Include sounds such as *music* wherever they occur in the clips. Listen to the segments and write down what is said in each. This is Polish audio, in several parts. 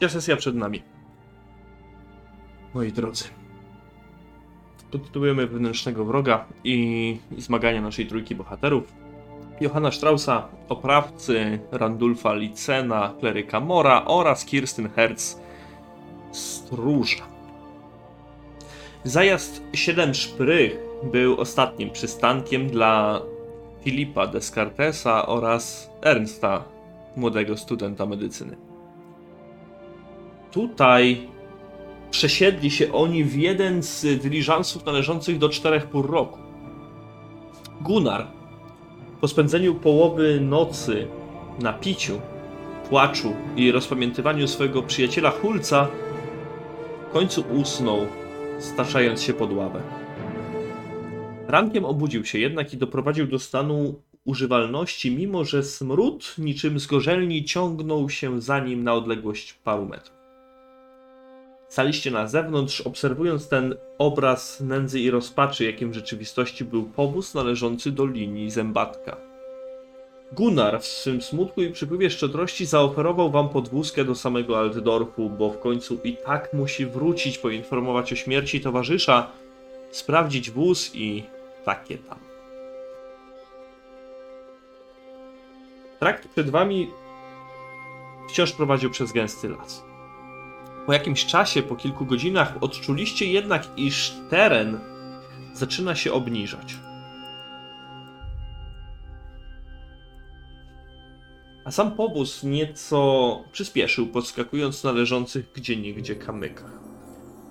Trzecia sesja przed nami. Moi drodzy. Podtytułujemy wewnętrznego wroga i zmagania naszej trójki bohaterów. Johanna Straussa, oprawcy, Randulfa Licena, kleryka Mora oraz Kirsten Hertz, stróża. Zajazd Siedem Szprych był ostatnim przystankiem dla Filipa Descartesa oraz Ernsta, młodego studenta medycyny. Tutaj przesiedli się oni w jeden z dyliżansów należących do czterech pór roku. Gunnar, po spędzeniu połowy nocy na piciu, płaczu i rozpamiętywaniu swojego przyjaciela Hulca, w końcu usnął, staczając się pod ławę. Rankiem obudził się jednak i doprowadził do stanu używalności, mimo że smród niczym z gorzelni ciągnął się za nim na odległość paru metrów. Staliście na zewnątrz, obserwując ten obraz nędzy i rozpaczy, jakim w rzeczywistości był powóz należący do linii zębatka. Gunnar w swym smutku i przypływie szczodrości zaoferował wam podwózkę do samego Altdorfu, bo w końcu i tak musi wrócić, poinformować o śmierci towarzysza, sprawdzić wóz i takie tam. Trakt przed wami wciąż prowadził przez gęsty las. Po jakimś czasie, po kilku godzinach, odczuliście jednak, iż teren zaczyna się obniżać. A sam powóz nieco przyspieszył, podskakując na leżących gdzieniegdzie kamykach.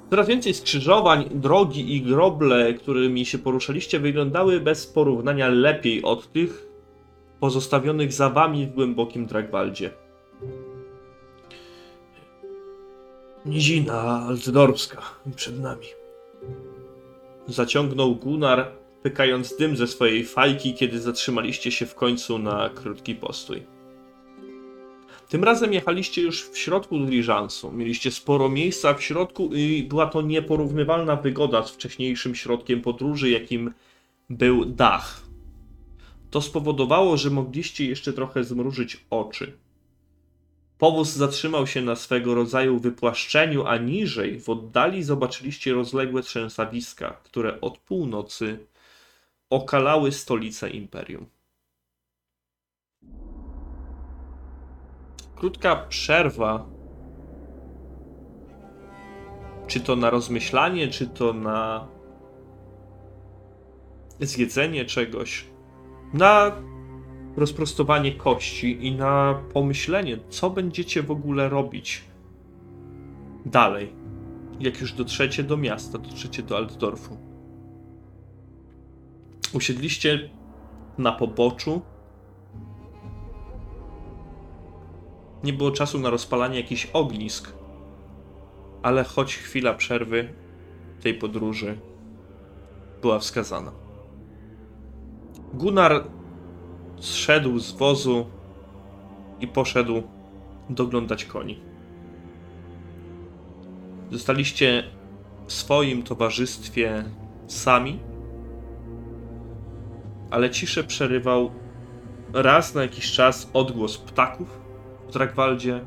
Coraz więcej skrzyżowań, drogi i groble, którymi się poruszaliście, wyglądały bez porównania lepiej od tych pozostawionych za wami w głębokim Dragwaldzie. Nizina Altdorfska przed nami. Zaciągnął Gunnar, pykając dym ze swojej fajki, kiedy zatrzymaliście się w końcu na krótki postój. Tym razem jechaliście już w środku diliżansu. Mieliście sporo miejsca w środku i była to nieporównywalna wygoda z wcześniejszym środkiem podróży, jakim był dach. To spowodowało, że mogliście jeszcze trochę zmrużyć oczy. Powóz zatrzymał się na swego rodzaju wypłaszczeniu, a niżej w oddali zobaczyliście rozległe trzęsawiska, które od północy okalały stolicę imperium. Krótka przerwa. Czy to na rozmyślanie, czy to na zjedzenie czegoś. Na rozprostowanie kości i na pomyślenie, co będziecie w ogóle robić dalej. Jak już dotrzecie do miasta, dotrzecie do Altdorfu. Usiedliście na poboczu. Nie było czasu na rozpalanie jakichś ognisk, ale choć chwila przerwy tej podróży była wskazana. Gunnar zszedł z wozu i poszedł doglądać koni. Zostaliście w swoim towarzystwie sami, ale ciszę przerywał raz na jakiś czas odgłos ptaków w Dragwaldzie.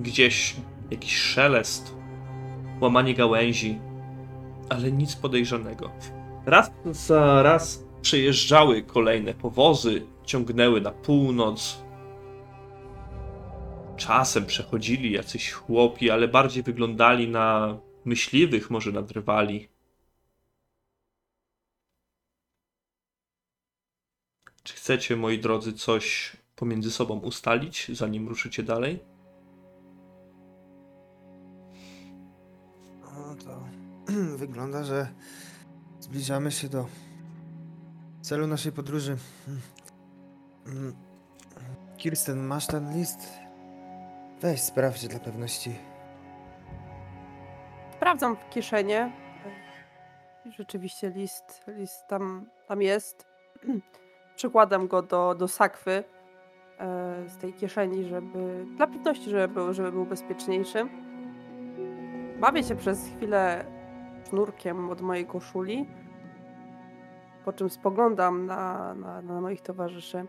Gdzieś jakiś szelest, łamanie gałęzi, ale nic podejrzanego. Raz za raz przejeżdżały kolejne powozy, ciągnęły na północ. Czasem przechodzili jacyś chłopi, ale bardziej wyglądali na myśliwych, może nadrywali. Czy chcecie, moi drodzy, coś pomiędzy sobą ustalić, zanim ruszycie dalej? No to *clears throat* wygląda, że zbliżamy się do celu naszej podróży. Mm. Kirsten, masz ten list? Weź sprawdź dla pewności. Sprawdzam w kieszenie. Rzeczywiście list, list tam, tam jest. *clears throat* Przykładam go do, do sakwy e, z tej kieszeni, żeby dla pewności, żeby był, żeby był bezpieczniejszy. Bawię się przez chwilę sznurkiem od mojej koszuli, po czym spoglądam na, na, na moich towarzyszy.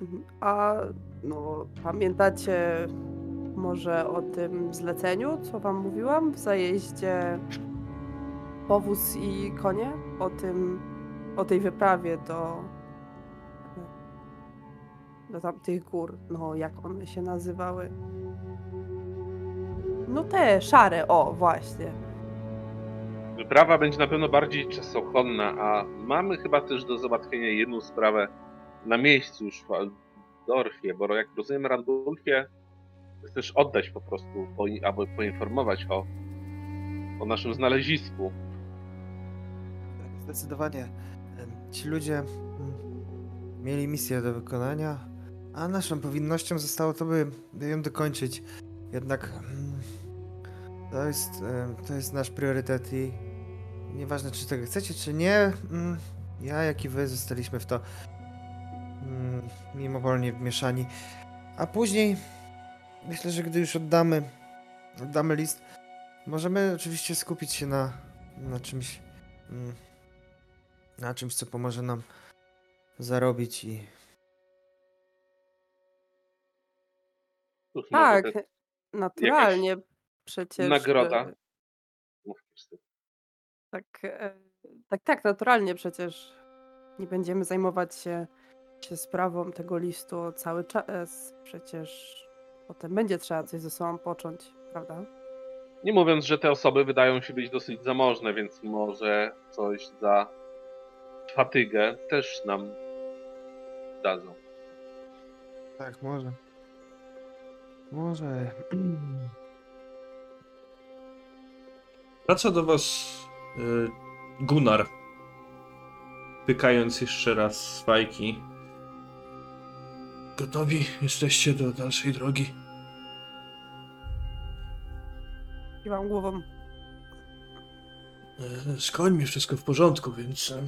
Mhm. A no, pamiętacie może o tym zleceniu, co wam mówiłam w zajeździe powóz i konie? O tym, o tej wyprawie do do tamtych gór, no jak one się nazywały? No te szare, o właśnie. Wyprawa będzie na pewno bardziej czasochłonna, a mamy chyba też do załatwienia jedną sprawę na miejscu już w Waldorfie, bo jak rozumiem Randulfie, chcesz oddać po prostu, albo poinformować o, o naszym znalezisku. Tak, Zdecydowanie. Ci ludzie mm, mieli misję do wykonania, a naszą powinnością zostało to, by, by ją dokończyć. Jednak mm, to jest, to jest nasz priorytet i nieważne, czy tego chcecie, czy nie, mm, ja, jak i wy zostaliśmy w to mm, mimowolnie wmieszani. A później myślę, że gdy już oddamy, oddamy list, możemy oczywiście skupić się na, na czymś. Mm, na czymś, co pomoże nam zarobić i Tak, naturalnie przecież. nagroda. Tak, e, tak, tak, naturalnie przecież nie będziemy zajmować się, się sprawą tego listu cały czas. Przecież potem będzie trzeba coś ze sobą począć, prawda? Nie mówiąc, że te osoby wydają się być dosyć zamożne, więc może coś za fatygę też nam dadzą. tak, może. Może. *clears throat* Wraca do was Gunnar, pykając jeszcze raz swajki. Gotowi jesteście do dalszej drogi? Kiwam głową. E, Z końmi wszystko w porządku, więc... e,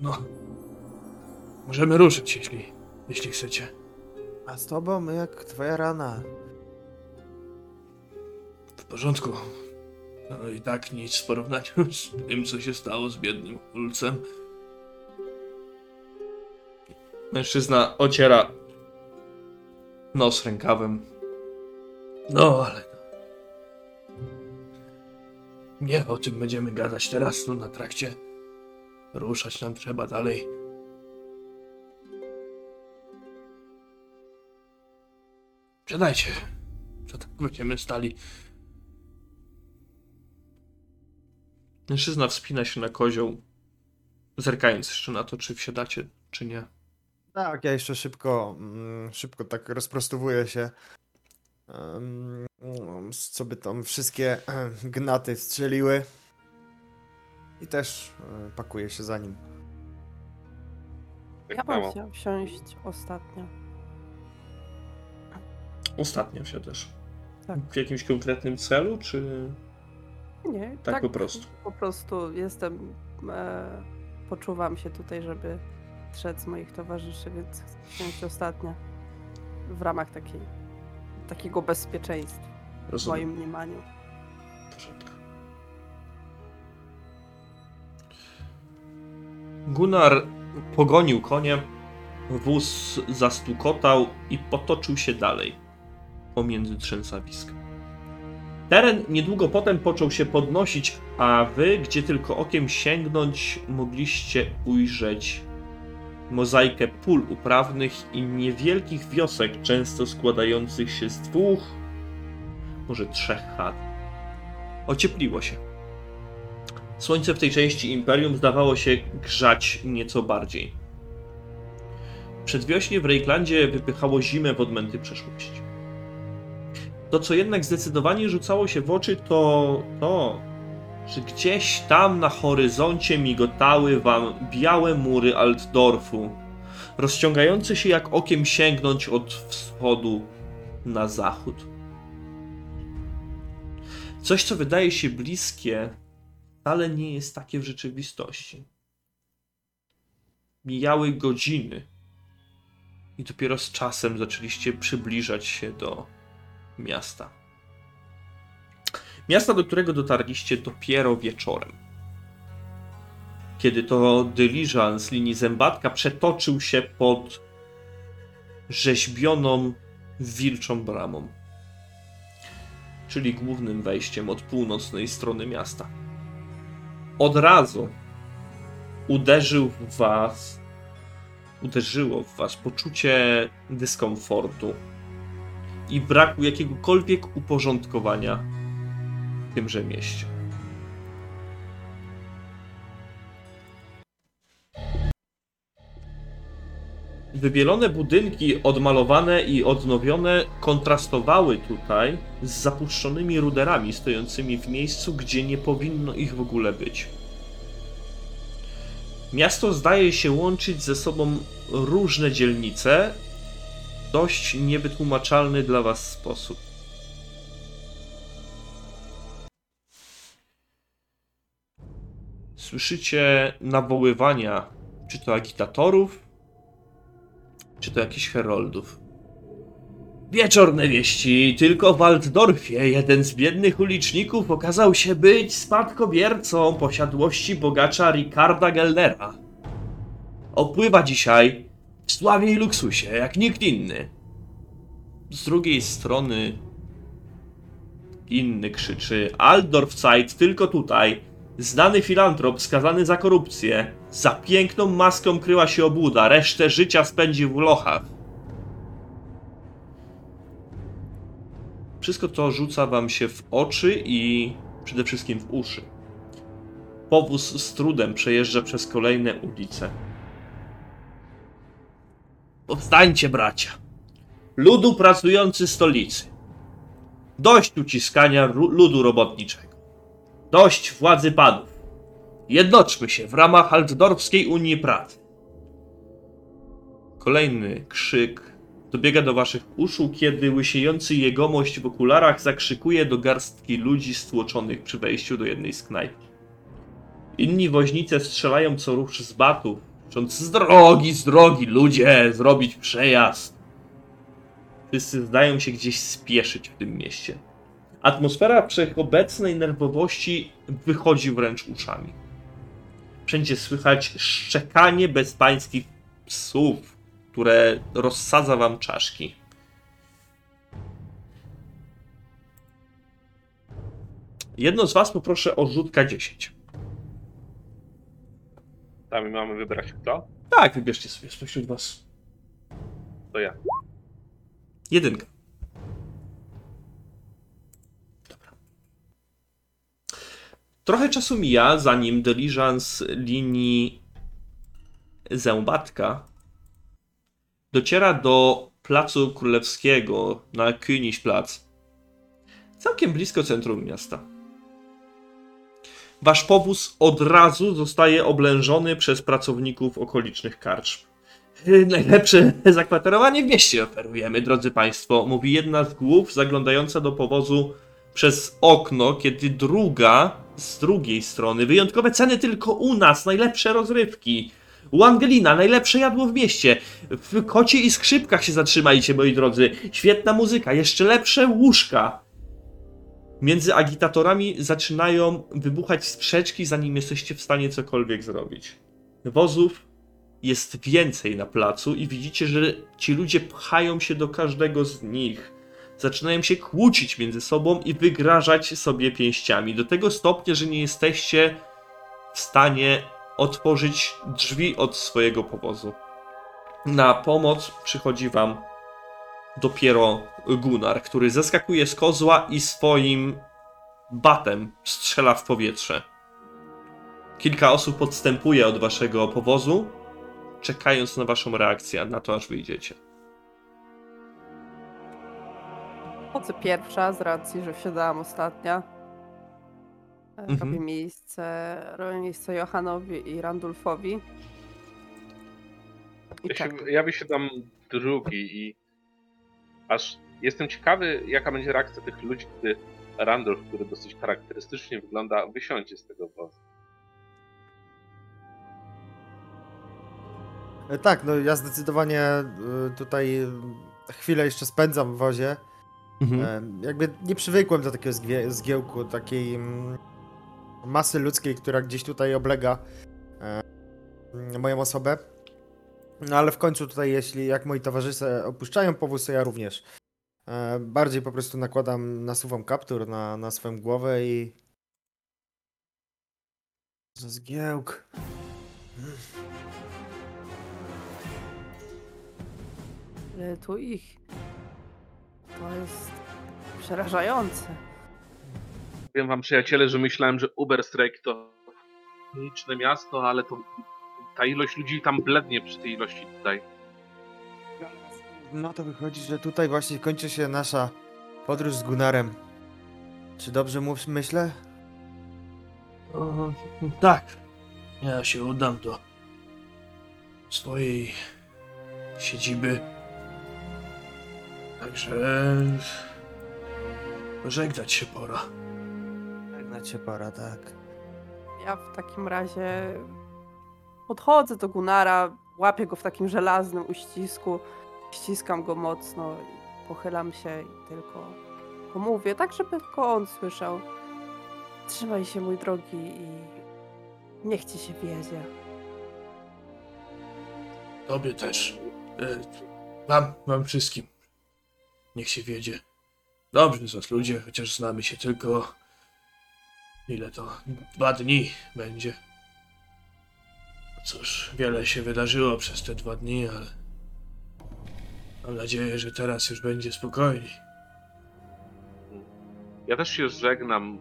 No... Możemy ruszyć, jeśli, jeśli chcecie. A z tobą jak twoja rana. W porządku. No i tak nic w porównaniu *laughs* z tym, co się stało z biednym ulcem. Mężczyzna ociera nos rękawem. No, ale... Nie o tym będziemy gadać teraz, tu na trakcie. Ruszać nam trzeba dalej. Siadajcie. Co tak będziemy stali? Mężczyzna wspina się na kozioł, zerkając jeszcze na to, czy wsiadacie, czy nie. Tak, ja jeszcze szybko, mm, szybko tak rozprostowuję się. Co by tam wszystkie gnaty strzeliły. I też e, pakuję się za nim. Ja bym samo. chciał wsiąść ostatnio. Ostatnio wsiadasz. Tak. W jakimś konkretnym celu, czy Nie, tak, po prostu? Po prostu jestem. E, poczuwam się tutaj, żeby strzec moich towarzyszy, więc chcę wsiąść ostatnio. W ramach takiej, takiego bezpieczeństwa, w Rozumiem. moim mniemaniu. W porządku. Gunnar pogonił konie, wóz zastukotał i potoczył się dalej pomiędzy trzęsawiska. Teren niedługo potem począł się podnosić, a wy, gdzie tylko okiem sięgnąć, mogliście ujrzeć mozaikę pól uprawnych i niewielkich wiosek, często składających się z dwóch, może trzech chat. Ociepliło się. Słońce w tej części imperium zdawało się grzać nieco bardziej. Przedwiośnie w Reiklandzie wypychało zimę w odmęty przeszłości. To, co jednak zdecydowanie rzucało się w oczy, to to, że gdzieś tam na horyzoncie migotały wam białe mury Altdorfu, rozciągające się jak okiem sięgnąć od wschodu na zachód. Coś, co wydaje się bliskie, wcale nie jest takie w rzeczywistości. Mijały godziny i dopiero z czasem zaczęliście przybliżać się do miasta. Miasta, do którego dotarliście dopiero wieczorem. Kiedy to dyliżans linii zębatka przetoczył się pod rzeźbioną wilczą bramą, czyli głównym wejściem od północnej strony miasta. Od razu uderzył w was, uderzyło w was poczucie dyskomfortu i braku jakiegokolwiek uporządkowania w tymże mieście. Wybielone budynki, odmalowane i odnowione, kontrastowały tutaj z zapuszczonymi ruderami stojącymi w miejscu, gdzie nie powinno ich w ogóle być. Miasto zdaje się łączyć ze sobą różne dzielnice dość niewytłumaczalny dla Was sposób. Słyszycie nawoływania, czy to agitatorów, czy to jakichś heroldów. Wieczorne wieści. Tylko w Waldorfie jeden z biednych uliczników okazał się być spadkobiercą posiadłości bogacza Ricarda Gellnera. Opływa dzisiaj w sławie i luksusie, jak nikt inny. Z drugiej strony inny krzyczy Aldorfzeit tylko tutaj. Znany filantrop skazany za korupcję. Za piękną maską kryła się obłuda, resztę życia spędzi w lochach. Wszystko to rzuca wam się w oczy i przede wszystkim w uszy. Powóz z trudem przejeżdża przez kolejne ulice. Powstańcie, bracia! Ludu pracujący stolicy. Dość uciskania ludu robotniczego. Dość władzy panów. Jednoczmy się w ramach Altdorfskiej Unii Pracy. Kolejny krzyk dobiega do waszych uszu, kiedy łysiejący jegomość w okularach zakrzykuje do garstki ludzi stłoczonych przy wejściu do jednej z knajp. Inni woźnice strzelają co rusz z batów, krzycząc z drogi, z drogi, ludzie, zrobić przejazd. Wszyscy zdają się gdzieś spieszyć w tym mieście. Atmosfera wszechobecnej nerwowości wychodzi wręcz uszami. Wszędzie słychać szczekanie bezpańskich psów, które rozsadza wam czaszki. Jedno z was poproszę o rzut K10. Tam mamy wybrać kto? Tak, wybierzcie sobie spośród was. To ja. Jedynka. Dobra. Trochę czasu mija, zanim dyliżans linii Zębatka dociera do Placu Królewskiego na Königsplatz. Całkiem blisko centrum miasta. Wasz powóz od razu zostaje oblężony przez pracowników okolicznych karczm. Y, Najlepsze *laughs* zakwaterowanie w mieście oferujemy, drodzy Państwo, mówi jedna z głów zaglądająca do powozu przez okno, kiedy druga z drugiej strony. Wyjątkowe ceny tylko u nas, najlepsze rozrywki. U Angelina, najlepsze jadło w mieście. W kocie i skrzypkach się zatrzymajcie, moi drodzy. Świetna muzyka, jeszcze lepsze łóżka. Między agitatorami zaczynają wybuchać sprzeczki, zanim jesteście w stanie cokolwiek zrobić. Wozów jest więcej na placu i widzicie, że ci ludzie pchają się do każdego z nich. Zaczynają się kłócić między sobą i wygrażać sobie pięściami. Do tego stopnia, że nie jesteście w stanie otworzyć drzwi od swojego powozu. Na pomoc przychodzi wam dopiero Gunnar, który zeskakuje z kozła i swoim batem strzela w powietrze. Kilka osób podstępuje od waszego powozu, czekając na waszą reakcję, na to aż wyjdziecie. Chodzę pierwsza z racji, że wsiadałam ostatnia. E, Mhm. Robię miejsce, robię miejsce Johanowi i Randulfowi. I Ja, tak. się, ja wysiadam drugi i aż jestem ciekawy, jaka będzie reakcja tych ludzi, gdy Randolph, który dosyć charakterystycznie wygląda, wysiądzie z tego wozu. E, Tak, no ja zdecydowanie e, tutaj chwilę jeszcze spędzam w wozie. E, Jakby nie przywykłem do takiego zgie- zgiełku, takiej mm, masy ludzkiej, która gdzieś tutaj oblega mm, moją osobę. No ale w końcu tutaj, jeśli jak moi towarzysze opuszczają powóz, to ja również. E, bardziej po prostu nakładam, nasuwam kaptur na, na swoją głowę i... Za zgiełk. Ale tu ich. To jest przerażające. Powiem wam przyjaciele, że myślałem, że Uberstrike to liczne miasto, ale to ta ilość ludzi tam blednie przy tej ilości tutaj. No to wychodzi, że tutaj właśnie kończy się nasza podróż z Gunarem. Czy dobrze mu myślę? O, tak. Ja się udam do swojej siedziby. Także żegnać się pora. Żegnać się pora, tak. Ja w takim razie podchodzę do Gunara, łapię go w takim żelaznym uścisku, ściskam go mocno i pochylam się i tylko, tylko mówię, tak żeby tylko on słyszał. Trzymaj się, mój drogi, i niech ci się wiedzie. Tobie też. E, Wam, wam wszystkim. Niech się wiedzie. Dobrze z was ludzie, chociaż znamy się tylko... Ile to? Dwa dni będzie. Cóż, wiele się wydarzyło przez te dwa dni, ale... Mam nadzieję, że teraz już będzie spokojniej. Ja też się żegnam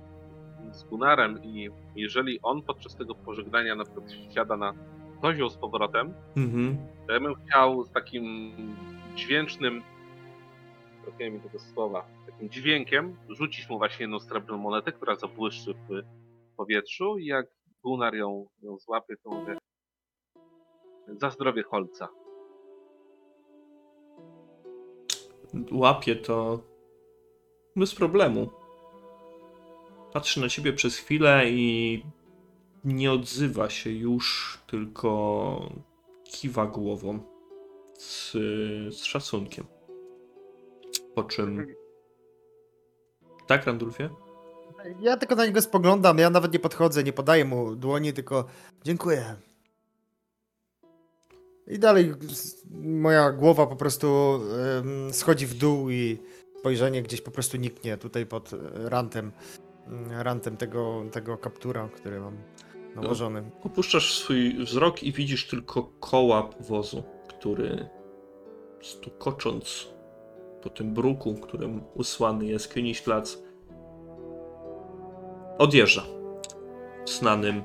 z Gunarem i jeżeli on podczas tego pożegnania na przykład wsiada na kozioł z powrotem, Mhm. to ja bym chciał z takim dźwięcznym, brakuje mi tego słowa, takim dźwiękiem rzucić mu właśnie jedną srebrną monetę, która zabłyszczy w powietrzu i jak Gunnar ją, ją złapie, to mówię za zdrowie Holca. Łapie to bez problemu. Patrzy na ciebie przez chwilę i nie odzywa się już, tylko kiwa głową z, z szacunkiem. Po czym. Tak, Randulfie? Ja tylko na niego spoglądam, ja nawet nie podchodzę, nie podaję mu dłoni, tylko dziękuję. I dalej moja głowa po prostu schodzi w dół i spojrzenie gdzieś po prostu niknie tutaj pod e, rantem, mm, rantem tego, tego kaptura, który mam nałożony. Opuszczasz swój wzrok i widzisz tylko koła powozu, który stukocząc po tym bruku, którym usłany jaskini ślad, odjeżdża w znanym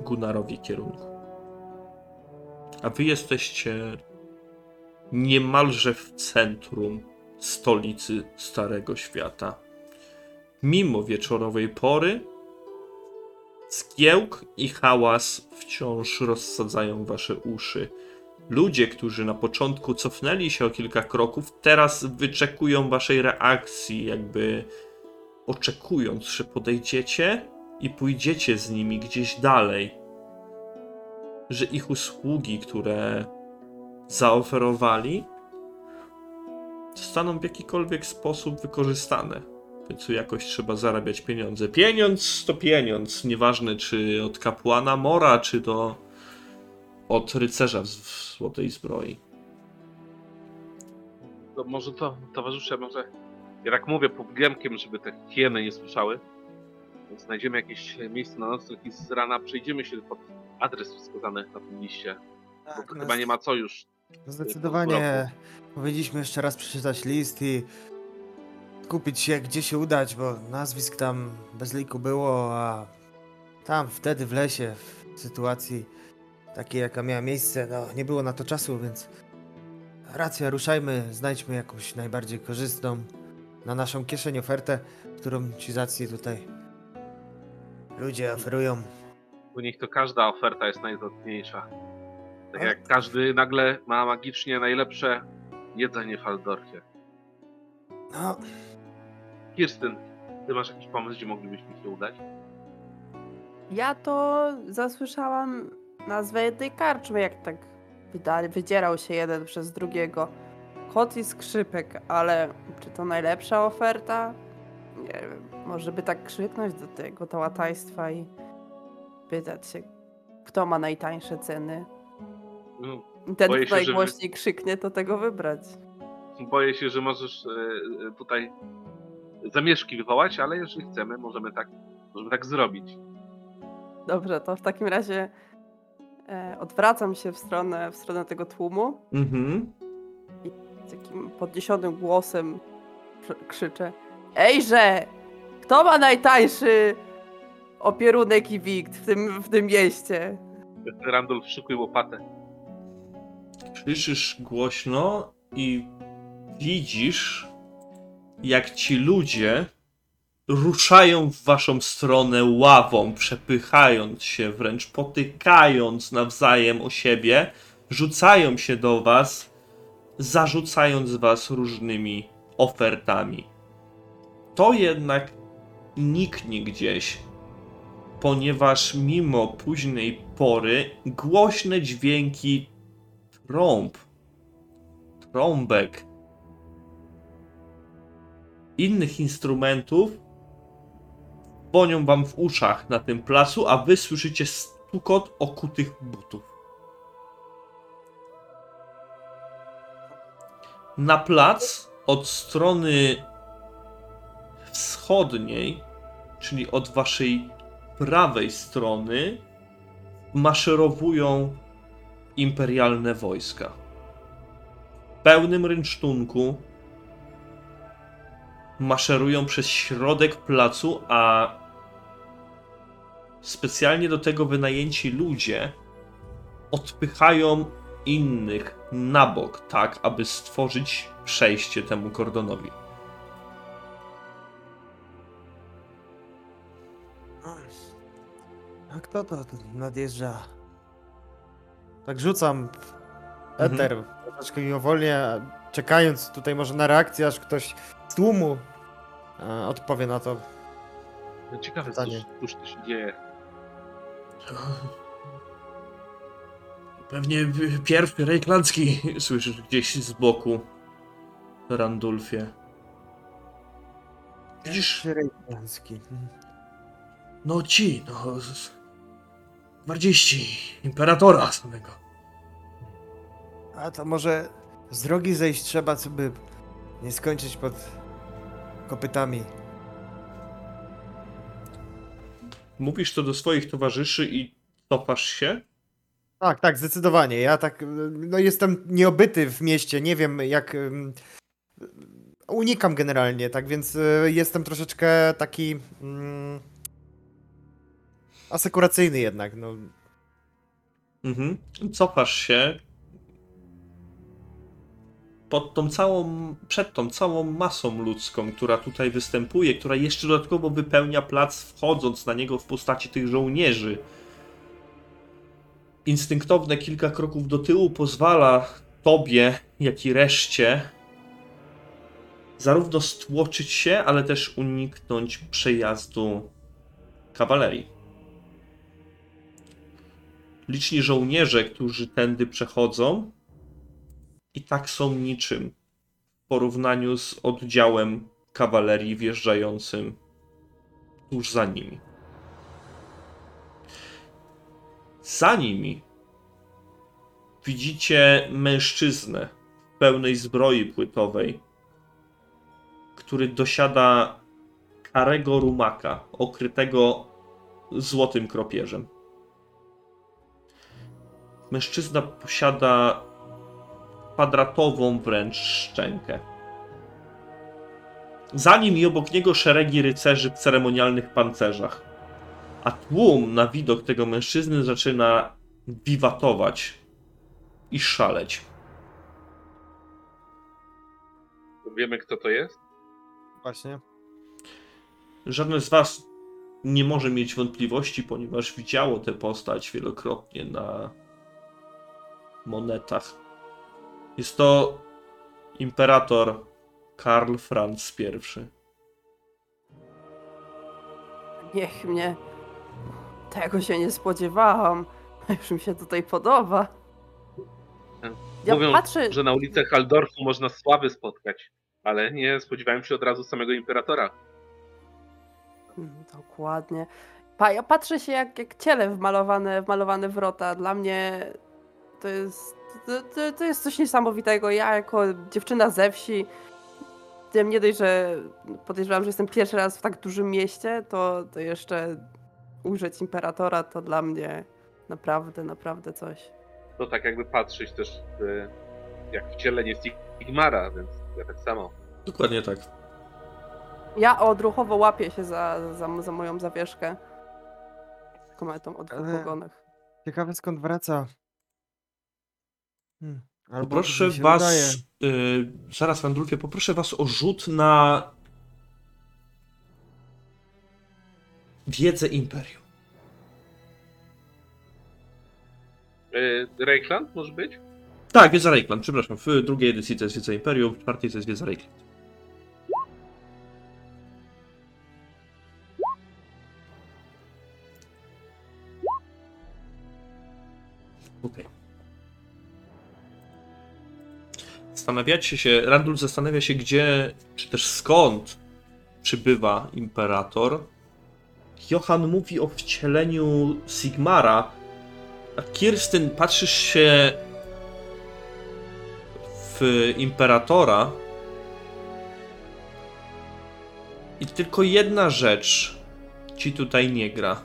Gunarowi kierunku. A wy jesteście niemalże w centrum stolicy Starego Świata. Mimo wieczorowej pory, Zgiełk i hałas wciąż rozsadzają wasze uszy. Ludzie, którzy na początku cofnęli się o kilka kroków, teraz wyczekują waszej reakcji, jakby oczekując, że podejdziecie i pójdziecie z nimi gdzieś dalej. Że ich usługi, które zaoferowali, zostaną w jakikolwiek sposób wykorzystane. W końcu jakoś trzeba zarabiać pieniądze. Pieniądz to pieniądz, nieważne czy od kapłana Mora, czy to od rycerza w, złotej zbroi. To może to, towarzysze, może ja tak mówię podgiemkiem, żeby te hieny nie słyszały. Znajdziemy jakieś miejsce na nocleg i z rana przejdziemy się pod adres wskazany na tym liście. Bo Tak, to no chyba nie ma co już. Zdecydowanie powinniśmy jeszcze raz przeczytać list i kupić się, gdzie się udać, bo nazwisk tam bez liku było, a tam wtedy w lesie, w sytuacji takiej, jaka miała miejsce, no nie było na to czasu, więc racja, ruszajmy, znajdźmy jakąś najbardziej korzystną na naszą kieszeń ofertę, którą ci z racji tutaj ludzie oferują. U nich to każda oferta jest najzgodniejsza. Tak jak każdy nagle ma magicznie najlepsze jedzenie w Aldorfie. No, Kirstyn, ty masz jakiś pomysł, gdzie moglibyśmy się udać? Ja to zasłyszałam nazwę jednej karczmy, jak tak wydzierał się jeden przez drugiego. Kot i skrzypek, ale czy to najlepsza oferta? Nie wiem, może by tak krzyknąć do tego tałataństwa i pytać się, kto ma najtańsze ceny. No, Ten, Boję kto się, że wy- najgłośniej krzyknie, to tego wybrać. Boję się, że możesz e, e, tutaj zamieszki wywołać, ale jeżeli chcemy, możemy tak, możemy tak zrobić. Dobrze, to w takim razie e, odwracam się w stronę, w stronę tego tłumu. Mhm. Z takim podniesionym głosem krzy- krzyczę. Ejże! Kto ma najtańszy opierunek i wikt w tym, w tym mieście? Randolph szykuje łopatę. Krzyczysz głośno i widzisz, jak ci ludzie ruszają w waszą stronę ławą, przepychając się, wręcz potykając nawzajem o siebie, rzucają się do was, zarzucając was różnymi ofertami. To jednak niknie gdzieś, ponieważ mimo późnej pory głośne dźwięki trąb, trąbek, innych instrumentów dzwonią wam w uszach na tym placu, a wy słyszycie stukot okutych butów. Na plac od strony wschodniej, czyli od waszej prawej strony, maszerowują imperialne wojska. W pełnym rynsztunku maszerują przez środek placu, a specjalnie do tego wynajęci ludzie odpychają innych na bok, tak aby stworzyć przejście temu kordonowi. A kto to nadjeżdża? Tak rzucam w eter, troszeczkę mimowolnie, czekając tutaj może na reakcję, aż ktoś z tłumu e, odpowie na to. No Ciekawe, Pytanie. cóż to się dzieje. Pewnie pierwszy Rejklandzki słyszysz gdzieś z boku, Randulfie. Widzisz, Rejniański. no ci, no, gwardziści imperatora samego. A to może z drogi zejść trzeba, co by nie skończyć pod kopytami. Mówisz to do swoich towarzyszy i cofasz się? Tak, tak, zdecydowanie. Ja tak, no jestem nieobyty w mieście, nie wiem jak... Unikam generalnie, tak więc y, jestem troszeczkę taki... Mm, asekuracyjny jednak, no. Mhm. Cofasz się pod tą całą, przed tą całą masą ludzką, która tutaj występuje, która jeszcze dodatkowo wypełnia plac, wchodząc na niego w postaci tych żołnierzy. Instynktowne kilka kroków do tyłu pozwala tobie, jak i reszcie zarówno stłoczyć się, ale też uniknąć przejazdu kawalerii. Liczni żołnierze, którzy tędy przechodzą, i tak są niczym w porównaniu z oddziałem kawalerii wjeżdżającym tuż za nimi. Za nimi widzicie mężczyznę w pełnej zbroi płytowej, który dosiada karego rumaka okrytego złotym kropieżem. Mężczyzna posiada kwadratową wręcz szczękę. Za nim i obok niego szeregi rycerzy w ceremonialnych pancerzach. A tłum na widok tego mężczyzny zaczyna wiwatować i szaleć. Wiemy, kto to jest? Właśnie. Żadne z was nie może mieć wątpliwości, ponieważ widziało tę postać wielokrotnie na monetach. Jest to imperator Karl Franz I. Niech mnie. Tego się nie spodziewałam. *laughs* Już mi się tutaj podoba. Ja Mówią, patrzę. że na ulicach Haldorfu można sławy spotkać, ale nie spodziewałem się od razu samego imperatora. Mm, Dokładnie. Pa, ja patrzę się jak, jak ciele wmalowane, wmalowane wrota. Dla mnie to jest to, to, to jest coś niesamowitego. Ja jako dziewczyna ze wsi, tym nie dość, że podejrzewam, że jestem pierwszy raz w tak dużym mieście, to, to jeszcze ujrzeć imperatora to dla mnie naprawdę, naprawdę coś. To tak jakby patrzeć też w, jak wcielenie Sigmara, więc ja tak samo. Dokładnie tak. Ja odruchowo łapię się za, za, za moją zawieszkę. Kometą o dwóch Ale- ogonach. Ciekawe skąd wraca. Hmm. Albo Poproszę was, y, zaraz Wandrulfie, poproszę was o rzut na wiedzę Imperium. Yy, Reikland może być? Tak, wiedza Reikland, przepraszam. W drugiej edycji to jest wiedza Imperium, w czwartej to jest wiedza Reikland. Okej. Zastanawiacie się, Randul zastanawia się, gdzie, czy też skąd przybywa imperator. Johan mówi o wcieleniu Sigmara, a Kirstyn patrzysz się w Imperatora. I tylko jedna rzecz ci tutaj nie gra.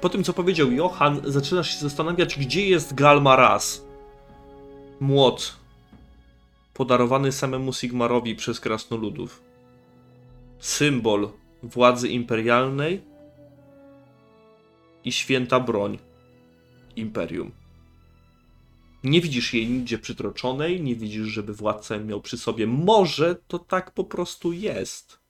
Po tym, co powiedział Johan, zaczynasz się zastanawiać, gdzie jest Galmaraz. Młot. Podarowany samemu Sigmarowi przez krasnoludów. Symbol władzy imperialnej i święta broń imperium. Nie widzisz jej nigdzie przytroczonej, nie widzisz, żeby władca miał przy sobie. Może to tak po prostu jest.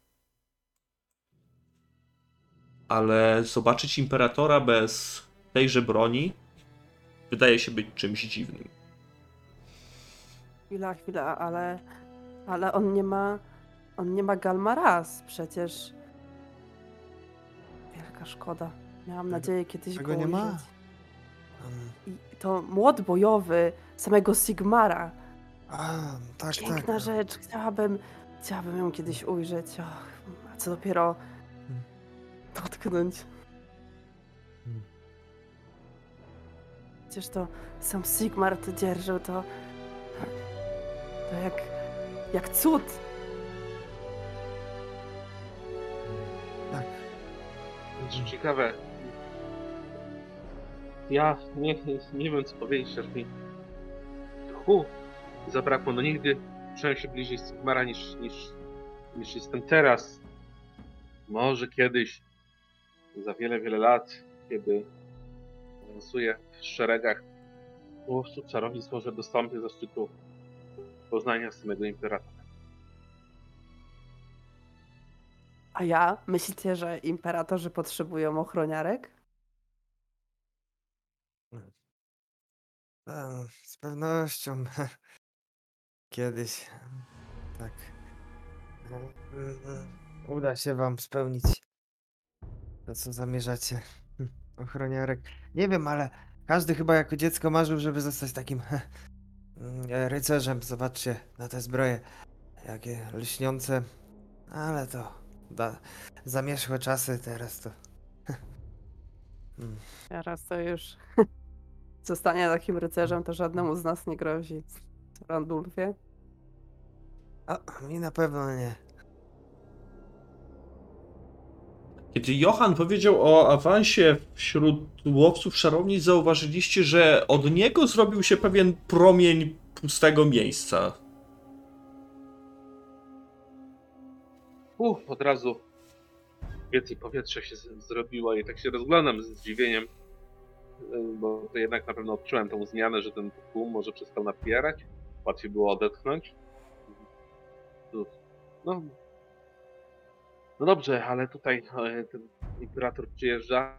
Ale zobaczyć imperatora bez tejże broni wydaje się być czymś dziwnym. Chwila, chwila, ale, ale on nie ma, on nie ma Galmaraz przecież. Wielka szkoda. Miałam nadzieję kiedyś go nie ma? Hmm. I to młot bojowy samego Sigmara. A, tak, Piękna tak. rzecz. Chciałabym, chciałabym ją kiedyś ujrzeć. Och, a co dopiero Hmm. dotknąć. Hmm. Przecież to sam Sigmar to dzierżył, to to jak, jak cud. Tak. Co ciekawe. Ja nie, nie wiem co powiedzieć, aż mi hu zabrakło. No nigdy czułem się bliżej Sigmara niż, niż, niż jestem teraz. Może kiedyś, za wiele, wiele lat, kiedy awansuję w szeregach łowców czarownic, może dostąpię zaszczytu poznania samego imperatora. A ja? Myślicie, że imperatorzy potrzebują ochroniarek? A, z pewnością. *laughs* Kiedyś. Tak. Uda się wam spełnić to, co zamierzacie. *laughs* Ochroniarek. Nie wiem, ale każdy chyba jako dziecko marzył, żeby zostać takim e, *laughs* rycerzem. Zobaczcie na te zbroje. Jakie lśniące. Ale to da, zamierzchłe czasy teraz to. *laughs* Mm. Teraz to już *laughs* zostanie takim rycerzem, to żadnemu z nas nie grozi. Randulfie? A, mi na pewno nie. Kiedy Johan powiedział o awansie wśród łowców czarownic, zauważyliście, że od niego zrobił się pewien promień pustego miejsca. Uff, od razu więcej powietrza się zrobiło i tak się rozglądam z zdziwieniem, y, bo to jednak na pewno odczułem tą zmianę, że ten tłum może przestał napierać, łatwiej było odetchnąć. No, no dobrze, ale tutaj e, ten imperator przyjeżdża,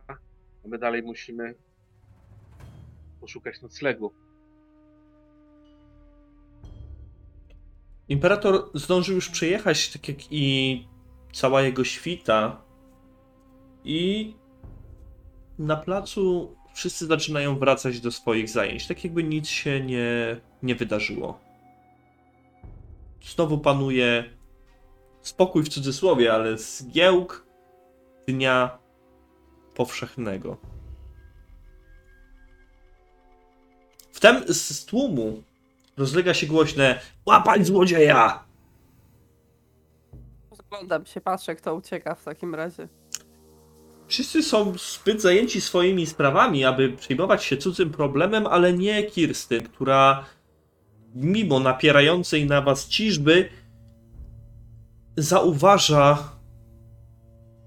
a my dalej musimy poszukać noclegu. Imperator zdążył już przejechać, tak jak i cała jego świta. I na placu wszyscy zaczynają wracać do swoich zajęć, tak jakby nic się nie, nie wydarzyło. Znowu panuje spokój w cudzysłowie, ale zgiełk dnia powszechnego. Wtem z tłumu rozlega się głośne łapać złodzieja! Rozglądam się, patrzę, kto ucieka w takim razie. Wszyscy są zbyt zajęci swoimi sprawami, aby przejmować się cudzym problemem, ale nie Kirstyn, która mimo napierającej na was ciżby zauważa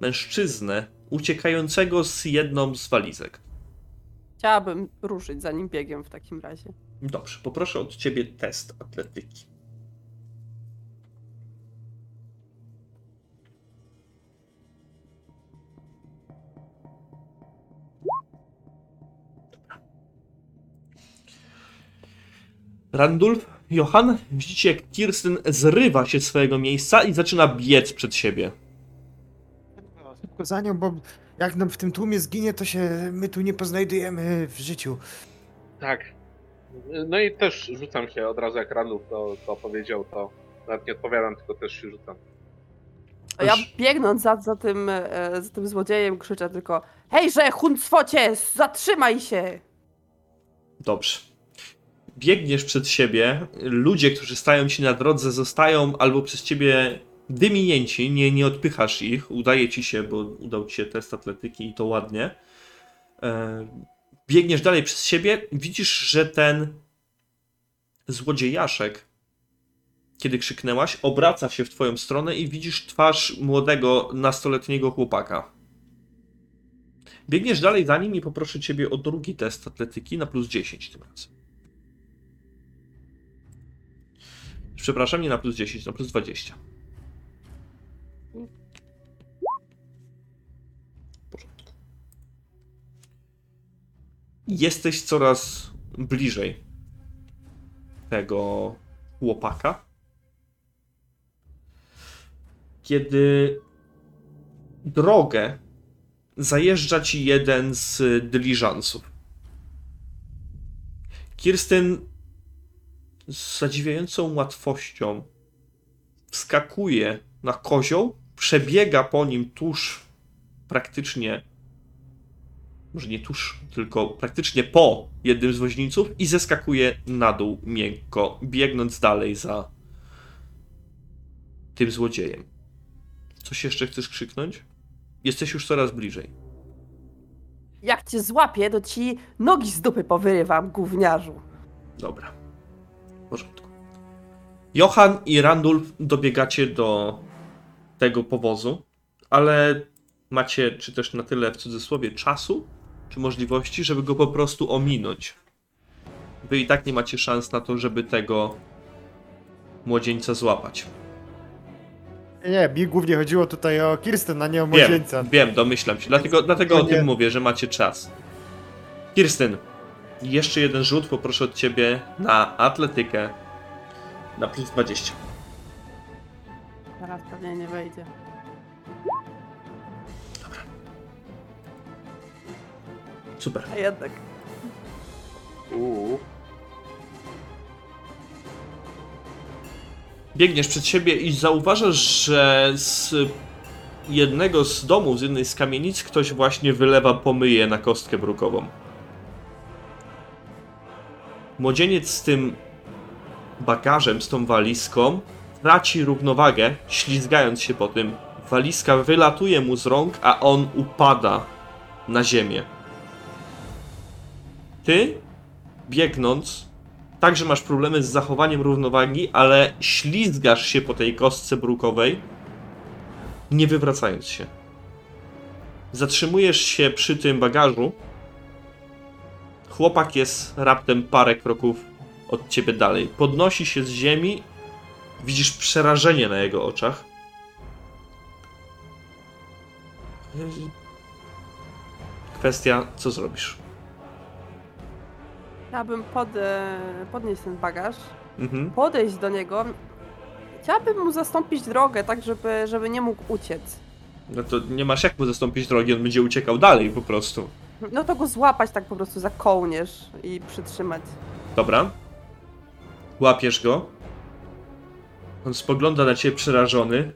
mężczyznę uciekającego z jedną z walizek. Chciałabym ruszyć za nim biegiem w takim razie. Dobrze, poproszę od ciebie test atletyki. Randulf, Johan, widzicie jak Kirsten zrywa się z swojego miejsca i zaczyna biec przed siebie. Szybko za nią, bo jak nam w tym tłumie zginie, to się my tu nie poznajdujemy w życiu. Tak. No i też rzucam się od razu, jak Randów to, to powiedział, to nawet nie odpowiadam, tylko też się rzucam. A ja biegnąc za, za, tym, e, za tym złodziejem krzyczę tylko Hejże, huncwocie, zatrzymaj się! Dobrze. Biegniesz przed siebie, ludzie, którzy stają ci na drodze, zostają albo przez ciebie wyminięci, nie, nie odpychasz ich, udaje ci się, bo udał ci się test atletyki i to ładnie. E, biegniesz dalej przez siebie, widzisz, że ten złodziejaszek, kiedy krzyknęłaś, obraca się w twoją stronę i widzisz twarz młodego, nastoletniego chłopaka. Biegniesz dalej za nim i poproszę ciebie o drugi test atletyki na plus 10 tym razem. Przepraszam, nie na plus 10, na plus 20. W porządku. Jesteś coraz bliżej tego chłopaka. Kiedy drogę zajeżdża ci jeden z dyliżansów. Kirsten z zadziwiającą łatwością wskakuje na kozioł, przebiega po nim tuż praktycznie, może nie tuż, tylko praktycznie po jednym z woźniców i zeskakuje na dół miękko, biegnąc dalej za tym złodziejem. Coś jeszcze chcesz krzyknąć? Jesteś już coraz bliżej. Jak cię złapię, to ci nogi z dupy powyrywam, gówniarzu. Dobra. Porządku. Johan i Randulf dobiegacie do tego powozu, ale macie, czy też na tyle w cudzysłowie, czasu, czy możliwości, żeby go po prostu ominąć. Wy i tak nie macie szans na to, żeby tego młodzieńca złapać. Nie, mi głównie chodziło tutaj o Kirsten, a nie o Wiem, młodzieńca. wiem, domyślam się. Dlatego, dlatego o tym mówię, że macie czas. Kirsten, jeszcze jeden rzut poproszę od ciebie na atletykę na plus 20. Teraz pewnie nie wejdzie. Super. A jednak. Uuu. Biegniesz przed siebie i zauważasz, że z jednego z domów, z jednej z kamienic, ktoś właśnie wylewa pomyje na kostkę brukową. Młodzieniec z tym bagażem, z tą walizką, traci równowagę, ślizgając się po tym. Walizka wylatuje mu z rąk, a on upada na ziemię. Ty, biegnąc, także masz problemy z zachowaniem równowagi, ale ślizgasz się po tej kostce brukowej, nie wywracając się. Zatrzymujesz się przy tym bagażu. Chłopak jest raptem parę kroków od ciebie dalej. Podnosi się z ziemi. Widzisz przerażenie na jego oczach. Kwestia, co zrobisz? Chciałabym pod, e, podnieść ten bagaż, Mhm. podejść do niego. Chciałabym mu zastąpić drogę, tak żeby, żeby nie mógł uciec. No to nie masz jak mu zastąpić drogi, on będzie uciekał dalej po prostu. No to go złapać tak po prostu za kołnierz i przytrzymać. Dobra. Łapiesz go. On spogląda na ciebie przerażony.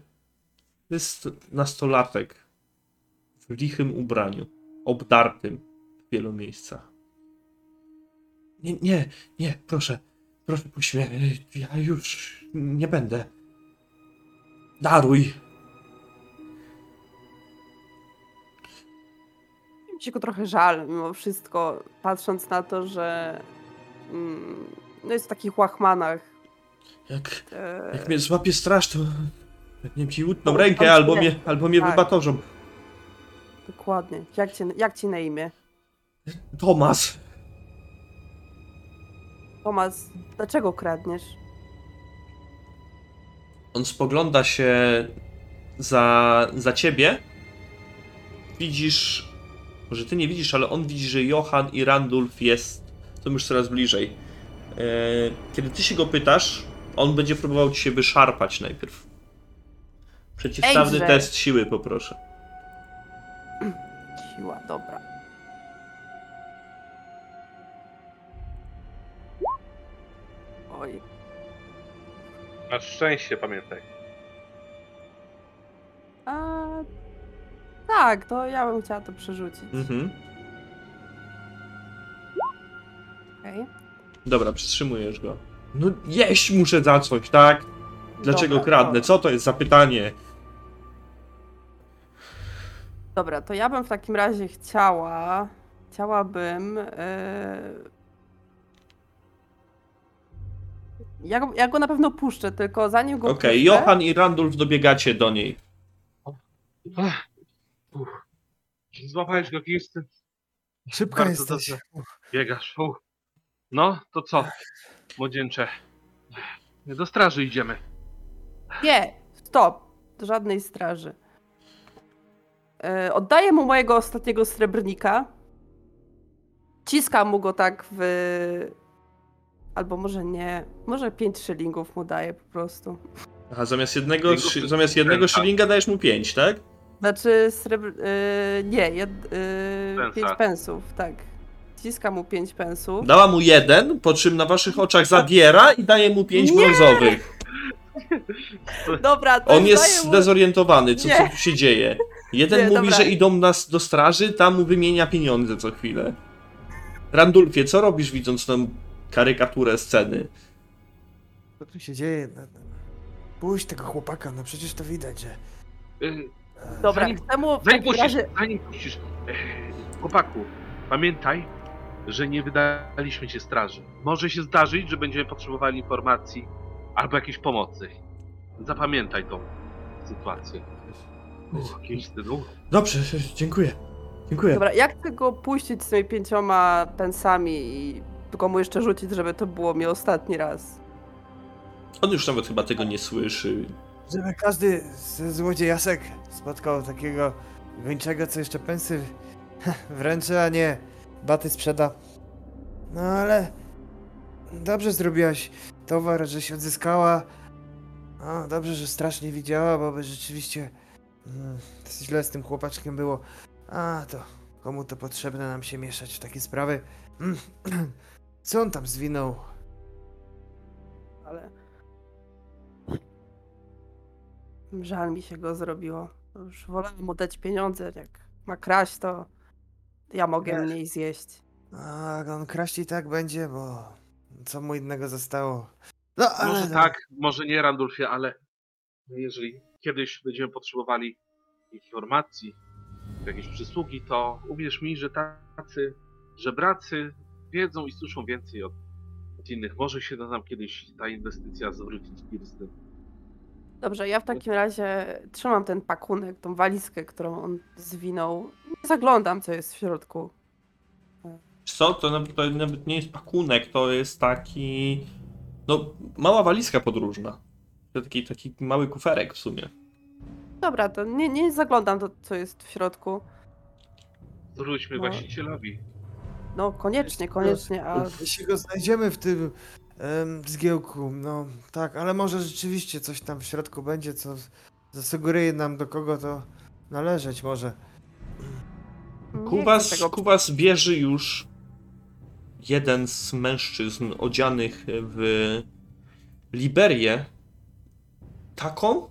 To jest nastolatek. W lichym ubraniu. Obdartym w wielu miejscach. Nie, nie, nie, proszę. Proszę puść mnie. Ja już nie będę. Daruj. Mi się go trochę żal mimo wszystko, patrząc na to, że mm, no jest w takich łachmanach. Jak, E, jak mnie złapie straż, to pewnie mi utną No, rękę albo nie. mnie, albo mnie Tak. wybatorzą. Dokładnie. Jak ci, jak ci na imię? Tomas. Tomas, dlaczego kradniesz? On spogląda się za, za ciebie. Widzisz, może ty nie widzisz, ale on widzi, że Johan i Randulf jest, są już coraz bliżej. E, Kiedy ty się go pytasz, on będzie próbował ci się wyszarpać najpierw. Przeciwstawny Ejże. test siły poproszę. *clears throat* Siła, dobra. Oj, Masz szczęście, pamiętaj. a... Tak, to ja bym chciała to przerzucić. Mhm. Okej. Dobra, przytrzymujesz go. No jeść muszę za coś, tak? Dlaczego Dobra, kradnę? to- Co to jest za pytanie? Dobra, to ja bym w takim razie chciała. Chciałabym. e, Ja, go- ja go na pewno puszczę, tylko zanim go Okej, puszczę, Johan i Randulf dobiegacie do niej. Ach, uff. Złapałeś go kisty, Szybko Bardzo jesteś. dobrze. biegasz. Uff. No, to co, młodzieńcze? Do straży idziemy. Nie, stop. Do żadnej straży. E, oddaję mu mojego ostatniego srebrnika. Ciskam mu go tak w. Albo może nie. Może 5 szylingów mu daję po prostu. Aha, zamiast jednego, zamiast jednego pęta. szylinga dajesz mu pięć, tak? Znaczy, srebr... e, nie, jed... Pensa. 5 pensów, tak. Ciskam mu 5 pensów. Dała mu jeden, po czym na waszych oczach zabiera i daje mu pięć Nie! brązowych. Dobra, to On jest mu... zdezorientowany, co, co tu się dzieje. Jeden Nie, mówi, dobra. że idą nas do straży, tam mu wymienia pieniądze co chwilę. Randulfie, co robisz widząc tą karykaturę sceny? Co tu się dzieje? Puść tego chłopaka, no przecież to widać, że... Dobra, Zanim- chcę mu w Zanim takim puścisz, razie... zanim puścisz, e, chłopaku, pamiętaj, że nie wydaliśmy cię straży. Może się zdarzyć, że będziemy potrzebowali informacji albo jakiejś pomocy. Zapamiętaj tą sytuację. Uch, Kisty, no. Dobrze, dziękuję. Dziękuję. Dobra, jak chcę go puścić z tymi pięcioma pensami i tylko mu jeszcze rzucić, żeby to było mi ostatni raz. On już nawet chyba tego nie słyszy. Żeby każdy ze złodziejasek spotkał takiego gończego, co jeszcze pensy *laughs* wręczy, a nie baty sprzeda. No ale dobrze zrobiłaś towar, że się odzyskała. No, dobrze, że strasznie widziała, bo by rzeczywiście mm, źle z tym chłopaczkiem było. A to komu to potrzebne nam się mieszać w takie sprawy? Mm, *clears throat* Co on tam zwinął? Żal mi się go zrobiło. Już wolałem mu dać pieniądze. Jak ma kraść, to ja mogę Ech. mniej zjeść. A on kraść i tak będzie, bo co mu innego zostało? No ale Może tak, może nie, Randulfie, ale jeżeli kiedyś będziemy potrzebowali informacji, jakiejś przysługi, to uwierz mi, że tacy żebracy wiedzą i słyszą więcej od, od innych. Może się da nam kiedyś ta inwestycja zwrócić Kirsten. Dobrze, ja w takim razie trzymam ten pakunek, tą walizkę, którą on zwinął. Nie zaglądam, co jest w środku. Co? To nawet, to nawet nie jest pakunek, to jest taki. No, mała walizka podróżna. To taki, taki mały kuferek w sumie. Dobra, to nie, nie zaglądam, to, co jest w środku. Zwróćmy No. właścicielowi. No, koniecznie, koniecznie, a jeśli go znajdziemy w tym em, zgiełku, no tak, ale może rzeczywiście coś tam w środku będzie, co zasugeruje nam do kogo to należeć może. nie chcę Kuwas, tego Kuwas bierze już jeden z mężczyzn odzianych w Liberię, taką,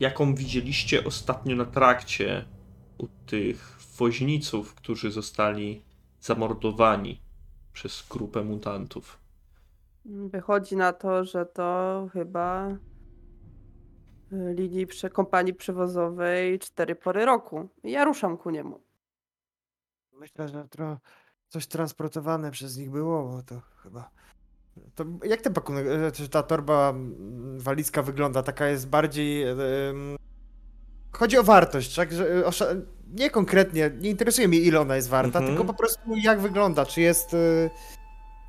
jaką widzieliście ostatnio na trakcie u tych woźniców, którzy zostali zamordowani przez grupę mutantów. Wychodzi na to, że to chyba y, linii prze, kompanii przewozowej cztery pory roku. Ja ruszam ku niemu. Myślę, że tro... coś transportowane przez nich było, bo to chyba... To jak ten pakunek, e, czy ta torba mm, walizka wygląda? Taka jest bardziej... em, Chodzi o wartość, tak? Że, e, nie konkretnie, nie interesuje mnie ile ona jest warta, Mhm. tylko po prostu jak wygląda, czy jest e,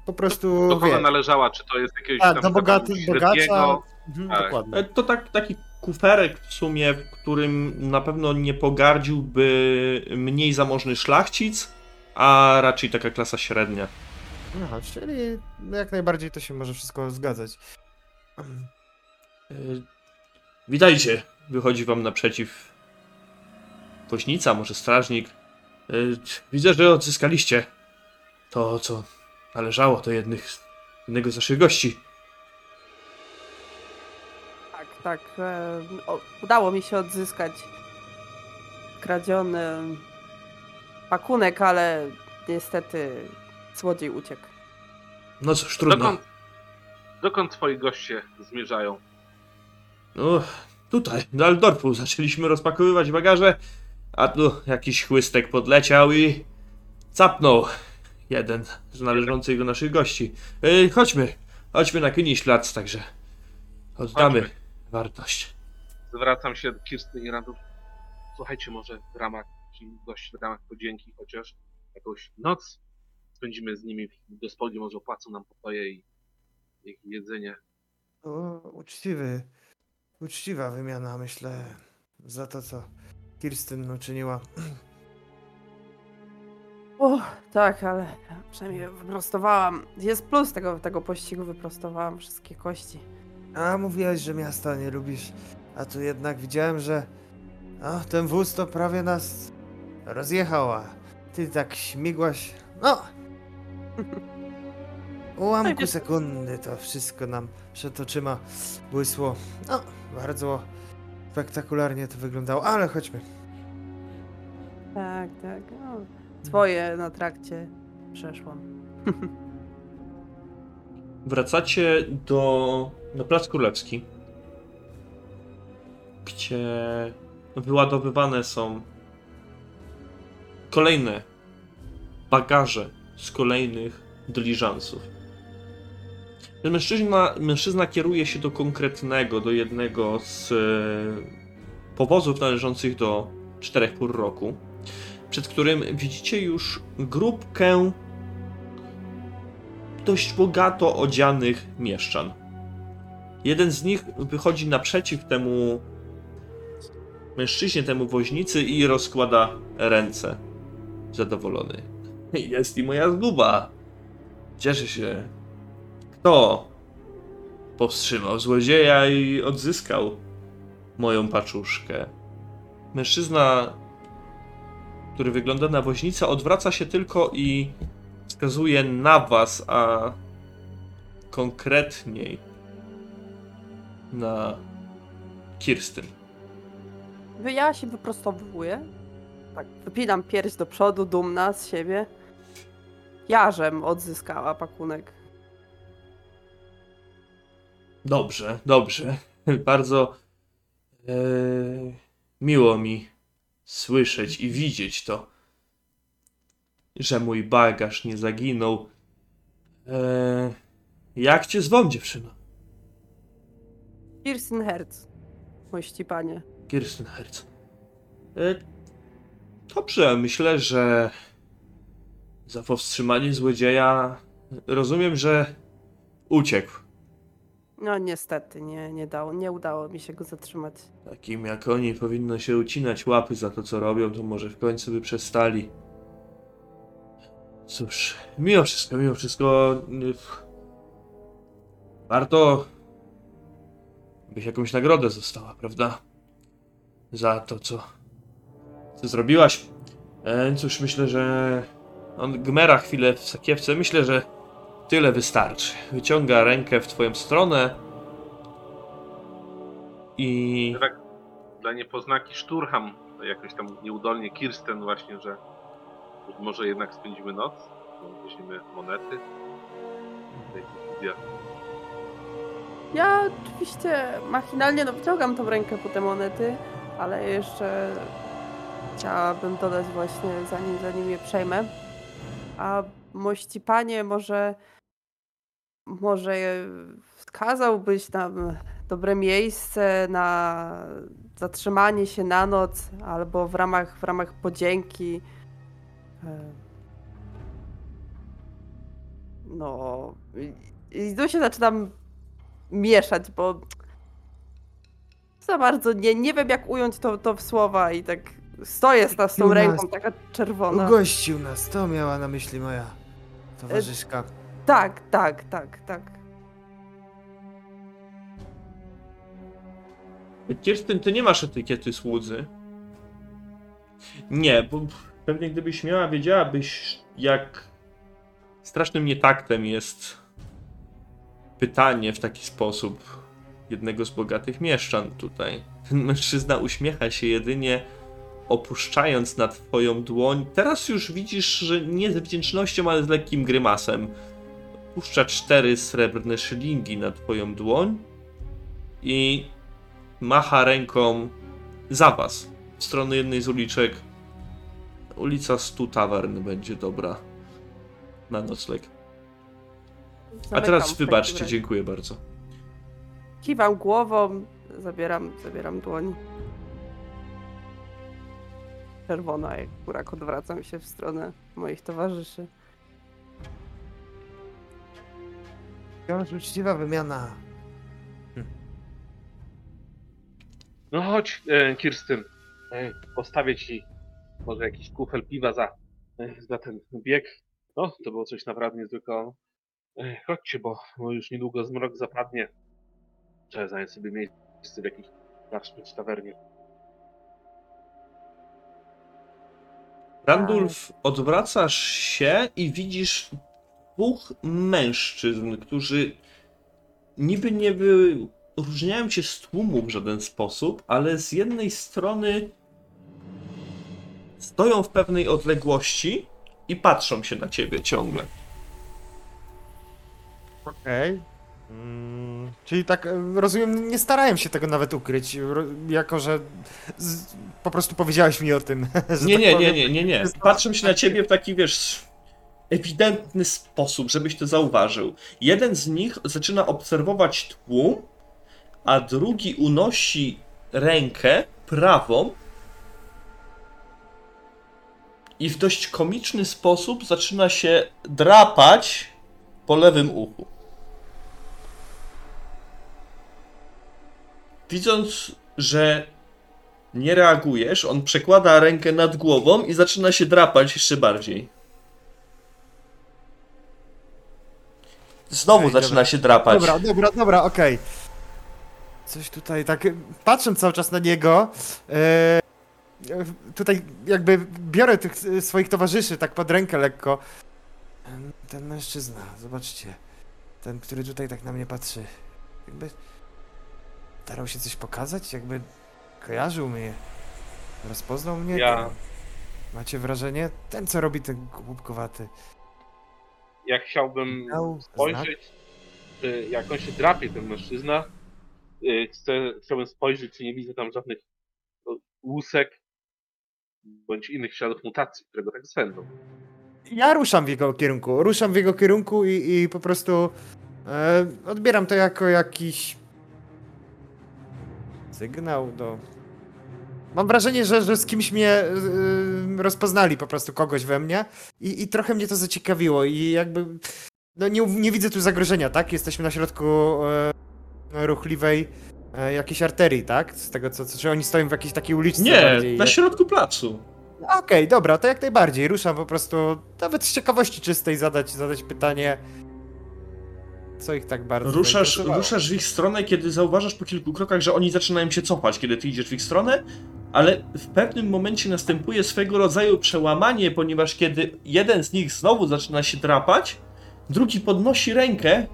po prostu, Do kogo wie, należała? Czy to jest jakiegoś a, tam do bogaty, bogacza, mhm, tak. dokładnie. E, To tak, taki kuferek w sumie, w którym na pewno nie pogardziłby mniej zamożny szlachcic, a raczej taka klasa średnia. Aha, czyli jak najbardziej to się może wszystko zgadzać. E, Witajcie, wychodzi wam naprzeciw woźnica, może strażnik. E, Widzę, że odzyskaliście to, co należało do jednych, jednego z naszych gości. Tak, tak. E, o, udało mi się odzyskać kradziony pakunek, ale niestety złodziej uciekł. No cóż, trudno. Dokąd, dokąd twoi goście zmierzają? No, tutaj, do Aldorfu zaczęliśmy rozpakowywać bagaże, a tu jakiś chłystek podleciał i capnął jeden z należących do naszych gości. Yy, chodźmy, chodźmy na Kyniślac, także oddamy Chodźmy. wartość. Zwracam się do Kirsten i Randów. Słuchajcie, może w ramach ci gości, w ramach podzięki chociaż jakąś noc spędzimy z nimi w gospodzie, może opłacą nam pokoje i, i jedzenie. O, uczciwy, uczciwa wymiana, myślę, za to, co Kirsten uczyniła. *clears throat* O, tak, ale przynajmniej wyprostowałam. Jest plus tego, tego pościgu, wyprostowałam wszystkie kości. A mówiłeś, że miasta nie lubisz, a tu jednak widziałem, że a, ten wóz to prawie nas rozjechał, a ty tak śmigłaś. No! Ułamku sekundy to wszystko nam przed oczyma błysło. No, bardzo spektakularnie to wyglądało, ale chodźmy. Tak, tak. No, swoje na trakcie przeszłam. *laughs* Wracacie do, na Plac Królewski, gdzie wyładowywane są kolejne bagaże z kolejnych dyliżansów. Mężczyzna, mężczyzna kieruje się do konkretnego, do jednego z e, powozów należących do czterech pór roku, przed którym widzicie już grupkę dość bogato odzianych mieszczan. Jeden z nich wychodzi naprzeciw temu mężczyźnie, temu woźnicy i rozkłada ręce. Zadowolony. *laughs* Jest i moja zguba. Cieszę się. Kto powstrzymał złodzieja i odzyskał moją paczuszkę? Mężczyzna, który wygląda na woźnicę, odwraca się tylko i wskazuje na was, a konkretniej na Kirstyn. Ja się wyprostowuję. Tak, wypinam pierś do przodu, dumna z siebie. Jarzem odzyskała pakunek. Dobrze, dobrze. *laughs* Bardzo e, miło mi słyszeć i widzieć to, że mój bagaż nie zaginął. E, jak cię zwą, dziewczyno? Kirsten Herz, mości panie. Kirstenherz. E, dobrze, myślę, że za powstrzymanie złodzieja rozumiem, że uciekł. No niestety, nie, nie, dało, nie udało mi się go zatrzymać. Takim jak oni powinno się ucinać łapy za to, co robią, to może w końcu by przestali. Cóż, mimo wszystko, mimo wszystko. y, Warto. byś jakąś nagrodę została, prawda? Za to, co. co zrobiłaś. E, cóż, myślę, że. On gmera chwilę w sakiewce. Myślę, że tyle wystarczy. Wyciąga rękę w twoją stronę. I. Tak dla niepoznaki szturcham jakoś tam nieudolnie Kirsten właśnie, że może jednak spędzimy noc. No, Weźmiemy monety. Ja oczywiście machinalnie no, wyciągam tą rękę po te monety, ale jeszcze chciałabym dodać właśnie, zanim, zanim je przejmę. A mości panie, może, może wskazałbyś nam dobre miejsce na zatrzymanie się na noc, albo w ramach, w ramach podzięki. e, No, i, tu się zaczynam mieszać, bo za bardzo nie, nie wiem jak ująć to, to w słowa i tak stoję z, z tą ręką taka czerwona. Ugościł nas, to miała na myśli moja towarzyszka. Tak, tak, tak, tak. Kirstyn, ty nie masz etykiety słudzy. Nie, bo pewnie gdybyś miała, wiedziałabyś, jak strasznym nietaktem jest pytanie w taki sposób jednego z bogatych mieszczan tutaj. Ten mężczyzna uśmiecha się jedynie opuszczając na twoją dłoń. Teraz już widzisz, że nie z wdzięcznością, ale z lekkim grymasem. Puszcza cztery srebrne szylingi na twoją dłoń i macha ręką za was, w stronę jednej z uliczek. Ulica Stu Tavern będzie dobra na nocleg. A teraz wybaczcie, dziękuję bardzo. Kiwam głową, zabieram, zabieram dłoń. Czerwona, jak kurak odwracam się w stronę moich towarzyszy. Wciąż uczciwa wymiana. No chodź, e, Kirstyn. E, postawię ci może jakiś kufel piwa za, e, za ten bieg. No, to było coś naprawdę niezwykłego. E, chodźcie, bo, bo już niedługo zmrok zapadnie. Trzeba zająć sobie miejsce w jakiejś czy tawernie. Randulf, odwracasz się i widzisz dwóch mężczyzn, którzy niby nie wyróżniają się z tłumu w żaden sposób, ale z jednej strony stoją w pewnej odległości i patrzą się na ciebie ciągle. Okej. Mm, czyli tak, e, rozumiem, nie starałem się tego nawet ukryć, jako że z, po prostu powiedziałeś mi o tym. *laughs* Nie, tak nie, nie, nie, nie, nie. Patrzą się na ciebie w taki, wiesz, ewidentny sposób, żebyś to zauważył. Jeden z nich zaczyna obserwować tłum, a drugi unosi rękę prawą i w dość komiczny sposób zaczyna się drapać po lewym uchu. Widząc, że nie reagujesz, on przekłada rękę nad głową i zaczyna się drapać jeszcze bardziej. Znowu Okej, zaczyna dobra. się drapać. Dobra, dobra, dobra, okej. Coś tutaj tak, patrząc cały czas na niego, e, e, tutaj jakby biorę tych e, swoich towarzyszy tak pod rękę lekko. Ten- Ten mężczyzna, zobaczcie. Ten, który tutaj tak na mnie patrzy. Jakby starał się coś pokazać, jakby kojarzył mnie. Rozpoznał mnie. Ja- Macie wrażenie? Ten, co robi ten głupkowaty. Ja chciałbym spojrzeć, czy jak on się drapie, ten mężczyzna, y, chcę, chciałbym spojrzeć, czy nie widzę tam żadnych no, łusek bądź innych śladów mutacji, które go tak swędzą. Ja ruszam w jego kierunku. Ruszam w jego kierunku i, i po prostu e, odbieram to jako jakiś sygnał do. Mam wrażenie, że, że z kimś mnie e, rozpoznali po prostu kogoś we mnie i, i trochę mnie to zaciekawiło i jakby no nie, nie widzę tu zagrożenia, tak? Jesteśmy na środku e, ruchliwej e, jakiejś arterii, tak? Z tego co, co, czy oni stoją w jakiejś takiej uliczce Nie, bardziej? na środku placu. Okej, dobra, to jak najbardziej. Ruszam po prostu, nawet z ciekawości czystej zadać, zadać pytanie, co ich tak bardzo Ruszasz, ruszasz w ich stronę, kiedy zauważasz po kilku krokach, że oni zaczynają się cofać, kiedy ty idziesz w ich stronę, ale w pewnym momencie następuje swego rodzaju przełamanie, ponieważ kiedy jeden z nich znowu zaczyna się drapać, drugi podnosi rękę,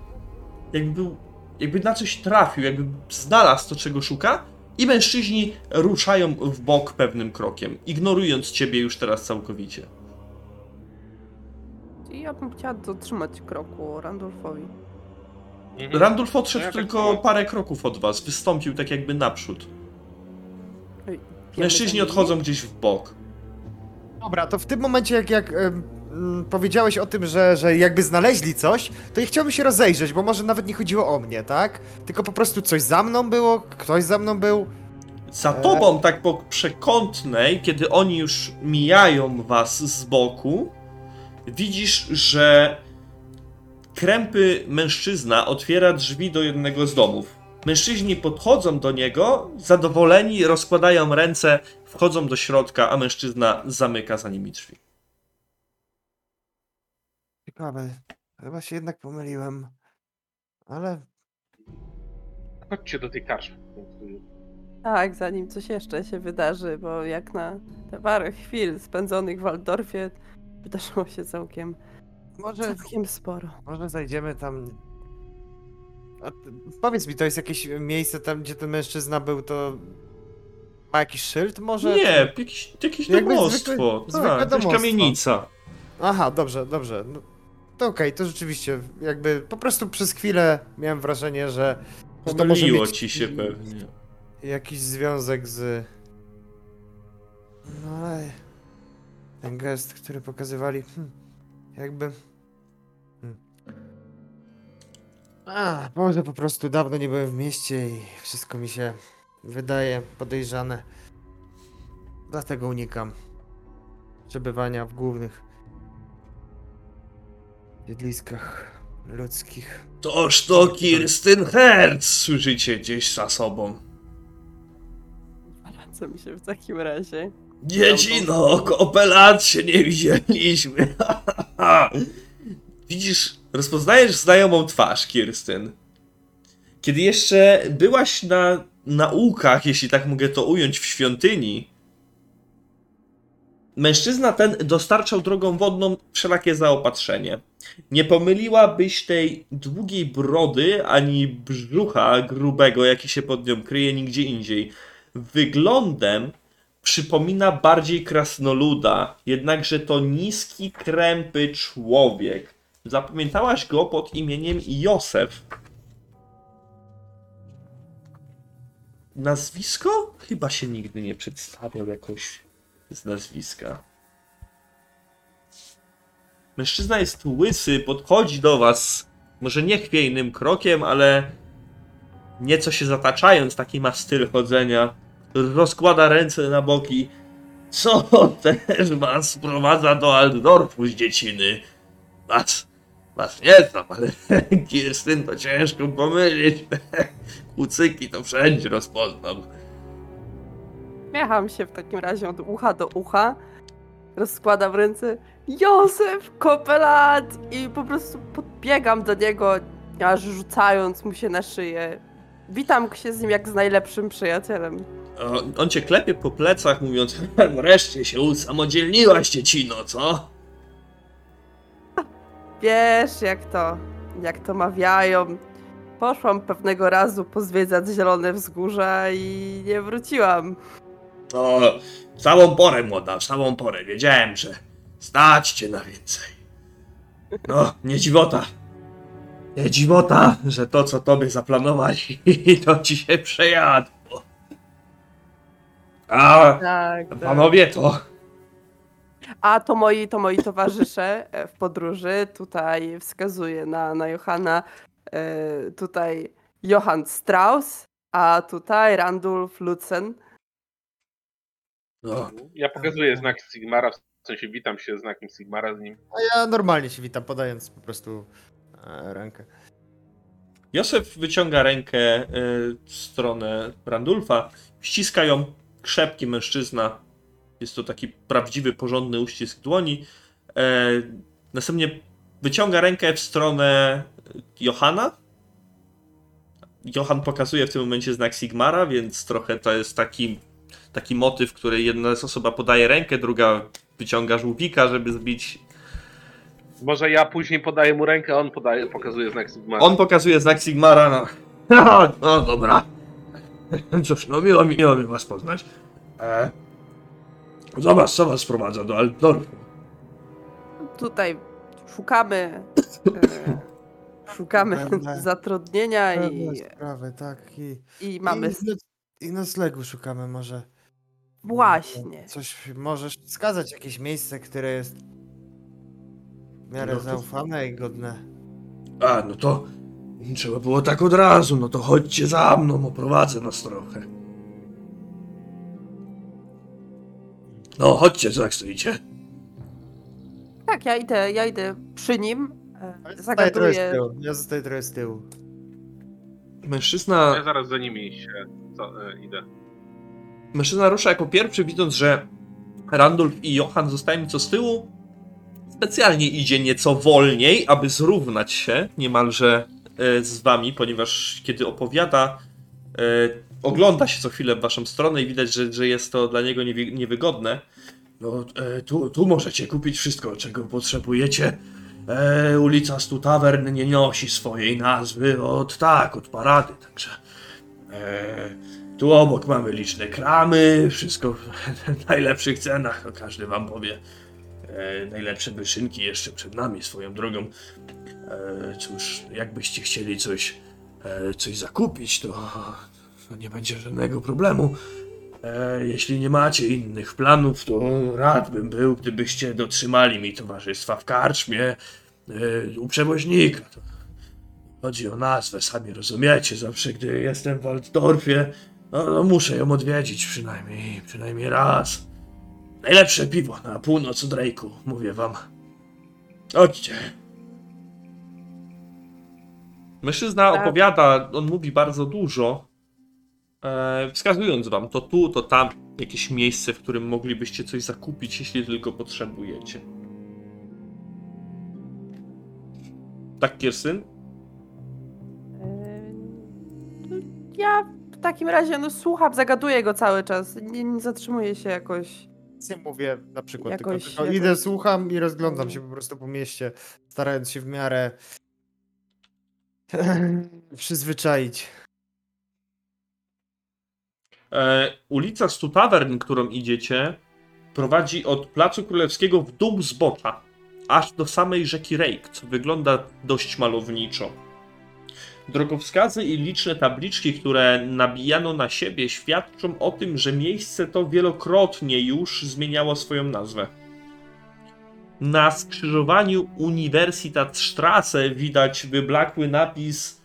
jakby, był, jakby na coś trafił, jakby znalazł to, czego szuka, i mężczyźni ruszają w bok pewnym krokiem, ignorując ciebie już teraz całkowicie. i ja bym chciała dotrzymać kroku Randolfowi. Mhm. Randulf odszedł No ja tak tylko parę kroków od was, wystąpił tak jakby naprzód. Mężczyźni odchodzą gdzieś w bok. Dobra, to w tym momencie, jak, jak mm, powiedziałeś o tym, że, że jakby znaleźli coś, to ja chciałbym się rozejrzeć, bo może nawet nie chodziło o mnie, tak? Tylko po prostu coś za mną było, ktoś za mną był. Za E. tobą, tak po przekątnej, kiedy oni już mijają was z boku, widzisz, że krępy mężczyzna otwiera drzwi do jednego z domów. Mężczyźni podchodzą do niego, zadowoleni, rozkładają ręce, wchodzą do środka, a mężczyzna zamyka za nimi drzwi. Ciekawe, chyba się jednak pomyliłem. Ale Chodźcie do tej karczmy. Tak, zanim coś jeszcze się wydarzy, bo jak na te parę chwil spędzonych w Waldorfie wydarzyło się całkiem, może, całkiem sporo. może zajdziemy tam. A, powiedz mi, to jest jakieś miejsce tam, gdzie ten mężczyzna był, to ma jakiś szyld może? Nie, jakieś, jakieś Jakby domostwo. zwykłe- tak, jakaś domostwo. kamienica. Aha, dobrze, dobrze. No, to okej, to rzeczywiście, jakby po prostu przez chwilę miałem wrażenie, że, że to może Pomyliło mieć ci się pewnie. jakiś związek z... No ale ten gest, który pokazywali, hmm, jakby... A, może po prostu dawno nie byłem w mieście i wszystko mi się wydaje podejrzane. Dlatego unikam przebywania w głównych siedliskach ludzkich. Toż to Kirsten Hertz, słyszycie gdzieś za sobą. Co mi się w takim razie? Dziecino, kopę lat się nie widzieliśmy. *laughs* Widzisz, rozpoznajesz znajomą twarz, Kirsten. Kiedy jeszcze byłaś na naukach, jeśli tak mogę to ująć, w świątyni, mężczyzna ten dostarczał drogą wodną wszelakie zaopatrzenie. Nie pomyliłabyś tej długiej brody ani brzucha grubego, jaki się pod nią kryje nigdzie indziej. Wyglądem przypomina bardziej krasnoluda, jednakże to niski, krępy człowiek. Zapamiętałaś go pod imieniem Józef. Nazwisko? Chyba się nigdy nie przedstawiał jakoś z nazwiska. Mężczyzna jest łysy, podchodzi do was, może nie chwiejnym krokiem, ale nieco się zataczając, taki ma styl chodzenia rozkłada ręce na boki. Co *laughs* też was sprowadza do Altdorfu z dzieciny? Was, was nie znam, ale *laughs* Kirstyn to ciężko pomylić. *laughs* Kucyki to wszędzie rozpoznam. Miecham się w takim razie od ucha do ucha, rozkładam ręce. Józef, kopelat! I po prostu podbiegam do niego, aż rzucając mu się na szyję. Witam się z nim jak z najlepszym przyjacielem. On, cię klepie po plecach, mówiąc: *laughs* Wreszcie się usamodzielniłaś, dziecino, co? Wiesz, jak to, jak to mawiają. Poszłam pewnego razu pozwiedzać Zielone Wzgórza i nie wróciłam. O, w samą porę, młoda, w samą porę. Wiedziałem, że stać cię na więcej. No, nie dziwota. Nie dziwota, że to, co tobie zaplanowali, *laughs* to ci się przejadło. A, Tak, tak. panowie, to... A to moi, to moi towarzysze e, w podróży. Tutaj wskazuję na, na Johana. E, tutaj Johann Strauss, a tutaj Randulf Lutzen. No, Ja pokazuję znak Sigmara, w sensie witam się znakiem Sigmara z nim. A ja normalnie się witam, podając po prostu e, rękę. Józef wyciąga rękę w stronę Randulfa, ściska ją krzepki mężczyzna. Jest to taki prawdziwy, porządny uścisk dłoni. E, następnie wyciąga rękę w stronę Johana. Johan pokazuje w tym momencie znak Sigmara, więc trochę to jest taki, taki motyw, który jedna osoba podaje rękę, druga wyciąga żółwika, żeby zbić Może ja później podaję mu rękę, a on podaje, pokazuje znak Sigmara. On pokazuje znak Sigmara, no. No, *laughs* no dobra. Cóż, no miło mi, miło mi was poznać. E, zobacz, co was sprowadza do Altdorfu. Tutaj szukamy e, szukamy *laughs* Pewne- zatrudnienia i, Pewne sprawy, tak. I, i mamy I, I noclegu szukamy może. właśnie. Coś możesz wskazać jakieś miejsce, które jest w miarę No to- zaufane i godne. A, no to trzeba było tak od razu, no to chodźcie za mną, oprowadzę was trochę. No, chodźcie, co tak stoicie? Tak, ja idę, ja idę przy nim. e, Ja zostaję trochę z Zagaduję. tyłu. Ja zostaję trochę z tyłu. Mężczyzna Ja zaraz za nimi się co, e, idę. Mężczyzna rusza jako pierwszy, widząc, że Randolph i Johan zostają nieco z tyłu. Specjalnie idzie nieco wolniej, aby zrównać się niemalże e, z wami, ponieważ kiedy opowiada, e, ogląda się co chwilę w waszą stronę i widać, że, że jest to dla niego niewi- niewygodne. No, e, tu, tu możecie kupić wszystko, czego potrzebujecie. E, ulica Stu Tavern nie nosi swojej nazwy od tak, od parady, także. E, tu obok mamy liczne kramy, wszystko w *laughs* najlepszych cenach, no każdy wam powie. E, najlepsze wyszynki jeszcze przed nami swoją drogą. E, cóż, jakbyście chcieli coś, e, coś zakupić, to, to nie będzie żadnego problemu. E, jeśli nie macie innych planów, to rad bym był, gdybyście dotrzymali mi towarzystwa w karczmie e, u przewoźnika. To chodzi o nazwę, sami rozumiecie. Zawsze, gdy jestem w Waldorfie, no, no muszę ją odwiedzić przynajmniej, przynajmniej raz. Najlepsze piwo na północ od Drake'u, mówię wam. Chodźcie. Mężczyzna Tak. opowiada, on mówi bardzo dużo, e, wskazując wam to tu, to tam, jakieś miejsce, w którym moglibyście coś zakupić, jeśli tylko potrzebujecie. Tak, Kirstyn? E, Ja w takim razie no, słucham, zagaduję go cały czas. Nie, nie zatrzymuję się jakoś. Nic nie mówię na przykład, Jakoś- tylko, tylko jakoś- idę, słucham i rozglądam się po prostu po mieście, starając się w miarę *laughs* przyzwyczaić. E, ulica Stu Tavern, którą idziecie, prowadzi od Placu Królewskiego w dół zbocza, aż do samej rzeki Rake, co wygląda dość malowniczo. Drogowskazy i liczne tabliczki, które nabijano na siebie, świadczą o tym, że miejsce to wielokrotnie już zmieniało swoją nazwę. Na skrzyżowaniu Universitatstrasse widać wyblakły napis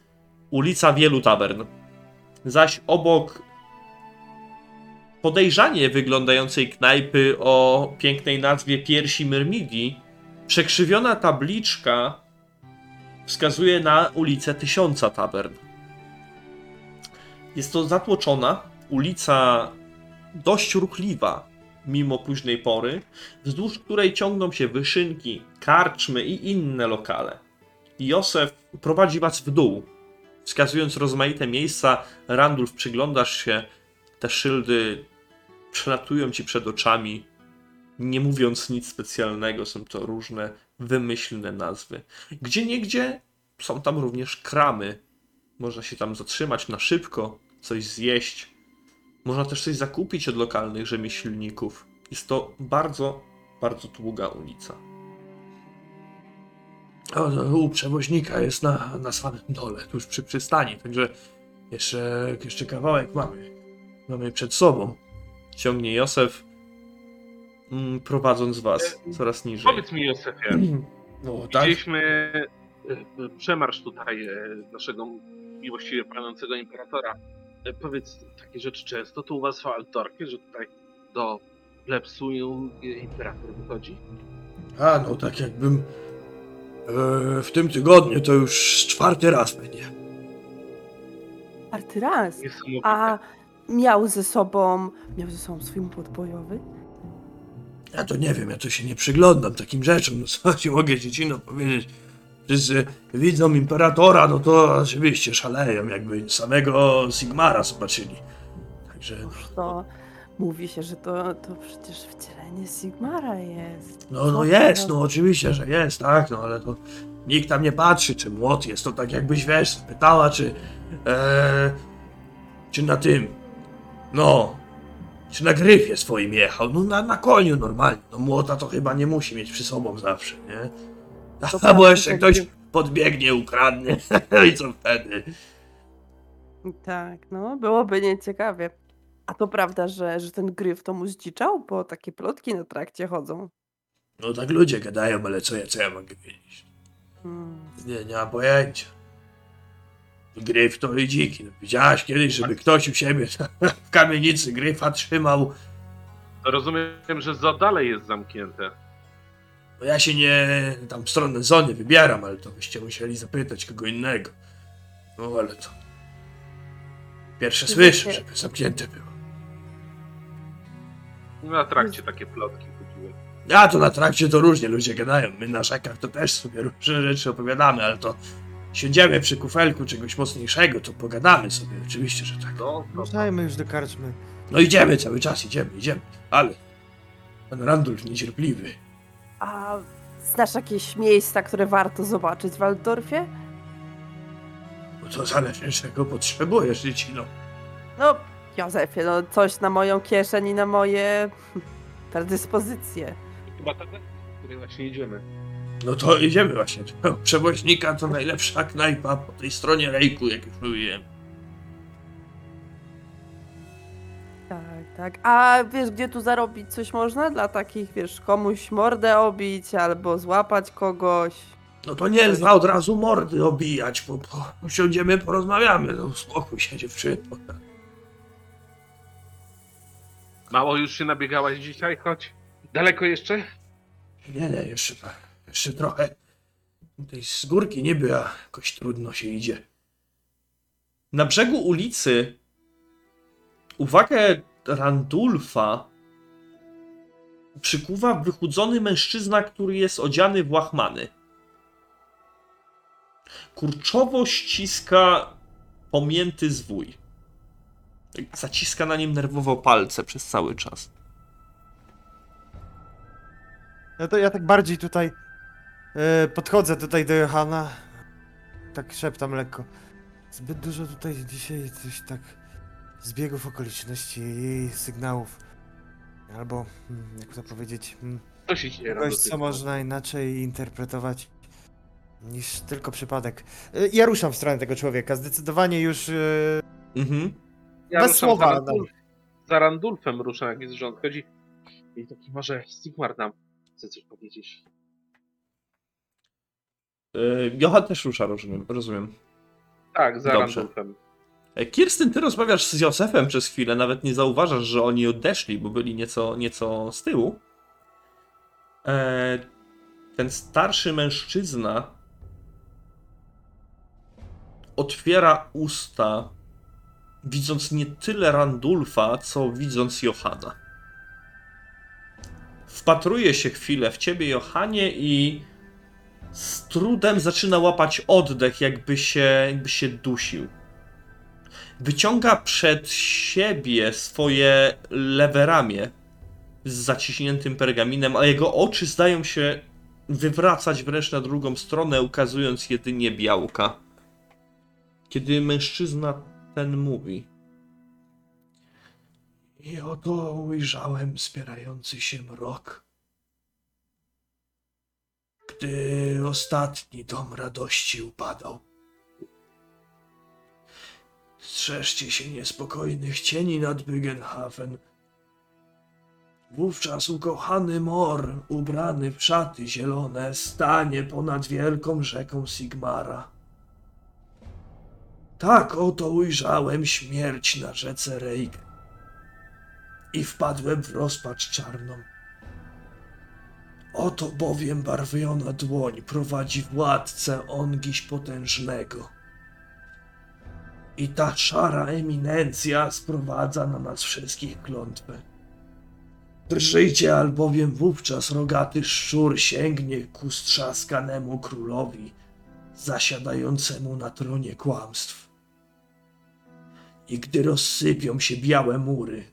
Ulica Wielu Tavern. Zaś obok podejrzanie wyglądającej knajpy o pięknej nazwie Piersi Myrmidii, przekrzywiona tabliczka wskazuje na ulicę Tysiąca Tavern. Jest to zatłoczona ulica dość ruchliwa, mimo późnej pory, wzdłuż której ciągną się wyszynki, karczmy i inne lokale. Józef prowadzi was w dół, wskazując rozmaite miejsca. Randulf, przyglądasz się, te szyldy przelatują ci przed oczami, nie mówiąc nic specjalnego, są to różne wymyślne nazwy. Gdzie niegdzie są tam również kramy. Można się tam zatrzymać na szybko, coś zjeść. Można też coś zakupić od lokalnych rzemieślników. Jest to bardzo, bardzo długa ulica. No, u przewoźnika jest na, na samym dole, tuż przy przystani, także jeszcze, jeszcze kawałek mamy. Mamy przed sobą. Ciągnie Józef, mm, prowadząc was coraz niżej. Powiedz mi, Józefie, *clears throat* No, tak? widzieliśmy e, e, przemarsz tutaj e, naszego miłościwie panującego imperatora. E, Powiedz takie rzeczy często tu u was w Altorfie, że tutaj do plebsuju e, imperator wychodzi? A, no tak jakbym e, w tym tygodniu to już czwarty raz będzie. Czwarty raz. Niesamowite. A miał ze sobą, miał ze sobą swój młot bojowy? Ja to nie wiem, ja to się nie przyglądam takim rzeczom, no *laughs* co ci mogę dziecino powiedzieć. Wszyscy widzą imperatora, no to oczywiście szaleją, jakby samego Sigmara zobaczyli. Także, no, To mówi się, że to, to przecież wcielenie Sigmara jest. no, no jest, no oczywiście, że jest, tak, no ale to nikt tam nie patrzy, czy młot jest, to tak jakbyś, wiesz, pytała, czy, e, czy na tym, no, czy na gryfie swoim jechał, no na, na koniu normalnie, no młota to chyba nie musi mieć przy sobą zawsze, nie? To *laughs* A bo jeszcze ktoś podbiegnie, ukradnie. *laughs* I co wtedy? Tak, no byłoby nieciekawie. A to prawda, że, że ten gryf to mu zdziczał? Bo takie plotki na trakcie chodzą. No tak ludzie gadają, ale co ja, co ja mogę wiedzieć? Hmm. Nie, nie mam pojęcia. Gryf to i dziki. No, widziałaś kiedyś, żeby ktoś u siebie *laughs* w kamienicy gryfa trzymał? Rozumiem, że za dalej jest zamknięte. No ja się nie tam w stronę zony wybieram, ale to byście musieli zapytać kogo innego. No ale to... Pierwsze słyszę, żeby zamknięte było. Na trakcie takie plotki chodziły. Ja to na trakcie to różnie ludzie gadają. My na rzekach to też sobie różne rzeczy opowiadamy, ale to siądziemy przy kufelku czegoś mocniejszego, to pogadamy sobie. Oczywiście, że tak. No, no, Ruszajmy już do karczmy. No idziemy cały czas, idziemy, idziemy. Ale pan Randulf niecierpliwy. A znasz jakieś miejsca, które warto zobaczyć w Waldorfie? Bo to zależy czego potrzebujesz, dziecino. No, Józefie, no coś na moją kieszeń i na moje *laughs* predyspozycje. chyba tak, w której właśnie idziemy. No to idziemy właśnie. *laughs* Przewoźnika to najlepsza knajpa po tej stronie rejku, jak już mówiłem. Tak, tak. A wiesz, gdzie tu zarobić coś można? Dla takich, wiesz, komuś mordę obić albo złapać kogoś. No to nie zna od razu mordy obijać, bo, bo usiądziemy, porozmawiamy. No spokój się dziewczyno. Mało już się nabiegałaś dzisiaj, chodź. Daleko jeszcze? Nie, nie, jeszcze, jeszcze trochę. Tej z górki niby, a jakoś trudno się idzie. Na brzegu ulicy uwagę Randulfa przykuwa wychudzony mężczyzna, który jest odziany w łachmany. Kurczowo ściska pomięty zwój. Zaciska na nim nerwowo palce przez cały czas. Ja, to, ja tak bardziej tutaj e, podchodzę tutaj do Johana. Tak szeptam lekko. Zbyt dużo tutaj dzisiaj coś tak zbiegów okoliczności i sygnałów. Albo, hmm, jak to powiedzieć, hmm, Co się dzieje? Czegoś, co można inaczej interpretować niż tylko przypadek. E, Ja ruszam w stronę tego człowieka. Zdecydowanie już. e, Mhm. Ja bez ruszam słowa, Za, Randulf, za Randulfem ruszam, jak jest rząd. Chodzi i taki może Sigmar nam chce coś powiedzieć. Yy, Johan też rusza, rozumiem. rozumiem. Tak, za Dobrze. Randulfem. E, Kirstyn, ty rozmawiasz z Józefem przez chwilę, nawet nie zauważasz, że oni odeszli, bo byli nieco, nieco z tyłu. E, ten starszy mężczyzna otwiera usta, widząc nie tyle Randulfa, co widząc Johana. Wpatruje się chwilę w ciebie, Johanie, i z trudem zaczyna łapać oddech, jakby się, jakby się dusił wyciąga przed siebie swoje lewe ramię z zaciśniętym pergaminem, a jego oczy zdają się wywracać wręcz na drugą stronę, ukazując jedynie białka. Kiedy mężczyzna ten mówi. I oto ujrzałem spierający się mrok. Gdy ostatni dom radości upadał. Strzeżcie się niespokojnych cieni nad Byggenhafen. Wówczas ukochany mor, ubrany w szaty zielone, stanie ponad wielką rzeką Sigmara. Tak oto ujrzałem śmierć na rzece Rejk i wpadłem w rozpacz czarną. Oto bowiem barwiona dłoń prowadzi władcę Ongiś Potężnego. I ta szara eminencja sprowadza na nas wszystkich klątwę. Drżyjcie, albowiem wówczas rogaty szczur sięgnie ku strzaskanemu królowi, zasiadającemu na tronie kłamstw. I gdy rozsypią się białe mury,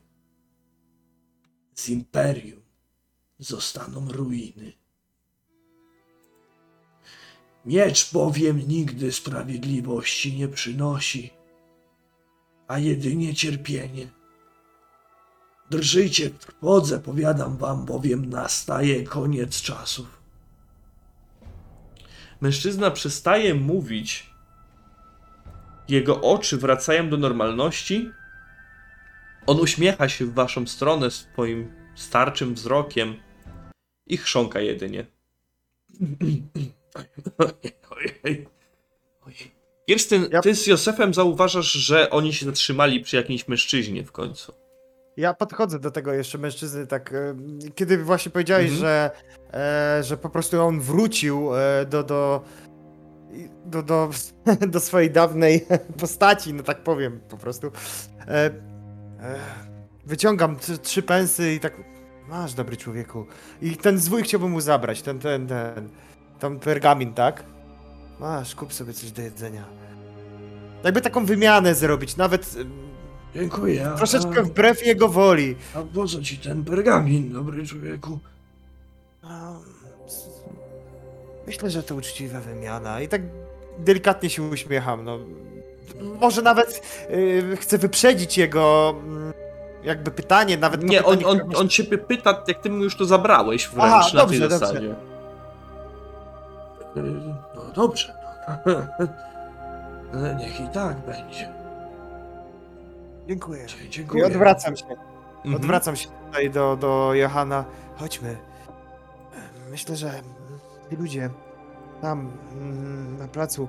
z imperium zostaną ruiny. Miecz bowiem nigdy sprawiedliwości nie przynosi, a jedynie cierpienie. Drżyjcie w trwodze, powiadam wam, bowiem nastaje koniec czasów. Mężczyzna przestaje mówić. Jego oczy wracają do normalności. On uśmiecha się w waszą stronę swoim starczym wzrokiem i chrząka jedynie. Ojej. Kirstyn, Ja- ty z Józefem zauważasz, że oni się zatrzymali przy jakimś mężczyźnie w końcu. Ja podchodzę do tego jeszcze mężczyzny, tak, e, kiedy właśnie powiedziałeś, Mhm. że, e, że po prostu on wrócił e, do, do, do, do, *laughs* do swojej dawnej *laughs* postaci, no tak powiem po prostu. E, e, wyciągam trzy, trzy pensy i tak, masz dobry człowieku. I ten zwój chciałbym mu zabrać, ten, ten, ten, ten pergamin, tak? Masz, kup sobie coś do jedzenia. Jakby taką wymianę zrobić, nawet Dziękuję. troszeczkę wbrew jego woli. A po co ci ten pergamin, dobry człowieku? No, s- Myślę, że to uczciwa wymiana. I tak delikatnie się uśmiecham. No. Może nawet y, chcę wyprzedzić jego mm, jakby pytanie, nawet Nie, on, pytanie, on, on ciebie pyta, jak ty mu już to zabrałeś wręcz Aha, na dobrze, tej dobrze. zasadzie. No dobrze, no. *laughs* Niech i tak będzie. Dziękuję. Dzie- I Dziękuję. odwracam się. Mhm. Odwracam się tutaj do, do Johana. Chodźmy. Myślę, że ci ludzie tam mm, na placu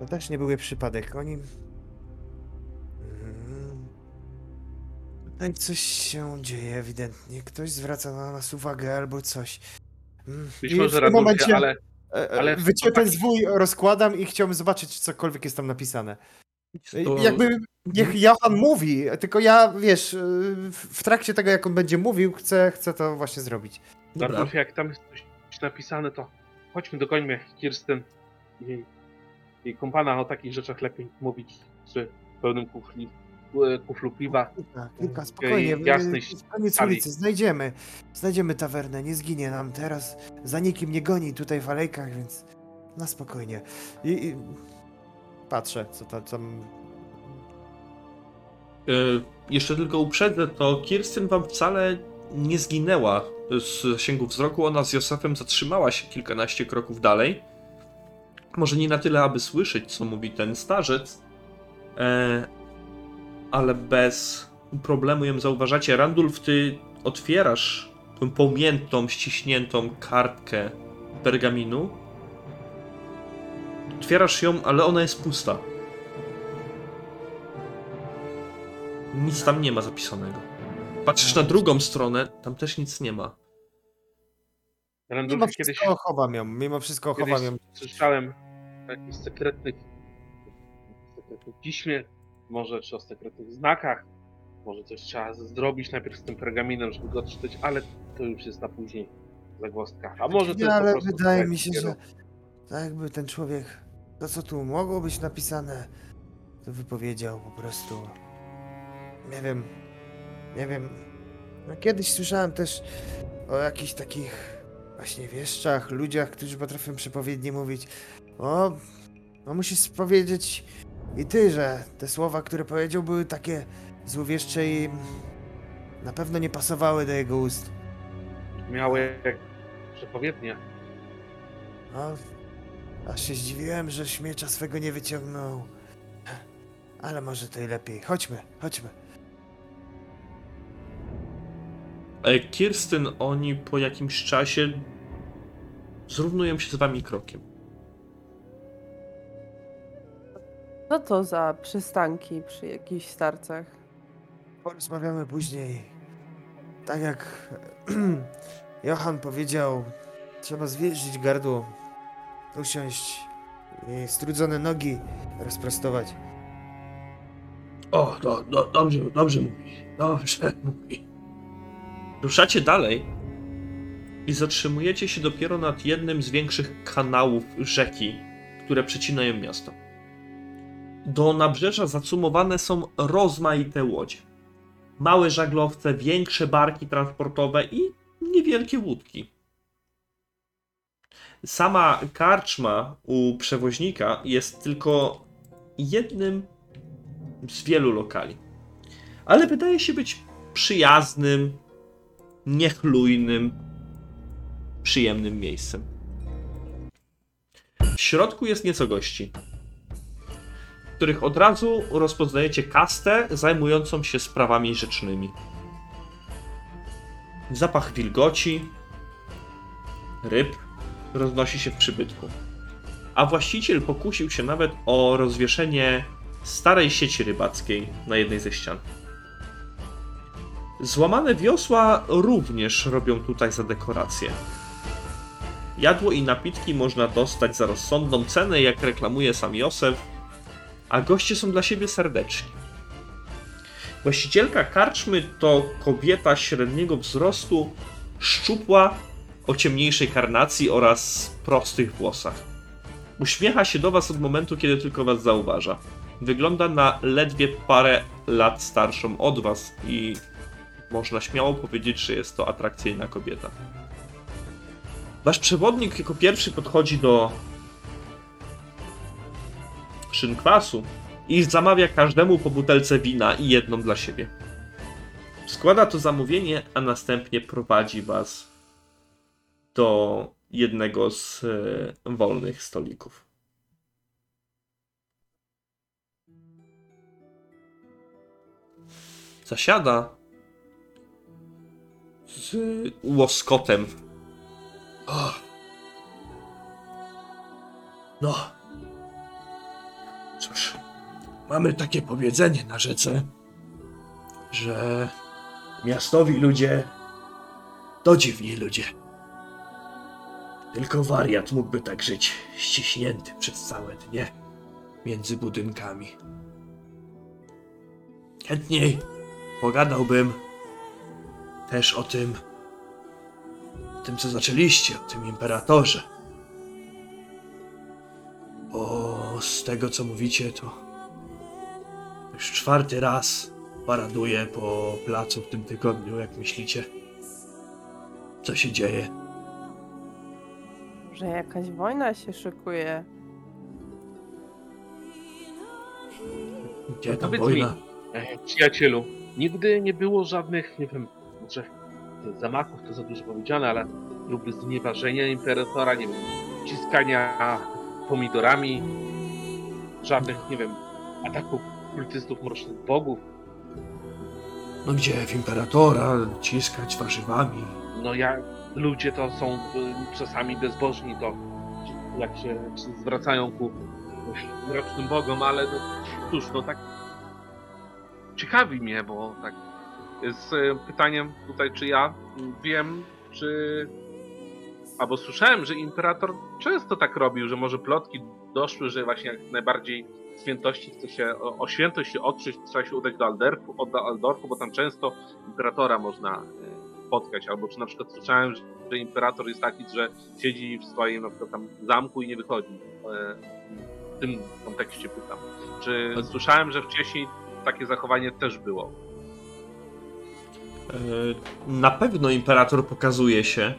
to też nie były przypadek. Oni. Tutaj coś się dzieje ewidentnie. Ktoś zwraca na nas uwagę albo coś. Mm, Być i może w tym momencie ale e, e, ale zwój rozkładam i chciałbym zobaczyć, czy cokolwiek jest tam napisane. To- Jakby Niech Johan mówi, tylko ja, wiesz, yy, w trakcie tego, jak on będzie mówił, chcę, chcę to właśnie zrobić. Dobra. Radulfie, jak tam jest coś napisane, to chodźmy, dogońmy Kirsten i jej, jej kompana o takich rzeczach lepiej mówić przy pełnym kufli, e, kuflu piwa. Kilka, kilka, spokojnie. Jasnej w- Koniec ulicy, znajdziemy. Znajdziemy tawernę, nie zginie nam teraz. Za nikim nie goni tutaj w alejkach, więc na spokojnie. I, i patrzę, co tam, tam... E, jeszcze tylko uprzedzę, to Kirsten wam wcale nie zginęła z zasięgu wzroku. Ona z Józefem zatrzymała się kilkanaście kroków dalej. Może nie na tyle, aby słyszeć, co mówi ten starzec, e, ale bez problemu ją zauważacie. Randulf, ty otwierasz tę pomiętą, ściśniętą kartkę pergaminu. Otwierasz ją, ale ona jest pusta. Nic tam nie ma zapisanego. Patrzysz na drugą stronę, tam też nic nie ma. Mimo Randulfie, kiedyś, wszystko chowam ją, mimo wszystko chowam ją. słyszałem o jakichś sekretnych, sekretnych piśmie, może czy o sekretnych znakach, może coś trzeba zrobić najpierw z tym pergaminem, żeby go odczytać, ale to już jest na później zagwozdka. A może to Nie, ale wydaje mi się, że tak jakby ten człowiek, to co tu mogło być napisane, to wypowiedział po prostu. Nie wiem, nie wiem. No, kiedyś słyszałem też o jakichś takich właśnie wieszczach, ludziach, którzy potrafią przepowiednie mówić. O, no musisz powiedzieć i ty, że te słowa, które powiedział, były takie złowieszcze i na pewno nie pasowały do jego ust. Miały jak przepowiednie. No, aż się zdziwiłem, że śmiecza swego nie wyciągnął. Ale może to i lepiej. Chodźmy, chodźmy. E, Kirsten, oni po jakimś czasie zrównują się z wami krokiem. Co to za przystanki przy jakichś starcach? Porozmawiamy później. Tak jak *clears throat* Johan powiedział, trzeba zwierzyć gardło, usiąść i strudzone nogi rozprostować. O, do, do, dobrze, dobrze mówi. Dobrze *laughs* mówi. Ruszacie dalej i zatrzymujecie się dopiero nad jednym z większych kanałów rzeki, które przecinają miasto. Do nabrzeża zacumowane są rozmaite łodzie. Małe żaglowce, większe barki transportowe i niewielkie łódki. Sama karczma u przewoźnika jest tylko jednym z wielu lokali. Ale wydaje się być przyjaznym, niechlujnym, przyjemnym miejscem. W środku jest nieco gości, których od razu rozpoznajecie kastę zajmującą się sprawami rzecznymi. Zapach wilgoci, ryb roznosi się w przybytku. A właściciel pokusił się nawet o rozwieszenie starej sieci rybackiej na jednej ze ścian. Złamane wiosła również robią tutaj za dekorację. Jadło i napitki można dostać za rozsądną cenę, jak reklamuje sam Józef, a goście są dla siebie serdeczni. Właścicielka karczmy to kobieta średniego wzrostu, szczupła, o ciemniejszej karnacji oraz prostych włosach. Uśmiecha się do was od momentu, kiedy tylko was zauważa. Wygląda na ledwie parę lat starszą od was i można śmiało powiedzieć, że jest to atrakcyjna kobieta. Wasz przewodnik jako pierwszy podchodzi do szynkwasu i zamawia każdemu po butelce wina i jedną dla siebie. Składa to zamówienie, a następnie prowadzi was do jednego z e, wolnych stolików. Zasiada z łoskotem. O. No. Cóż, mamy takie powiedzenie na rzece, że miastowi ludzie to dziwni ludzie. Tylko wariat mógłby tak żyć, ściśnięty przez całe dnie między budynkami. Chętniej pogadałbym też o tym, tym, co zaczęliście, o tym imperatorze. Bo z tego, co mówicie, to już czwarty raz paraduję po placu w tym tygodniu, jak myślicie. Co się dzieje? Że jakaś wojna się szykuje. Gdzie tam Powiedz wojna? E, Przyjacielu, nigdy nie było żadnych, nie wiem, może zamachów to za dużo powiedziane, ale próby znieważenia imperatora, nie wiem, ciskania pomidorami, żadnych, nie wiem, ataków kultystów mrocznych bogów. No gdzie w imperatora ciskać warzywami? No ja, ludzie to są y, czasami bezbożni, to jak się zwracają ku mrocznym bogom, ale no, cóż, no tak ciekawi mnie, bo tak z y, pytaniem tutaj, czy ja wiem, czy albo słyszałem, że imperator często tak robił, że może plotki doszły, że właśnie jak najbardziej świętości chce się, o, o świętość się otrzeć, trzeba się udać do Alderfu, od Aldorfu, bo tam często imperatora można y, spotkać, albo czy na przykład słyszałem, że, że imperator jest taki, że siedzi w swoim na przykład tam zamku i nie wychodzi. E, W tym kontekście pytam. Czy słyszałem, że wcześniej takie zachowanie też było? E, Na pewno imperator pokazuje się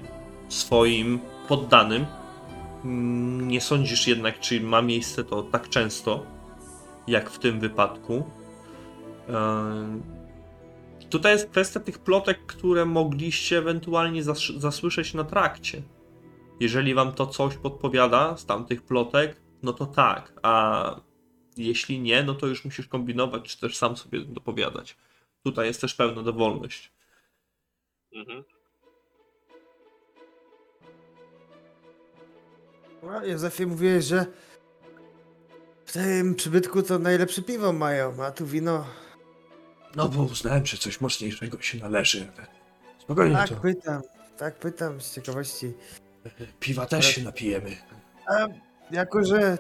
swoim poddanym. Nie sądzisz jednak, czy ma miejsce to tak często, jak w tym wypadku. E, Tutaj jest kwestia tych plotek, które mogliście ewentualnie zas- zasłyszeć na trakcie. Jeżeli wam to coś podpowiada z tamtych plotek, no to tak, a jeśli nie, no to już musisz kombinować, czy też sam sobie dopowiadać. Tutaj jest też pełna dowolność. Mhm. Józefie, mówiłeś, że w tym przybytku to najlepsze piwo mają, a tu wino. No bo uznałem, że coś mocniejszego się należy. ale Spokojnie Tak to. pytam, tak pytam z ciekawości. Piwa też się napijemy. A jako, że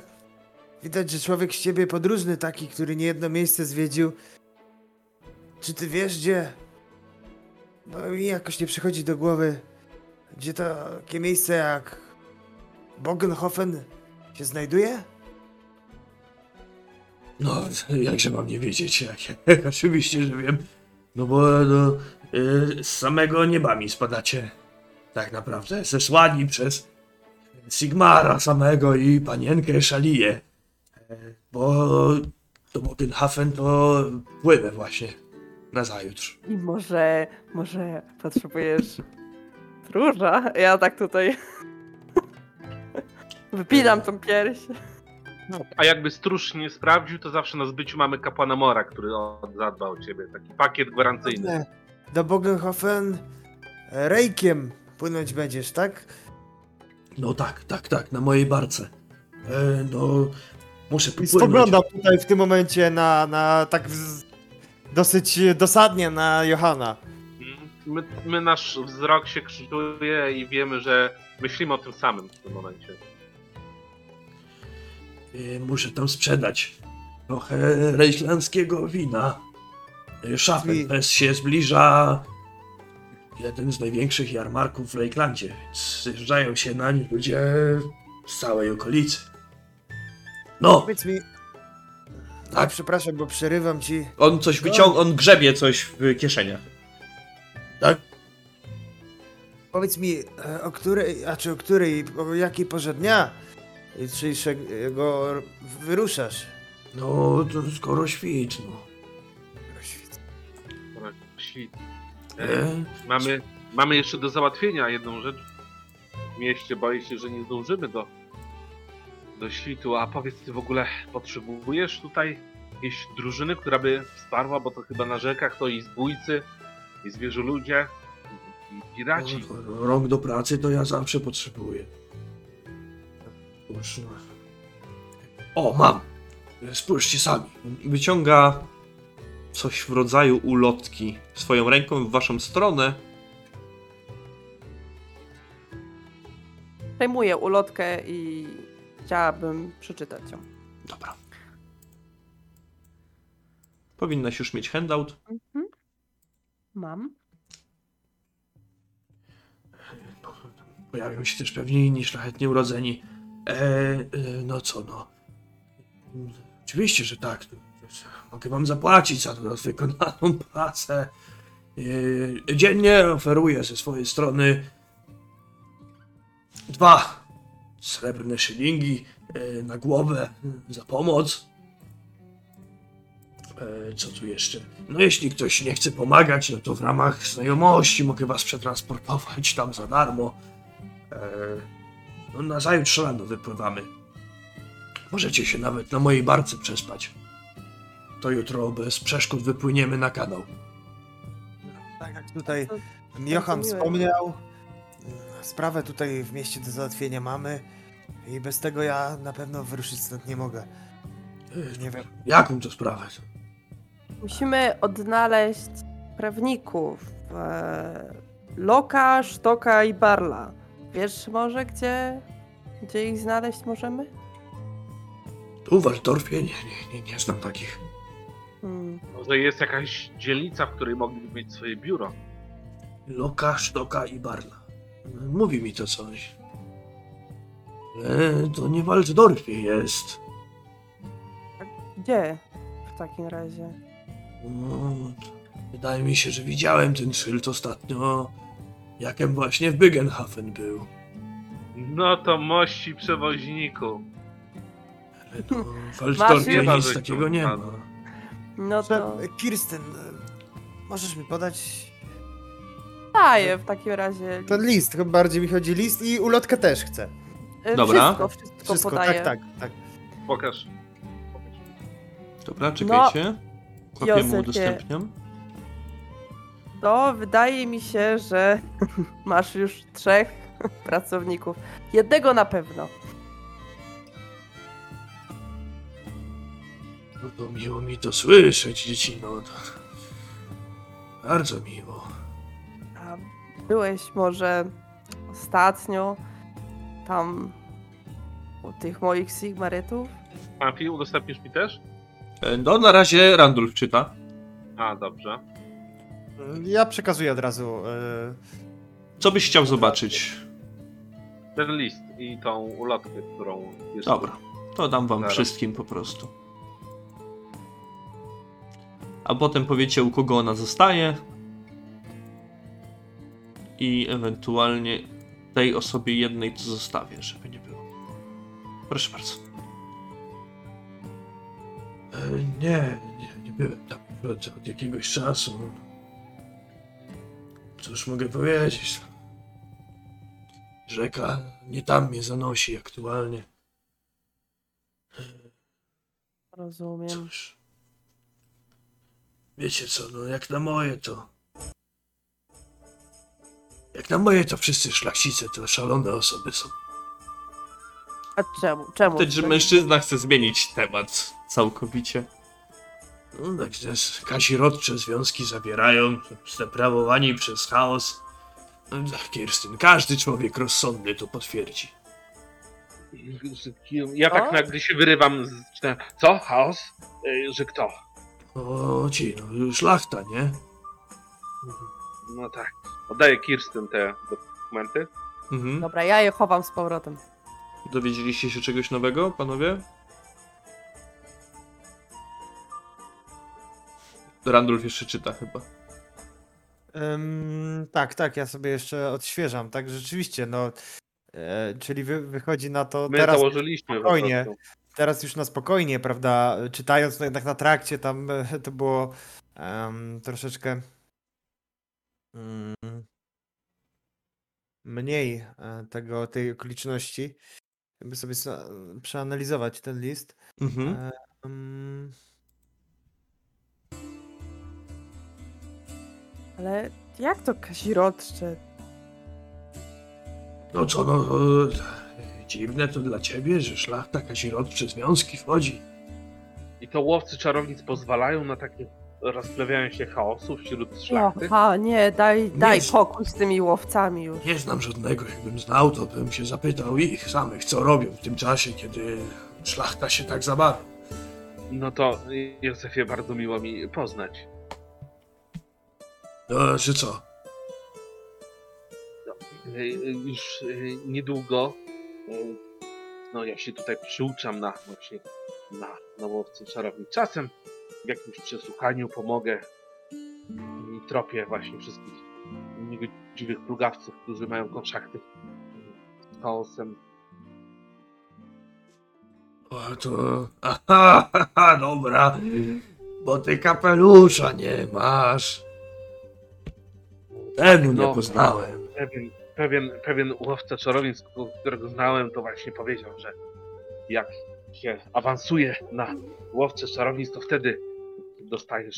widać, że człowiek z ciebie podróżny taki, który nie jedno miejsce zwiedził. Czy ty wiesz gdzie? Bo mi jakoś nie przychodzi do głowy, gdzie to takie miejsce jak Bogenhofen się znajduje? No, jakże mam nie wiedzieć, jak, *laughs* oczywiście, że wiem. No bo no, y, z samego nieba mi spadacie. Tak naprawdę, zesłani przez Sigmara samego i panienkę Szaliję. E, Bo do Bogenhafen to płynę właśnie na zajutrz. I może, może potrzebujesz *laughs* stróża? Ja tak tutaj Wypinam tą pierś. A jakby stróż nie sprawdził, to zawsze na zbyciu mamy kapłana Mora, który o, zadba o ciebie. Taki pakiet gwarancyjny. Do Bogenhofen e, rejkiem płynąć będziesz, tak? No tak, tak, tak, na mojej barce. E, no, muszę I popłynąć. spoglądam tutaj w tym momencie na, na tak dosyć dosadnie na Johana. My, my nasz wzrok się krzyżuje i wiemy, że myślimy o tym samym w tym momencie. E, muszę tam sprzedać trochę rejslandzkiego wina. E, Schaffenfest się zbliża. Jeden z największych jarmarków w Lakelandzie, zjeżdżają się nań ludzie z całej okolicy. No, Powiedz mi... Tak? Przepraszam, bo przerywam ci. On coś wyciąga, on grzebie coś w kieszeniach. tak? Powiedz mi, e, o której, a czy o której, o jakiej porze dnia jutrzejszego wyruszasz? No, to skoro świt, no. Świt. E, Mamy, mamy jeszcze do załatwienia jedną rzecz. W mieście boję się, że nie zdążymy do, do świtu. A powiedz, ty w ogóle potrzebujesz tutaj jakiejś drużyny, która by wsparła, bo to chyba na rzekach to i zbójcy, i zwierzoludzie, i, i piraci. no, rąk do pracy to ja zawsze potrzebuję. O, mam! Spójrzcie sami. Wyciąga coś w rodzaju ulotki swoją ręką w waszą stronę. Przejmuję ulotkę i chciałabym przeczytać ją. Dobra. Powinnaś już mieć handout. Mhm. Mam. Pojawią się też pewnie inni szlachetnie urodzeni. E, e, no co, no. Oczywiście, że tak. Mogę wam zapłacić za wykonaną pracę. E, dziennie oferuję ze swojej strony dwa srebrne szylingi e, na głowę za pomoc. E, Co tu jeszcze? No jeśli ktoś nie chce pomagać, no to w ramach znajomości mogę was przetransportować tam za darmo. E, No na zajutrz rano wypływamy. Możecie się nawet na mojej barce przespać. To jutro bez przeszkód wypłyniemy na kanał. Tak jak tutaj Johan wspomniał, sprawę tutaj w mieście do załatwienia mamy i bez tego ja na pewno wyruszyć stąd nie mogę. E, Nie wiem. Jaką to sprawę? Musimy odnaleźć prawników e, Loka, Sztoka i Barla. Wiesz może, gdzie, gdzie ich znaleźć możemy? Tu w Waldorfie? Nie, nie, nie, nie znam takich. Hmm. Może jest jakaś dzielnica, w której mogliby mieć swoje biuro. Loka, Sztoka i Barla. Mówi mi to coś. Ale to nie w Waldorfie jest. Gdzie w takim razie? No, wydaje mi się, że widziałem ten szyld ostatnio, jakem właśnie w Bygenhafen był. No to mości przewoźniku. Ale to w Masz Waldorfie już- nic takiego nie ma. No to Że- Kirsten, e, możesz mi podać daję w takim razie. ten list, chyba bardziej mi chodzi list i ulotkę też chcę. E, Dobra. Wszystko, wszystko, Wszystko, podaję. tak, tak, tak. Pokaż. Pokaż. Dobra, czekajcie. Kopię mu Józefie. udostępniam. No, wydaje mi się, że *laughs* masz już trzech *laughs* pracowników. Jednego na pewno. No to miło mi to słyszeć, dziecino. To... Bardzo miło. A byłeś może ostatnio tam u tych moich Sigmarytów? Papi, udostępnisz mi też? E, No, na razie Randulf czyta. A, dobrze. Ja przekazuję od razu. e, Co byś chciał zobaczyć? Ten list i tą ulotkę, którą jeszcze... Dobra, to dam wam Zaraz. wszystkim po prostu. A potem powiecie, u kogo ona zostaje. I ewentualnie tej osobie jednej to zostawię, żeby nie było. Proszę bardzo. E, nie, nie, nie byłem tam od jakiegoś czasu. Cóż mogę powiedzieć? Rzeka nie tam mnie zanosi aktualnie. Rozumiem. Cóż. Wiecie co, no jak na moje to... Jak na moje to wszyscy szlachcice to szalone osoby są. A czemu? Czemu? Widać, że mężczyzna chce zmienić temat całkowicie. No, także kazirodcze związki zawierają, zdeprawowani przez chaos. No, Kirstyn, każdy człowiek rozsądny to potwierdzi. Ja tak nagle się wyrywam z... Co? Chaos? Y, Że kto? O ci, no szlachta, nie? No tak. Oddaję Kirsten te dokumenty. Mhm. Dobra, ja je chowam z powrotem. Dowiedzieliście się czegoś nowego, panowie? Randolph jeszcze czyta chyba. Ym, tak, tak, ja sobie jeszcze odświeżam, tak, rzeczywiście, no, e, czyli wy, wychodzi na to My teraz, założyliśmy po spokojnie. teraz już na spokojnie, prawda, czytając no jednak na trakcie, tam e, to było em, troszeczkę mm, mniej e, tego, tej okoliczności, jakby sobie przeanalizować ten list. Mhm. Em, Ale jak to kazirodcze? No co, no... e, Dziwne to dla ciebie, że szlachta kazirodcze związki wchodzi. I to łowcy czarownic pozwalają na takie rozplewianie się chaosu wśród szlachty? Aha, nie, daj, daj z- pokój z tymi łowcami już. Nie znam żadnego, jakbym znał, to bym się zapytał ich samych, co robią w tym czasie, kiedy szlachta się tak zabawi. No to Józefie, bardzo miło mi poznać. No, że co? Y, y, Już y, niedługo no ja się tutaj przyuczam na właśnie na, łowcy czarownic. Czasem w jakimś przesłuchaniu pomogę i tropię właśnie wszystkich niegodziwych plugawców, którzy mają kontakty z chaosem. O, to... Aha, aha, *laughs* dobra. Bo ty kapelusza nie masz. Tego nie no. poznałem. Pewien, pewien, pewien łowca czarownic, którego znałem, to właśnie powiedział, że jak się awansuje na łowcę czarownic, to wtedy dostajesz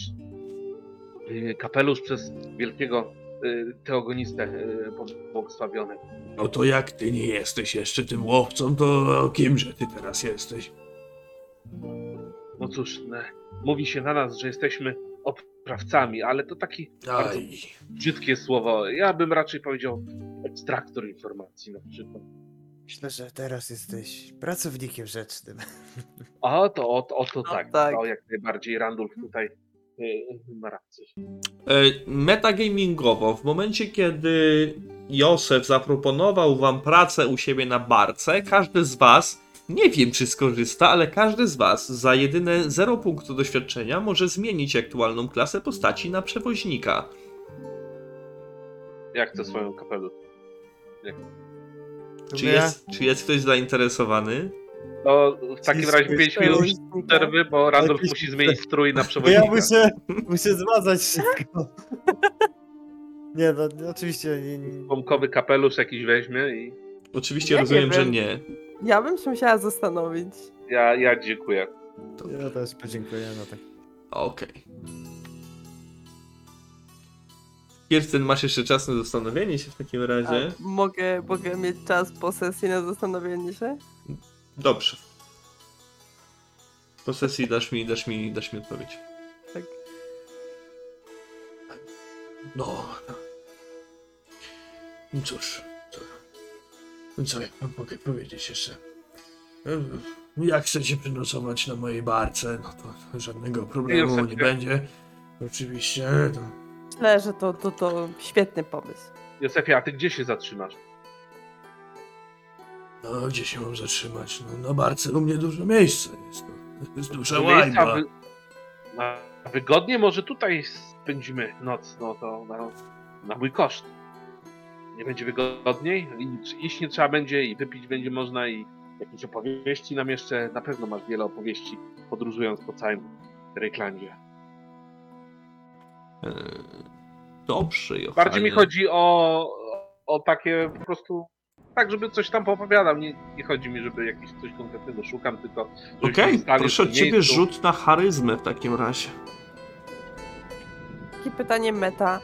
y, kapelusz przez wielkiego y, teogonistę y, pobłogosławionego. No to jak ty nie jesteś jeszcze tym łowcą, to kimże ty teraz jesteś? No cóż, ne, mówi się na nas, że jesteśmy oprawcami, ale to takie bardzo brzydkie słowo. Ja bym raczej powiedział ekstraktor informacji na przykład. Myślę, że teraz jesteś pracownikiem rzecznym. A to o, o to No tak, tak. to jak najbardziej Randolph tutaj y, ma rację. E, Metagamingowo, w momencie kiedy Józef zaproponował wam pracę u siebie na barce, każdy z was, nie wiem czy skorzysta, ale każdy z was za jedyne 0 punktu doświadczenia może zmienić aktualną klasę postaci na przewoźnika. Jak to swoją kapelusz? Czy jest, czy jest ktoś zainteresowany? To w takim razie ktoś 5 minut Przewoźnika. przerwy, bo Randolph Jakiś- musi zmienić strój na Bo *laughs* przewodnika. ja muszę, muszę zmazać szybko. *laughs* Nie, no no, oczywiście nie, nie, Pomkowy kapelusz jakiś weźmie i Oczywiście Ja nie rozumiem, że wiem. nie. Ja bym się musiała zastanowić. ja, ja dziękuję. ja też podziękuję. No tak. Okej. Kirsten, masz jeszcze czas na zastanowienie się w takim A razie? mogę, mogę mieć czas po sesji na zastanowienie się? Dobrze. Po sesji dasz mi, dasz mi, dasz mi odpowiedź. Tak. no. No cóż, co, no co ja wam mogę powiedzieć jeszcze? Em, Jak chcecie przenocować na mojej barce, no to żadnego problemu nie będzie. Oczywiście, to Myślę, że to, to, to świetny pomysł. Józefie, a ty gdzie się zatrzymasz? No, gdzie się mam zatrzymać? No, na barce u mnie dużo miejsca jest. No. Jest duża łajba. wy... na wygodnie może tutaj spędzimy noc, no to na, na mój koszt. Nie będzie wygodniej? I iść nie trzeba będzie i wypić będzie można i jakieś opowieści nam jeszcze, na pewno masz wiele opowieści podróżując po całym Rejklandzie. Eee, Dobrze, Johanie. Bardziej mi chodzi o, o takie po prostu tak, żeby coś tam poopowiadał. Nie, nie chodzi mi, żeby jakieś coś konkretnego szukam, tylko. Okej, stali proszę od ciebie rzut na charyzmę w takim razie. Takie pytanie meta.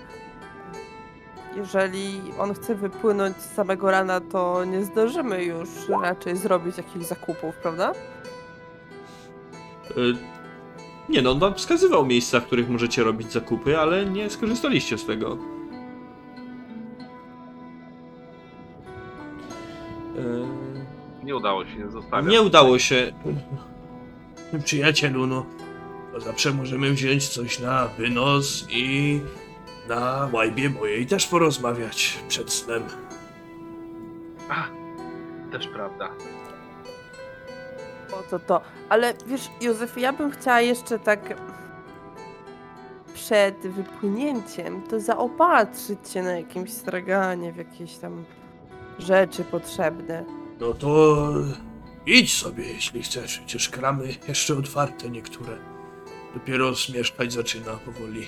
Jeżeli on chce wypłynąć z samego rana, to nie zdążymy już raczej zrobić jakichś zakupów, prawda? Y, Nie no, on wam wskazywał miejsca, w których możecie robić zakupy, ale nie skorzystaliście z tego. Y, Nie udało się, zostawiam. Nie udało się. Przyjacielu, no, to zawsze możemy wziąć coś na wynos i na łajbie mojej też porozmawiać przed snem. A, też prawda. O to to. Ale wiesz, Józef, ja bym chciała jeszcze tak przed wypłynięciem to zaopatrzyć się na jakimś straganie, w jakieś tam rzeczy potrzebne. No to idź sobie, jeśli chcesz. Przecież kramy jeszcze otwarte niektóre. Dopiero zmieszkać zaczyna powoli.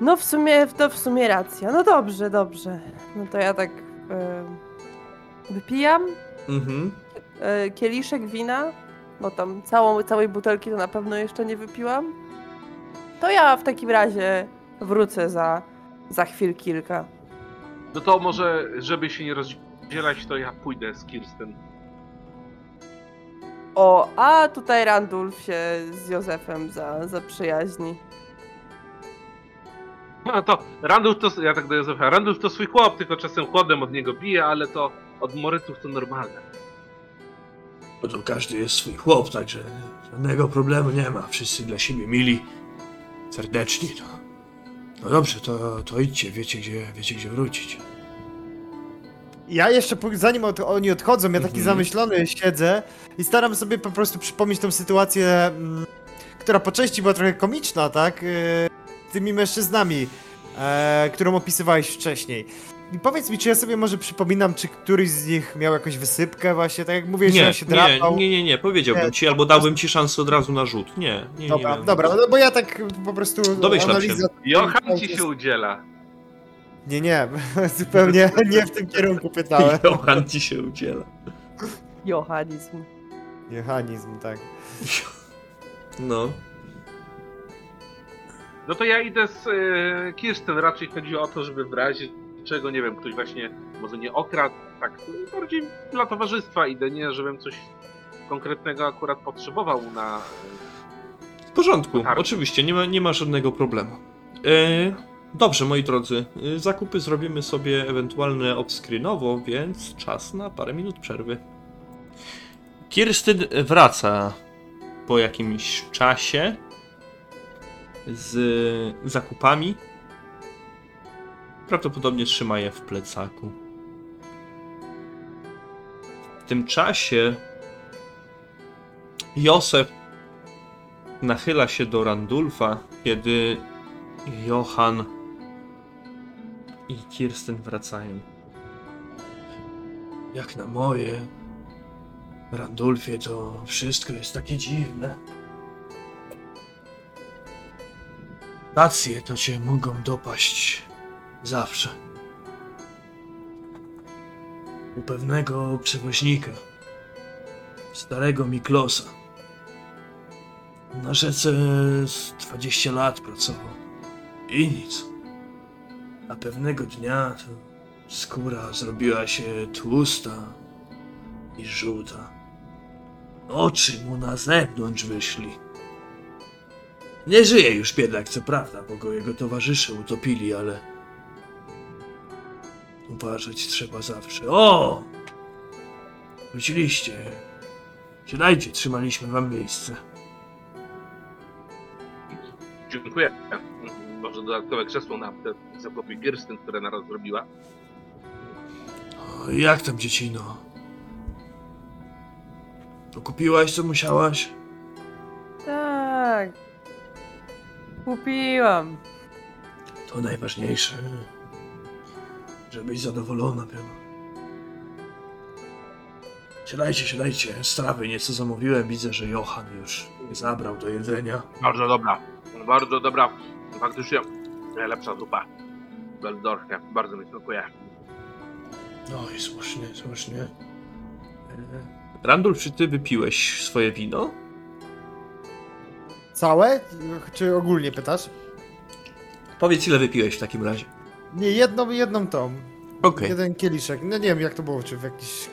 No w sumie, to w sumie racja. No dobrze, dobrze. No to ja tak e, wypijam Mhm. e, kieliszek wina, bo tam całą, całej butelki to na pewno jeszcze nie wypiłam. To ja w takim razie wrócę za, za chwil kilka. No to może, żeby się nie rozdzielać, to ja pójdę z Kirsten. O, a tutaj Randulf się z Józefem za, za przyjaźni. *laughs* No to Randulf to, ja tak do Józefa, Randulf to swój chłop, tylko czasem chłodem od niego bije, ale to od Morytów to normalne. Bo to każdy jest swój chłop, także żadnego problemu nie ma. Wszyscy dla siebie mili, serdeczni. To... No dobrze, to, to idźcie, wiecie gdzie, wiecie gdzie wrócić. Ja jeszcze, zanim od, oni odchodzą, ja taki Mhm. zamyślony siedzę i staram sobie po prostu przypomnieć tą sytuację, mm, która po części była trochę komiczna, tak? Yy, z tymi mężczyznami, e, którą opisywałeś wcześniej. I powiedz mi, czy ja sobie może przypominam, czy któryś z nich miał jakąś wysypkę właśnie, tak jak mówię, że Nie, on się nie, drapał. nie, nie, nie, powiedziałbym Nie, ci, albo dałbym ci szansę od razu na rzut. Nie, nie, nie. Dobra, miałem. dobra, no bo ja tak po prostu Domyślam analiza... Johan ci się udziela. Nie, nie, *laughs* zupełnie *laughs* nie w tym kierunku pytałem. Johan ci się udziela. Johanizm. Mechanizm, tak. No. No to ja idę z e, Kirsten. Raczej chodzi o to, żeby w razie czego, nie wiem, ktoś właśnie może nie okradł, tak bardziej dla towarzystwa idę, nie żebym coś konkretnego akurat potrzebował na... W porządku, Tak. oczywiście, nie ma, nie ma żadnego problemu. E, dobrze, moi drodzy, e, zakupy zrobimy sobie ewentualnie off-screenowo, więc czas na parę minut przerwy. Kirstyn wraca po jakimś czasie z zakupami. Prawdopodobnie trzyma je w plecaku. W tym czasie Józef nachyla się do Randulfa, kiedy Johan i Kirsten wracają. Jak na moje, Randulfie, to wszystko jest takie dziwne. Racje to cię mogą dopaść zawsze. U pewnego przewoźnika, starego Miklosa. Na rzece z 20 lat pracował. I nic. A pewnego dnia to skóra zrobiła się tłusta i żółta. Oczy mu na zewnątrz wyszli. Nie żyje już biedak, co prawda, bo go jego towarzysze utopili, ale uważać trzeba zawsze. O! Wróciliście. Siadajcie, trzymaliśmy wam miejsce. Dziękuję. Może dodatkowe krzesło na te zakupy Kirsten, które naraz zrobiła. O, jak tam, dziecino? To kupiłaś, co musiałaś? Tak. Kupiłam. To najważniejsze. Żebyś zadowolona była. Siadajcie, siadajcie. Strawy nieco zamówiłem. Widzę, że Johan już zabrał do jedzenia. Bardzo dobra. Bardzo dobra. Faktycznie najlepsza zupa Beldorfie. Bardzo mi smakuje. No i słusznie, słusznie. E, Randulf, czy ty wypiłeś swoje wino? Całe? Czy ogólnie pytasz? Powiedz, ile wypiłeś w takim razie. Nie, jedną, jedną tą. Okej. Jeden kieliszek. No nie wiem jak to było, czy w jakiś...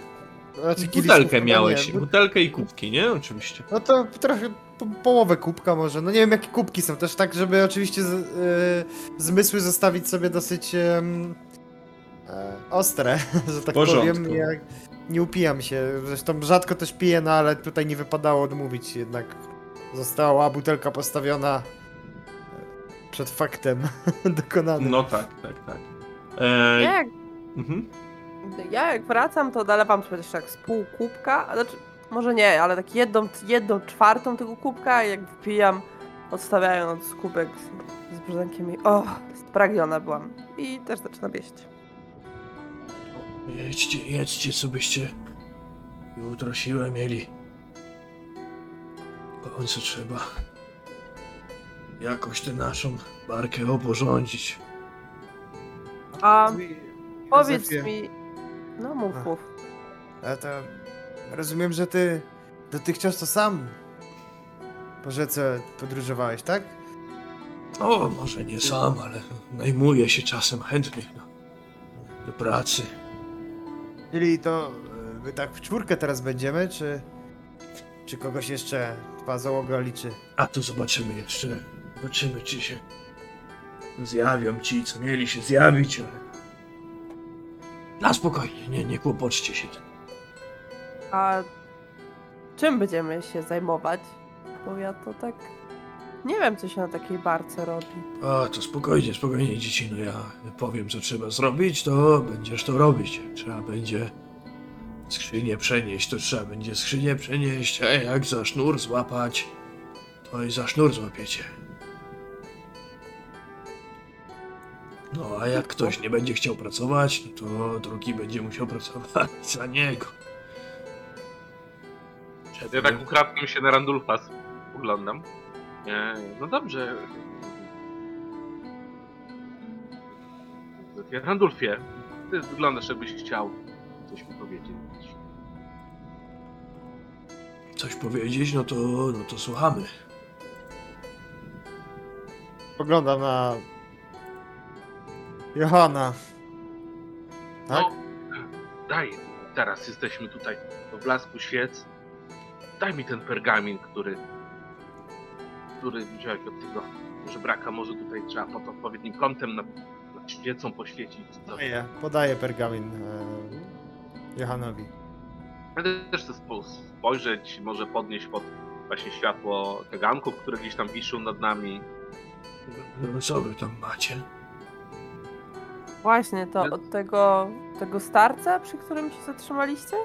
Raczej Butelkę miałeś, nie. Bu- butelkę i kubki, nie? Oczywiście. No to trochę po, połowę kubka może. No nie wiem jakie kubki są też tak, żeby oczywiście z, y, zmysły zostawić sobie dosyć e, ostre, *laughs* że tak porządku. powiem. Ja nie upijam się. Zresztą rzadko też piję, no ale tutaj nie wypadało odmówić. Jednak została butelka postawiona e, przed faktem *laughs* dokonanym. No tak, tak, tak. E, Ja jak, mhm. ja jak wracam, to dolewam też tak z pół kubka, a znaczy, może nie, ale tak jedną, jedną czwartą tego kubka i jak wypijam, odstawiając kubek z, z brzdękiem i o, spragniona byłam. I też zaczynam jeść. Jedźcie, jedźcie, co byście jutro siłę mieli. W końcu trzeba jakoś tę naszą barkę oporządzić. A powiedz Józefie, mi, no mów, A. mów. A to rozumiem, że ty dotychczas to sam po rzece podróżowałeś, tak? O, może nie sam, ale najmuję się czasem chętnych no, do pracy. Czyli to e, my tak w czwórkę teraz będziemy, czy, czy kogoś jeszcze twa załoga liczy? A to zobaczymy jeszcze. Zobaczymy, czy się zjawią ci, co mieli się zjawić, ale... Na spokojnie, nie, nie kłopoczcie się. A czym będziemy się zajmować? Bo ja to tak nie wiem, co się na takiej barce robi. A, to spokojnie, spokojnie, dzieci, no ja powiem, co trzeba zrobić, to będziesz to robić. Trzeba będzie skrzynię przenieść, to trzeba będzie skrzynię przenieść, a jak za sznur złapać, to i za sznur złapiecie. No, a jak ktoś nie będzie chciał pracować, no to drugi będzie musiał pracować za niego. Ja tak ukradkiem się na Randulfa spoglądam. E, No dobrze. Randulfie, ty wyglądasz jakbyś chciał coś mi powiedzieć. Coś powiedzieć, no to, no to słuchamy. Poglądam na Johana. Tak? No, daj, teraz jesteśmy tutaj w blasku świec. Daj mi ten pergamin, który który wziąłeś od tego żebraka. Może tutaj trzeba pod odpowiednim kątem nad, nad świecą poświecić. Podaję, podaję pergamin e, Johanowi. Ja też chcę spo- spojrzeć, może podnieść pod właśnie światło kaganków, które gdzieś tam wiszą nad nami. No co wy tam macie? Właśnie, to od tego, tego starca, przy którym się zatrzymaliście?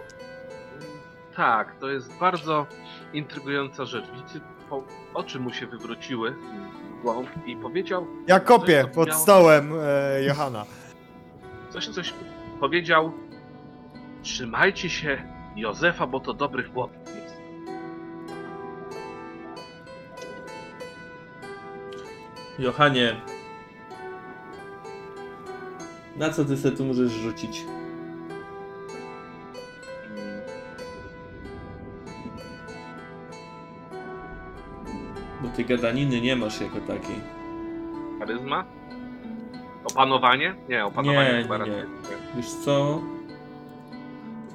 Tak, to jest bardzo intrygująca rzecz. Widzicie, po, oczy mu się wywróciły w głąb i powiedział Ja kopię Coś pod stołem e, Johana. coś, coś powiedział. Trzymajcie się Józefa, bo to dobry chłopiec. Johanie. Na co ty sobie tu możesz rzucić? Bo ty gadaniny nie masz jako takiej. Charyzma? Opanowanie? Nie, opanowanie Nie, chyba nie, raczej nie. Wiesz co?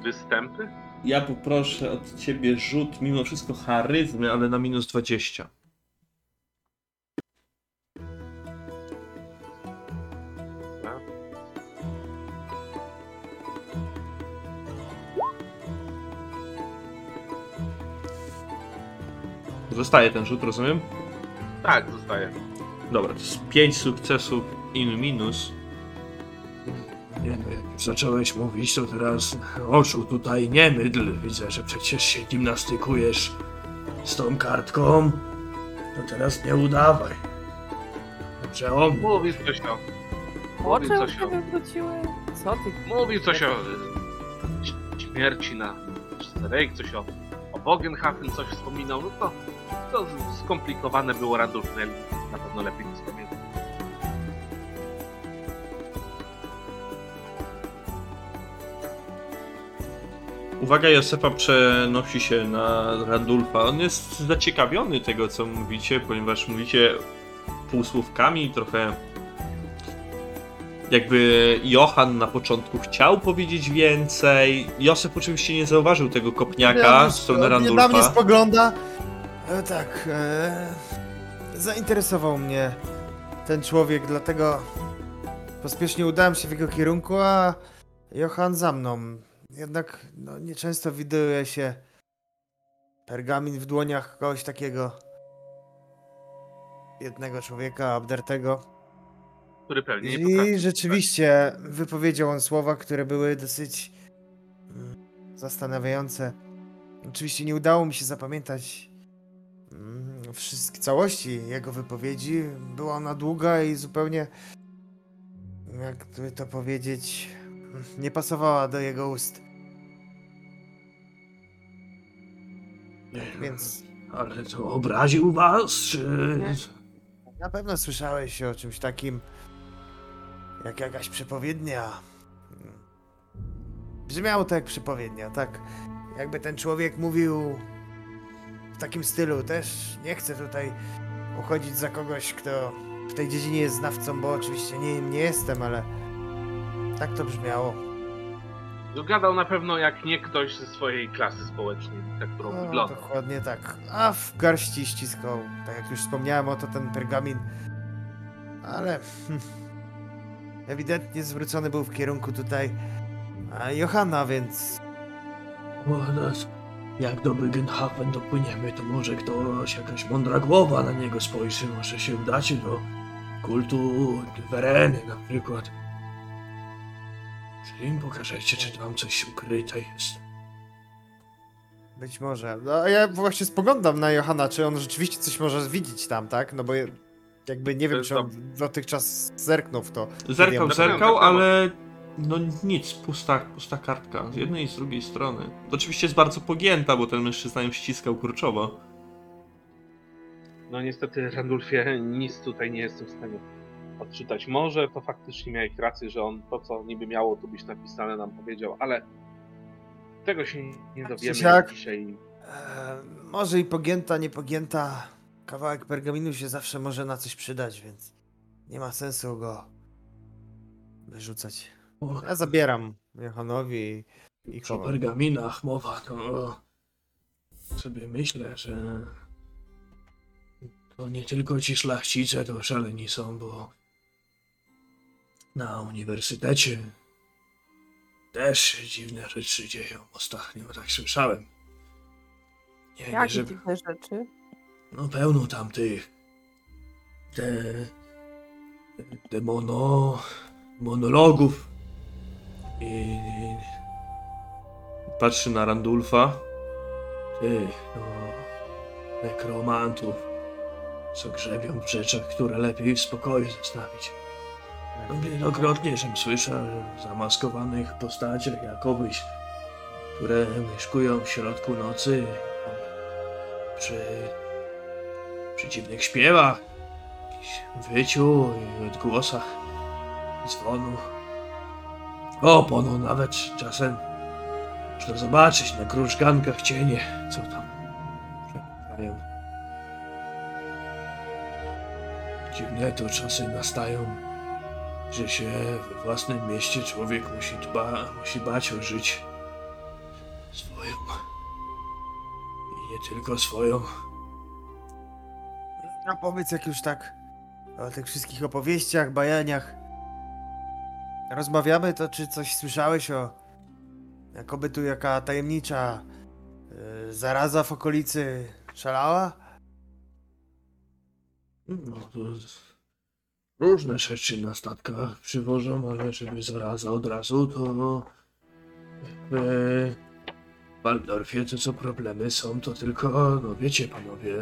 Występy? Ja poproszę od ciebie rzut mimo wszystko charyzmy, ale na minus 20. Tak. Zostaje ten rzut, rozumiem? Tak, zostaje. Dobra, to jest 5 sukcesów in minus. Nie no, jak już zacząłeś mówić, to teraz oczu tutaj nie mydl. Widzę, że przecież się gimnastykujesz z tą kartką. To teraz nie udawaj. Dobrze, on Mówi coś o... Oczy Mówi mu coś się o... Co ty? Mówił coś o ś- śmierci na Czterech, coś o, o Bogenhafen coś wspominał, no to, to skomplikowane było Nell, na pewno lepiej nie wspominał. Uwaga Józefa przenosi się na Randulfa. On jest zaciekawiony tego, co mówicie, ponieważ mówicie półsłówkami, trochę jakby Johan na początku chciał powiedzieć więcej. Józef oczywiście nie zauważył tego kopniaka w stronę Na mnie Randulfa. spogląda. E, tak, e, zainteresował mnie ten człowiek, dlatego pospiesznie udałem się w jego kierunku, a Johan za mną. Jednak no, nieczęsto widuje się pergamin w dłoniach kogoś takiego. Jednego człowieka obdartego. Który pewnie nie potrafi I rzeczywiście wypowiedział on słowa, które były dosyć mm, zastanawiające. Oczywiście nie udało mi się zapamiętać mm, wszystkich całości jego wypowiedzi. Była ona długa i zupełnie, jakby to powiedzieć, nie pasowała do jego ust. Więc Ale to obraził was, czy... na pewno słyszałeś o czymś takim, jak jakaś przepowiednia. Brzmiało to jak przepowiednia, tak? Jakby ten człowiek mówił w takim stylu. Też nie chcę tutaj uchodzić za kogoś, kto w tej dziedzinie jest znawcą, bo oczywiście nie, nie jestem, ale tak to brzmiało. Gadał na pewno jak nie ktoś ze swojej klasy społecznej, tak którą No, wyglądał. dokładnie tak. A w garści ściskał, tak jak już wspomniałem, oto ten pergamin. Ale hm, ewidentnie zwrócony był w kierunku tutaj a Johanna, więc no, jak do Bryggenhafen dopłyniemy, to może ktoś, jakaś mądra głowa na niego spojrzy. Może się udacie do kultu Wereny na przykład. Czy im pokażecie, czy tam coś ukryte jest. być może. No, a ja właśnie spoglądam na Johanna, czy on rzeczywiście coś może widzieć tam, tak? No bo je- jakby nie wiem, czy on dotychczas zerknął w to. Zerkał, zerkał, Tak, tak, ale no nic, pusta, pusta kartka. Z jednej i z drugiej strony. To oczywiście jest bardzo pogięta, bo ten mężczyzna ją ściskał kurczowo. No niestety, Randulfie, nic tutaj nie jestem w stanie odczytać. Może to faktycznie miałeś rację, że on to, co niby miało tu być napisane, nam powiedział, ale tego się nie czy dowiemy siak. dzisiaj. E, może i pogięta, nie pogięta. Kawałek pergaminu się zawsze może na coś przydać, więc nie ma sensu go wyrzucać. O, Ja zabieram Johanowi i, chowam. pergaminach mowa, to sobie myślę, że to nie tylko ci szlachcice to szaleni są, bo na uniwersytecie też się dziwne rzeczy dzieją ostatnio, tak słyszałem. Nie, nie, Jakie dziwne rzeczy. No pełno tam tych. Te. Te mono. monologów. I. Patrzy na Randulfa. tych. No, nekromantów. Co grzebią w rzeczach, które lepiej w spokoju zostawić. Wielokrotnie żem słyszał o zamaskowanych postaciach jakobyś, które mieszkują w środku nocy przy, przy dziwnych śpiewach, wyciu i odgłosach dzwonu. O, pono nawet czasem można zobaczyć na krużgankach cienie, co tam przemykają. Dziwne to czasy nastają, że się we własnym mieście człowiek musi, dba, musi bać o żyć swoją. I nie tylko swoją. A powiedz jak już tak o tych wszystkich opowieściach, bajaniach rozmawiamy, to czy coś słyszałeś o jakoby tu jaka tajemnicza y, zaraza w okolicy szalała? No to różne rzeczy na statkach przywożą, ale żeby zaraza od razu, to w Waldorfie to co problemy są, to tylko, no wiecie panowie,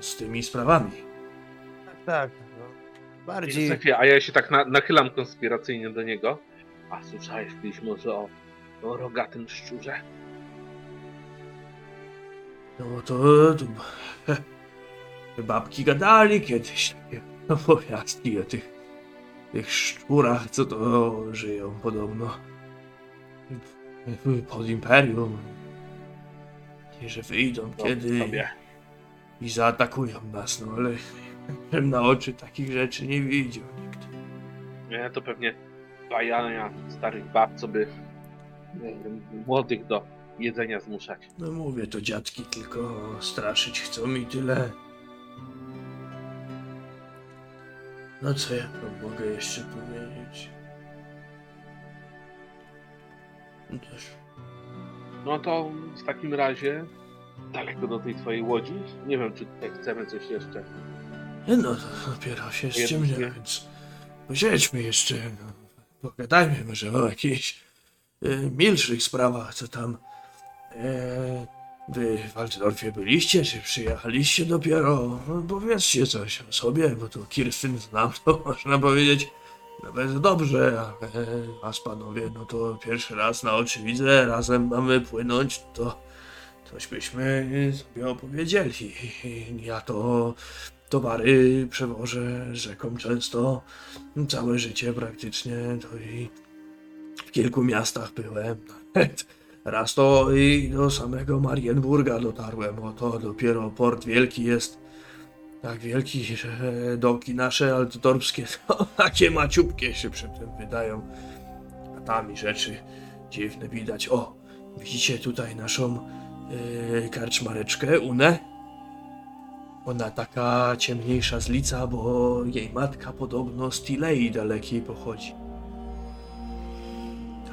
z tymi sprawami. Tak, no, bardziej... A ja się tak na, nachylam konspiracyjnie do niego. A słyszałeś kiedyś może o, o rogatym szczurze? No to, to *laughs* babki gadali kiedyś takie *laughs* opowiastki o tych, tych szczurach, co to żyją podobno pod imperium. i że wyjdą Dobrze kiedy sobie. i zaatakują nas, no ale *laughs* na oczy takich rzeczy nie widział nikt. Nie, to pewnie bajania starych bab, co by młodych do jedzenia zmuszać. No mówię, to dziadki tylko straszyć chcą i tyle. No co ja wam mogę jeszcze powiedzieć? No też. No to w takim razie daleko do tej twojej łodzi. Nie wiem, czy tutaj chcemy coś jeszcze. Nie no, to dopiero się ściemnia, więc posiedźmy jeszcze, no, pogadajmy może o jakichś e, milszych sprawach, co tam e, wy w Waldorfie byliście, czy przyjechaliście dopiero? No, powiedzcie coś o sobie, bo to Kirstyn znam, *laughs* to można powiedzieć nawet dobrze, a e, was panowie, no to pierwszy raz na oczy widzę, razem mamy płynąć, to coś byśmy sobie opowiedzieli. Ja to towary przewożę rzeką często. Całe życie praktycznie to i w kilku miastach byłem. *laughs* Nawet Raz to i do samego Marienburga dotarłem, bo to dopiero port wielki jest. Tak wielki, że doki nasze altdorpskie *laughs* to takie maciupkie się przy tym wydają. A tam i rzeczy dziwne widać. O, widzicie tutaj naszą yy, karczmareczkę, Unę? Ona taka ciemniejsza z lica, bo jej matka podobno z Tilei dalekiej pochodzi.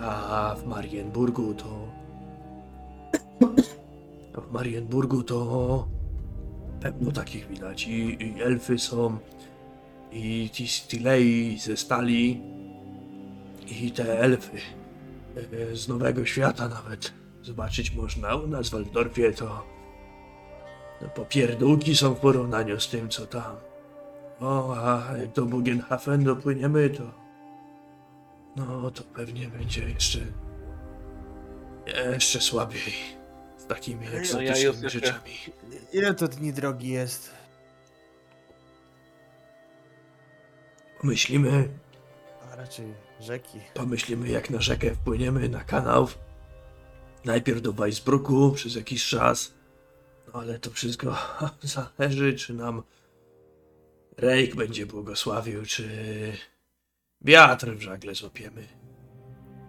A w Marienburgu to... W Marienburgu to... Pewno takich widać. I, i elfy są, i ci z Tilei ze stali, i te elfy e, z Nowego Świata nawet zobaczyć można. U nas w Waldorfie to no, popierdółki są w porównaniu z tym, co tam. O, a jak do Bugenhafen dopłyniemy, to... No, to pewnie będzie jeszcze... Jeszcze słabiej. Takimi No ja egzotycznymi Józefie- rzeczami. Ile to dni drogi jest? Pomyślimy, A raczej rzeki. pomyślimy jak na rzekę wpłyniemy, na kanał. Najpierw do Weisbruku przez jakiś czas. No ale to wszystko *laughs* zależy, czy nam Rejk będzie błogosławił, czy wiatr w żagle złapiemy.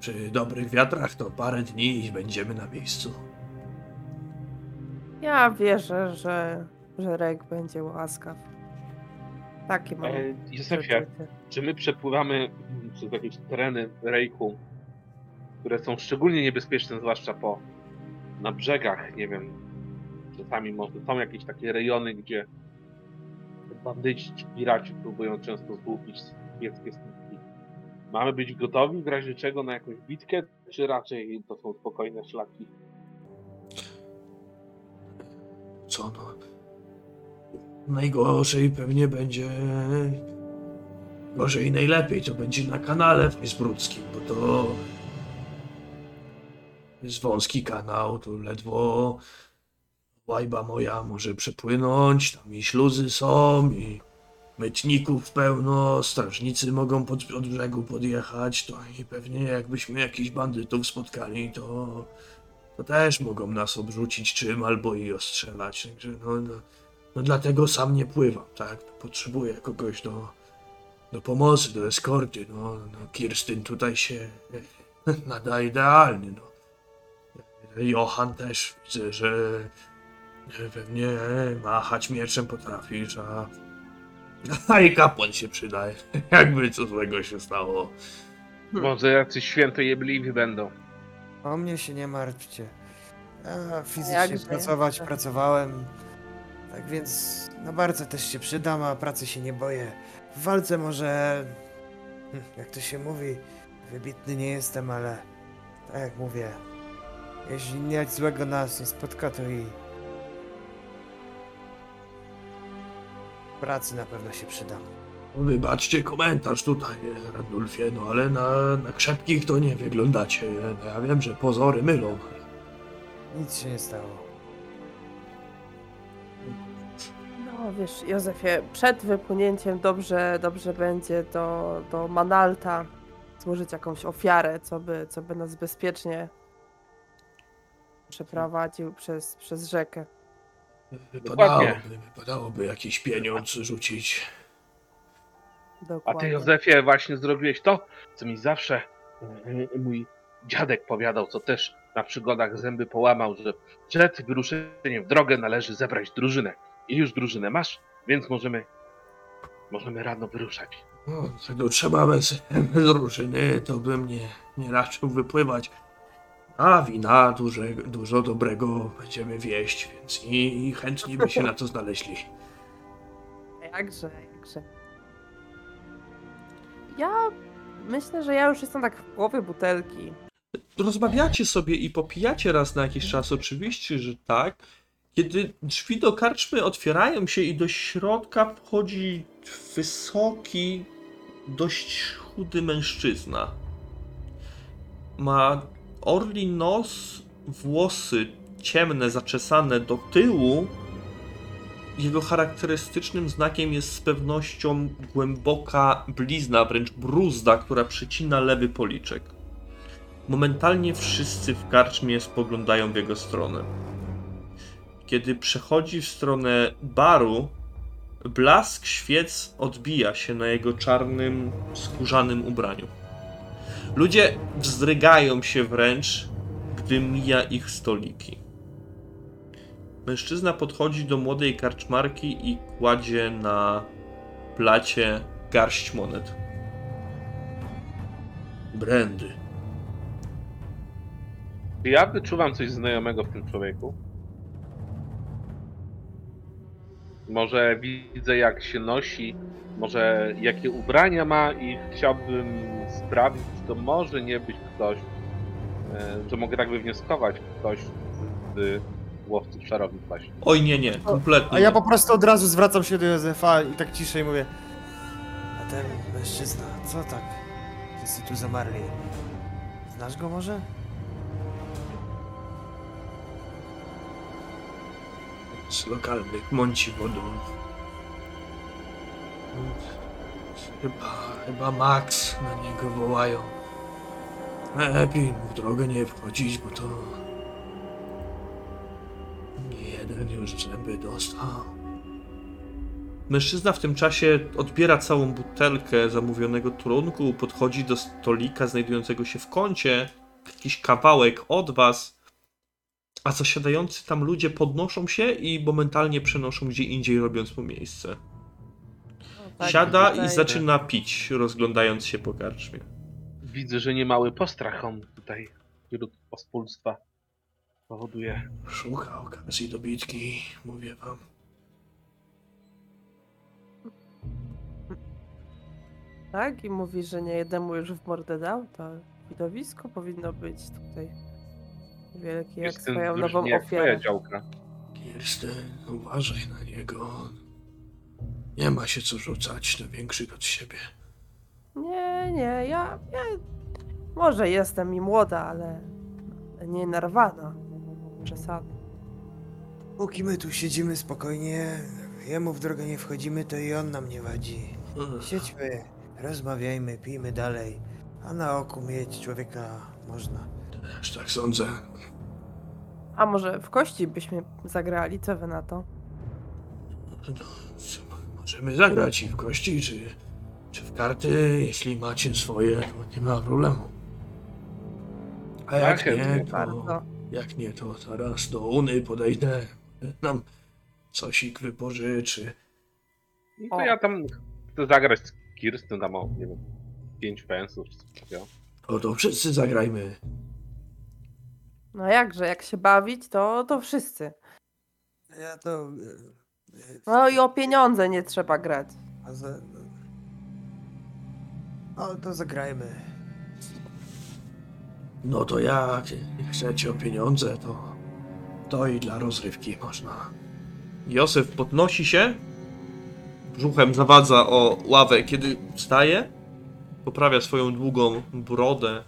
Przy dobrych wiatrach to parę dni i będziemy na miejscu. Ja wierzę, że, że Rek będzie łaskaw. Takie mam E, Józefie, czy my przepływamy przez jakieś tereny rejku, które są szczególnie niebezpieczne, zwłaszcza po na brzegach, nie wiem, czasami może są jakieś takie rejony, gdzie bandyci, ci piraci próbują często złupić wiejskie statki. Mamy być gotowi w razie czego na jakąś bitkę, czy raczej to są spokojne szlaki? Co no? Najgorzej pewnie będzie. Gorzej i najlepiej to będzie na kanale Weisbruckim, bo to jest wąski kanał, tu ledwo łajba moja może przepłynąć, tam i śluzy są, i mytników pełno, strażnicy mogą pod, od brzegu podjechać, to i pewnie jakbyśmy jakichś bandytów spotkali, to to też mogą nas obrzucić czym albo i ostrzelać. Także no, no, no dlatego sam nie pływam, tak? Potrzebuję kogoś do, do pomocy, do eskorty. No, no Kirstyn tutaj się *laughs* nada idealnie. No. Johan też widzę, że pewnie machać mieczem potrafisz, a, *laughs* a i kapłan się przydaje. *laughs* Jakby co złego się stało. Może jacyś świętojebliwi będą. O mnie się nie martwcie. Ja jakże? fizycznie pracować pracowałem. Tak więc na bardzo też się przydam, a pracy się nie boję. W walce może, hm, jak to się mówi, wybitny nie jestem, ale tak jak mówię, jeśli nic złego nas nie spotka, to i w pracy na pewno się przydam. Wybaczcie komentarz tutaj, Randulfie, no ale na, na krzepkich to nie wyglądacie. Ja wiem, że pozory mylą. Nic się nie stało. No wiesz, Józefie, przed wypłynięciem dobrze, dobrze będzie do, do Manalta złożyć jakąś ofiarę, co by, co by nas bezpiecznie przeprowadził przez, przez rzekę. Wypadałoby, wypadałoby jakiś pieniądz rzucić. A ty, Dokładnie. Józefie, właśnie zrobiłeś to, co mi zawsze e, mój dziadek powiadał, co też na przygodach zęby połamał, że przed wyruszeniem w drogę należy zebrać drużynę. I już drużynę masz, więc możemy, możemy rano wyruszać. No, tego trzeba bez, *laughs* bez drużyny, to bym nie, nie raczył wypływać. A wina duże, dużo dobrego będziemy wieść, więc i, i chętni by się na to znaleźli. Jakże, jakże. Ja myślę, że ja już jestem tak w połowie butelki. Rozmawiacie sobie i popijacie raz na jakiś czas, oczywiście, że tak. Kiedy drzwi do karczmy otwierają się i do środka wchodzi wysoki, dość chudy mężczyzna. Ma orli nos, włosy ciemne, zaczesane do tyłu. Jego charakterystycznym znakiem jest z pewnością głęboka blizna, wręcz bruzda, która przycina lewy policzek. Momentalnie wszyscy w karczmie spoglądają w jego stronę. Kiedy przechodzi w stronę baru, blask świec odbija się na jego czarnym, skórzanym ubraniu. Ludzie wzdrygają się wręcz, gdy mija ich stoliki. Mężczyzna podchodzi do młodej karczmarki i kładzie na blacie garść monet. Brandy. Czy ja wyczuwam coś znajomego w tym człowieku? Może widzę jak się nosi, może jakie ubrania ma i chciałbym sprawdzić, to może nie być ktoś, e, że mogę tak wywnioskować, ktoś z łowców właśnie. Oj, nie, nie, kompletnie. A ja po prostu od razu zwracam się do Józefa i tak ciszej mówię. A ten mężczyzna, co tak? Wszyscy tu zamarli. Znasz go może? z lokalnych mąci wodą. Chyba, chyba Max na niego wołają. Lepiej mu w drogę nie wchodzić, bo to... jeden już zęby dostał. Mężczyzna w tym czasie odbiera całą butelkę zamówionego trunku, podchodzi do stolika znajdującego się w kącie, jakiś kawałek od was, a zasiadający tam ludzie podnoszą się i momentalnie przenoszą gdzie indziej, robiąc mu miejsce. Tak, Siada i zaczyna pić, rozglądając się po karczmie. Widzę, że niemały postrach on tutaj wśród pospólstwa powoduje. Szuka okazji do bitki, mówię wam. Tak? I mówi, że nie jednemu już w mordę dał, to widowisko powinno być tutaj wielkie, jak Jestem swoją nową ofiarę. działka. Kirsten, uważaj na niego. Nie ma się co rzucać na większych od siebie. Nie, nie, ja, ja może jestem i młoda, ale nie narwana. Przesady. Póki my tu siedzimy spokojnie, jemu w drogę nie wchodzimy, to i on nam nie wadzi. Siedźmy, rozmawiajmy, pijmy dalej. A na oku mieć człowieka można. Też tak sądzę. A może w kości byśmy zagrali, co wy na to? No, co, możemy zagrać i w kości, czy, czy w karty. Jeśli macie swoje, to nie ma problemu. A jak Tak, nie, chętnie. to, Bardzo. Jak nie, to zaraz do Uny podejdę. Nam cosik wypożyczy. No to O. ja tam chcę zagrać z Kirsten, tam o, nie wiem, 5 pensów czy coś takiego. O, to wszyscy zagrajmy. No jakże, jak się bawić, to, to wszyscy. Ja to... e, No i o pieniądze nie trzeba grać. A za... No to zagrajmy. No to jak chcecie o pieniądze, to, to i dla rozrywki można. Józef podnosi się, brzuchem zawadza o ławę, kiedy wstaje, poprawia swoją długą brodę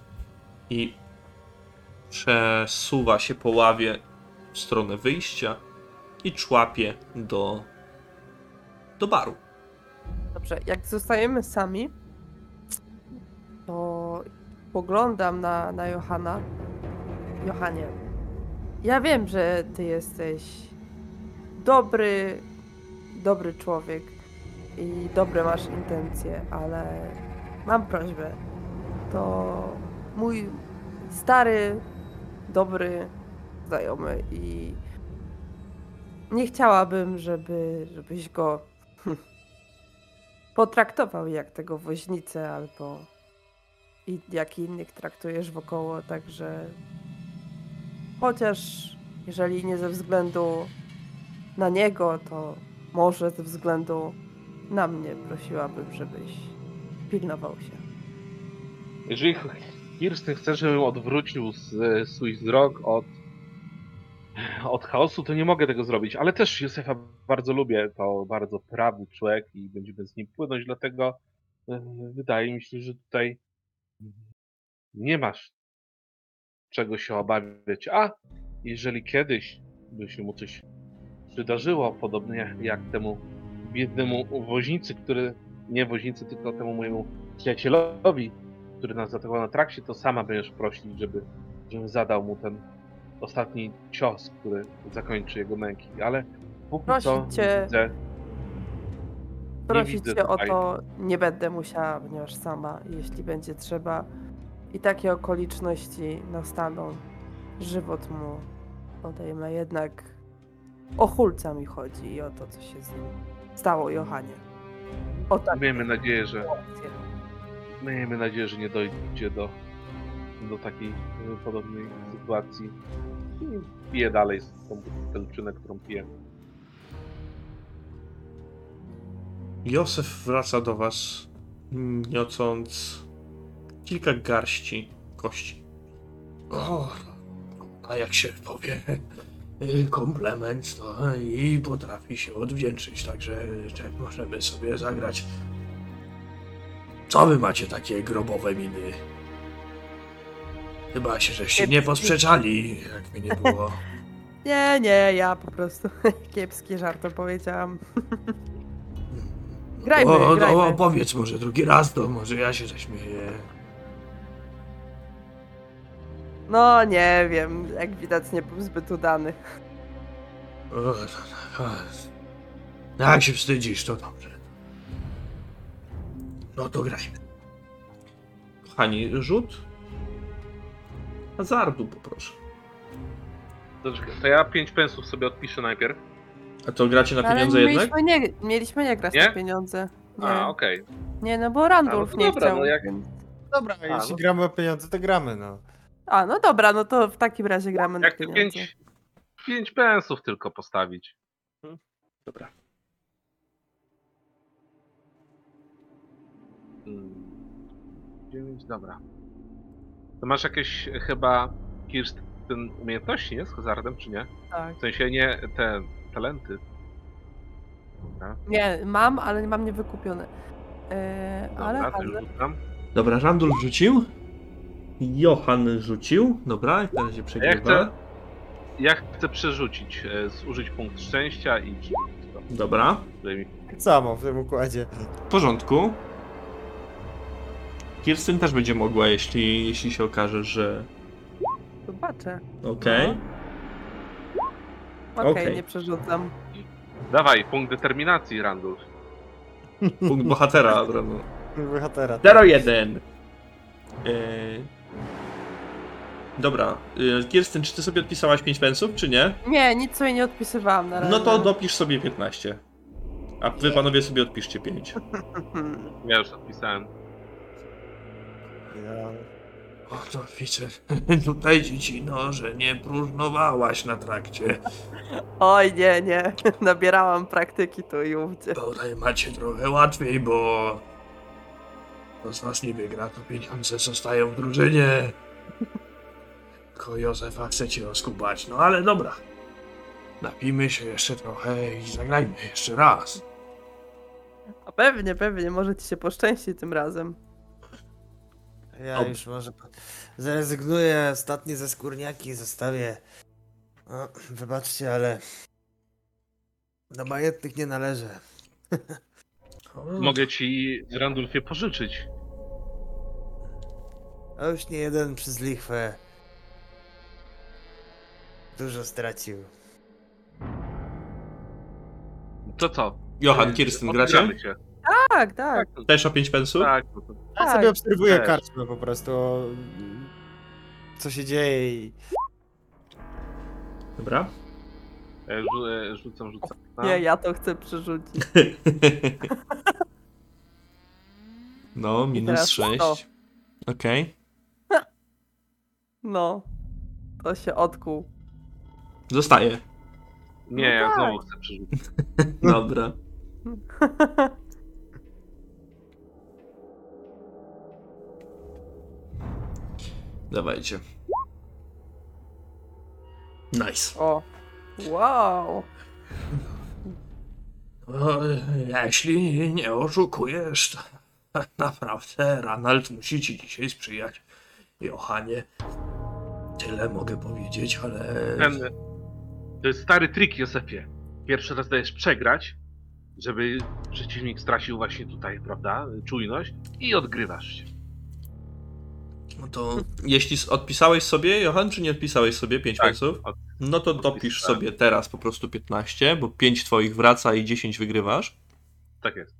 i przesuwa się po ławie w stronę wyjścia i człapie do, do baru. Dobrze, jak zostajemy sami, to poglądam na, na Johana. Johanie, Ja wiem, że ty jesteś dobry, dobry człowiek i dobre masz intencje, ale mam prośbę. To mój stary, dobry znajomy i nie chciałabym, żeby, żebyś go *laughs* potraktował jak tego woźnicę albo i jak innych traktujesz wokoło, także chociaż jeżeli nie ze względu na niego, to może ze względu na mnie prosiłabym, żebyś pilnował się. Jeżeli Kirsten chce, żebym odwrócił swój wzrok od, od chaosu, to nie mogę tego zrobić. Ale też Józefa bardzo lubię. To bardzo prawy człowiek i będziemy z nim płynąć, dlatego e, wydaje mi się, że tutaj nie masz czego się obawiać. A jeżeli kiedyś by się mu coś przydarzyło, podobnie jak temu biednemu woźnicy, który nie woźnicy, tylko temu mojemu przyjacielowi, który nas zaatakował na trakcie, to sama będziesz prosić, żeby, żebym zadał mu ten ostatni cios, który zakończy jego męki. Ale póki Prosić co cię- widzę. Prosić cię o to nie będę musiała, ponieważ sama, jeśli będzie trzeba i takie okoliczności nastaną, żywot mu odejmę. Jednak o Hulca mi chodzi i o to, co się z nim stało, Johanie. O tak. Miejmy nadzieję, że miejmy nadzieję, że nie dojdzie do, do takiej e, podobnej sytuacji. I piję dalej z tą butelczynę, którą piję. Józef wraca do was, niosąc kilka garści kości. O, a jak się powie komplement, to i potrafi się odwdzięczyć, także że możemy sobie zagrać. Co wy macie takie grobowe miny? Chyba się żeście nie posprzeczali, jak mi nie było. *laughs* Nie, nie, ja po prostu *laughs* kiepski żart opowiedziałam. *laughs* Grajmy, o, grajmy. o, powiedz może drugi raz, to może ja się zaśmieję. No nie wiem, jak widać nie był zbyt udany. O. Jak się wstydzisz, to dobrze. No to grajmy. Kochani, rzut hazardu poproszę. To, to ja 5 pensów sobie odpiszę najpierw. A to gracie na Ale pieniądze jednak? mieliśmy nie, mieliśmy nie grać Nie? na pieniądze. Nie, A, okej. nie no bo Randolph A, no to nie dobra, chciał. no jak- Dobra, A, jeśli no. gramy o pieniądze, to gramy, no. A, no dobra, no to w takim razie gramy na Jak to pieniądze. 5 5 pensów tylko postawić. Dobra. Hmm. 9, dobra. To masz jakieś e, chyba Kirsten umiejętności, nie? Z hazardem, czy nie? Tak. W sensie nie te talenty. Dobra, Nie, mam, ale mam niewykupione. Eee, dobra ale, rzucam. Dobra, Randulf rzucił. Johan rzucił. Dobra, na razie Ja przegrywa. chcę, ja chcę przerzucić, e, zużyć punkt szczęścia i. Dobra, Tak samo w tym układzie. w porządku. Kirsten też będzie mogła, jeśli, jeśli się okaże, że... zobaczę. Okej. Okej, Okej. nie przerzucam. Dawaj, punkt determinacji, Randulf. Punkt bohatera *laughs* od razu. Bohatera. 0-1. Yy... Dobra, yy, Kirsten, czy ty sobie odpisałaś 5 pensów, czy nie? Nie, nic sobie nie odpisywałam na razie. No to dopisz sobie 15. A wy panowie sobie odpiszcie 5. Hmm. Ja już odpisałem. Ja... O, to widzę tutaj dziecino, że nie próżnowałaś na trakcie. Oj, nie, nie. *laughs* Nabierałam praktyki tu i ówdzie. Tutaj macie trochę łatwiej, bo kto z was nie wygra, to pieniądze zostają w drużynie. Tylko Józefa chcecie oskubać, no ale dobra. Napijmy się jeszcze trochę i zagrajmy jeszcze raz. A pewnie, pewnie, może ci się poszczęści tym razem. Ja Ob- już może zrezygnuję, ostatnie ze skórniaki zostawię. O, wybaczcie, ale do majętnych nie należę. O, *laughs* Mogę ci, Randulfie, pożyczyć. A już nie jeden przez lichwę. dużo stracił. To co? Johan, Kirsten, gracie? odbieramy Się. Tak, tak. to- Też o 5 pensów? tak, no Ja Tak. sobie obserwuję Też. karczmę po prostu, co się dzieje i Dobra. e, rzu- e, rzucam, rzucam. Nie, ja to chcę przerzucić. *laughs* No, minus teraz 6. sto. Okej. No. To się odkuł. Zostaje. Nie, No ja tak. znowu chcę przerzucić. *laughs* Dobra. *laughs* Dawajcie. Nice. O. Wow. No, jeśli nie oszukujesz, to naprawdę Ranald musi ci dzisiaj sprzyjać. Johanie, tyle mogę powiedzieć, ale... Ten, to jest stary trik, Józefie. Pierwszy raz dajesz przegrać, żeby przeciwnik stracił właśnie tutaj, prawda, czujność i odgrywasz się. No to jeśli odpisałeś sobie, Johan, czy nie odpisałeś sobie 5 Tak, pensów? od- No to dopisz sobie teraz po prostu 15, bo 5 twoich wraca i 10 wygrywasz. Tak jest.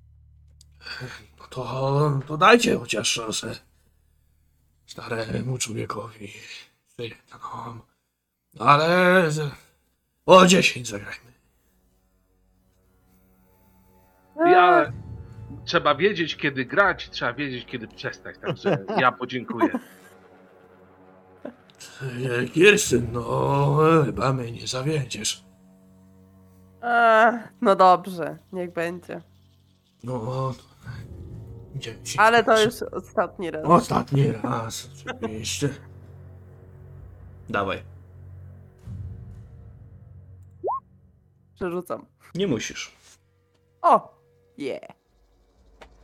No to, to dajcie chociaż szansę staremu człowiekowi. No, ale o 10 zagrajmy. Ja, trzeba wiedzieć, kiedy grać, trzeba wiedzieć, kiedy przestać. Także ja podziękuję. *laughs* Kirstyn, no chyba mnie nie zawiedziesz. No dobrze, niech będzie. No, 10 Ale to już ostatni raz. Ostatni raz, oczywiście. Dawaj. Przerzucam. Nie musisz. O! Yeah.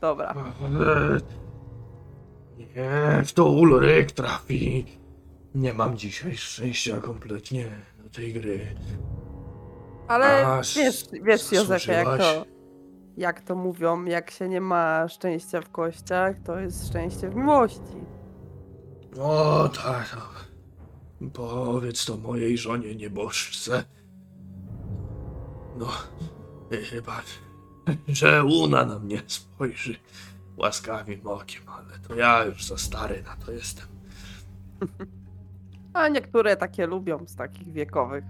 Dobra. Ale Niech to Ulryk trafi. Nie mam dzisiaj szczęścia kompletnie do tej gry. Ale A, wiesz, wiesz Józefie, jak to, jak to mówią, jak się nie ma szczęścia w kościach, to jest szczęście w miłości. O tak. no. Powiedz to mojej żonie nieboszczce. No, chyba, że Una na mnie spojrzy łaskawym okiem, ale to ja już za stary na to jestem. A niektóre takie lubią z takich wiekowych.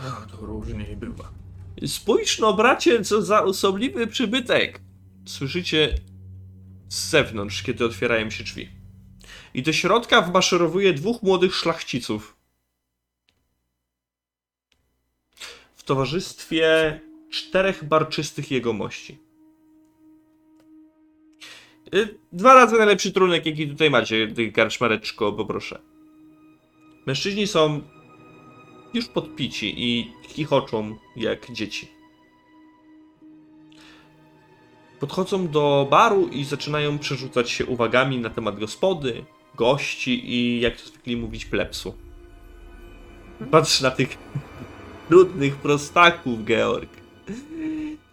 A, to różniej bywa. Spójrz no bracie, co za osobliwy przybytek. Słyszycie z zewnątrz, kiedy otwierają się drzwi. I do środka wmaszerowuje dwóch młodych szlachciców. W towarzystwie czterech barczystych jegomości. Y, Dwa razy najlepszy trunek, jaki tutaj macie, ty karczmareczko, poproszę. Mężczyźni są już podpici i chichoczą jak dzieci. Podchodzą do baru i zaczynają przerzucać się uwagami na temat gospody, gości i jak to zwykli mówić plepsu. Patrz na tych *laughs* brudnych prostaków, Georg.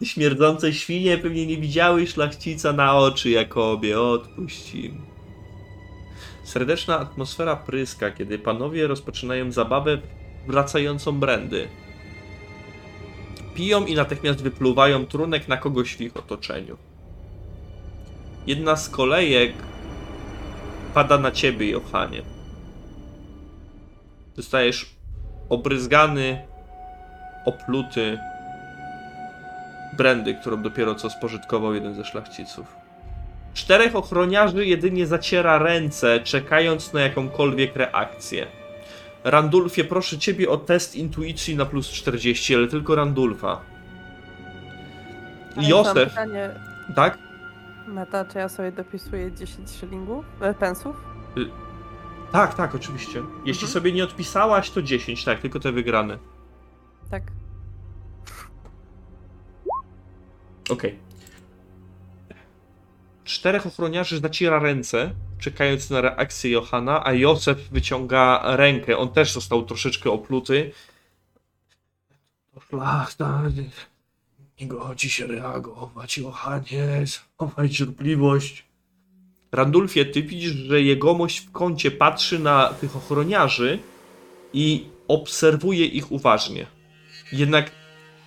Śmierdzące świnie pewnie nie widziały szlachcica na oczy Jakobie, odpuść. Serdeczna atmosfera pryska, kiedy panowie rozpoczynają zabawę wracającą brandy. Piją i natychmiast wypluwają trunek na kogoś w ich otoczeniu. Jedna z kolejek pada na ciebie, Johanie. Zostajesz obryzgany, opluty brandy, którą dopiero co spożytkował jeden ze szlachciców. Czterech ochroniarzy jedynie zaciera ręce, czekając na jakąkolwiek reakcję. Randulfie, proszę ciebie o test intuicji na plus 40, ale tylko Randulfa. Ale Józef, pytanie, tak? Meta, czy ja sobie dopisuję 10 szylingów? E, pensów? Tak, tak, oczywiście. Jeśli Mhm. sobie nie odpisałaś, to 10, tak, tylko te wygrane. Tak. Okej. Czterech ochroniarzy zaciera ręce, czekając na reakcję Johana, a Józef wyciąga rękę. On też został troszeczkę opluty. To szlachta nie, nie godzi się reagować, Johanie, zachowaj cierpliwość. Randulfie, ty widzisz, że jegomość w kącie patrzy na tych ochroniarzy i obserwuje ich uważnie. Jednak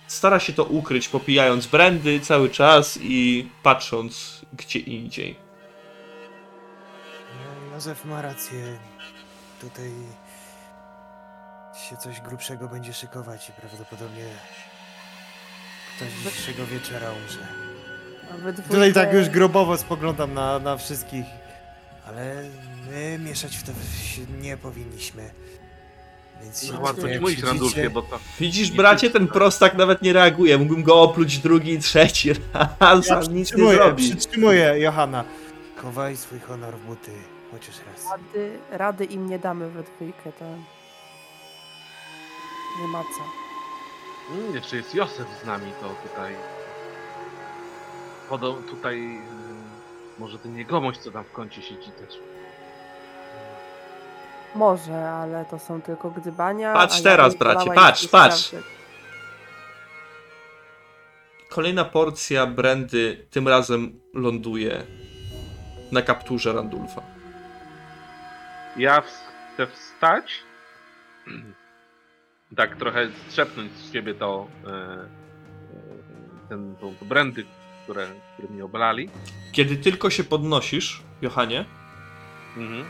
stara się to ukryć, popijając brandy cały czas i patrząc gdzie indziej. No, Józef ma rację. Tutaj się coś grubszego będzie szykować i prawdopodobnie ktoś dzisiejszego wieczora umrze. Tutaj tak już grobowo spoglądam na, na wszystkich. Ale my mieszać w to się nie powinniśmy. Więc się No tutaj, ci mówić, Randulfie, bo to... Widzisz, bracie, ten tak. prostak nawet nie reaguje. Mógłbym go opluć drugi i trzeci *laughs* raz, Ja nic nie zrobi. przytrzymuję, Johanna. Chowaj swój honor w buty, chociaż raz. Rady, rady im nie damy we dwójkę, to nie ma co. Mm, jeszcze jest Józef z nami, to tutaj... Podo, tutaj... y, Może ten jegomość, co tam w kącie siedzi też. Może, ale to są tylko gdybania. Patrz ja teraz, bym bracie, patrz, patrz. Kolejna porcja brandy tym razem ląduje na kapturze Randulfa. Ja chcę wstać, *clears throat* tak trochę strzepnąć z siebie to, e, e, ten, tą, to brandy, które, które mnie oblali. Kiedy tylko się podnosisz, Johanie, Mhm.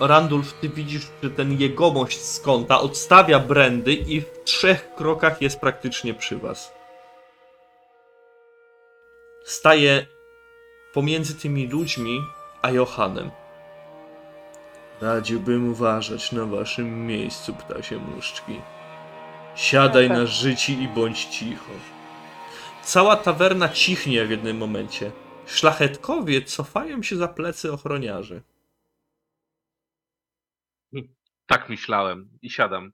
Randulf, ty widzisz, że ten jegomość z kąta odstawia brandy i w trzech krokach jest praktycznie przy was. Staje pomiędzy tymi ludźmi a Johanem. Radziłbym uważać na waszym miejscu, ptasie muszczki. Siadaj na życi i bądź cicho. Cała tawerna cichnie w jednym momencie. Szlachetkowie cofają się za plecy ochroniarzy. Tak myślałem i siadam.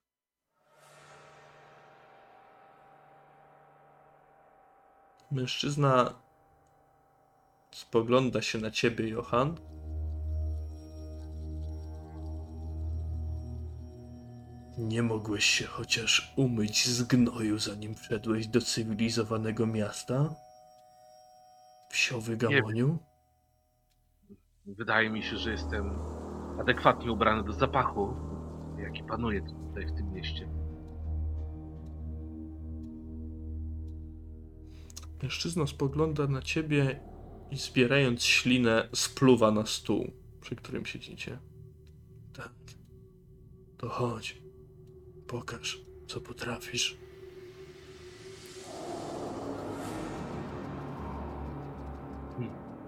Mężczyzna spogląda się na ciebie, Johan. Nie mogłeś się chociaż umyć z gnoju, zanim wszedłeś do cywilizowanego miasta? Wsiowy Gamoniu? Wydaje mi się, że jestem adekwatnie ubrany do zapachu, jaki panuje tutaj w tym mieście. Mężczyzna spogląda na ciebie i zbierając ślinę spluwa na stół, przy którym siedzicie. Tak. To chodź. Pokaż, co potrafisz.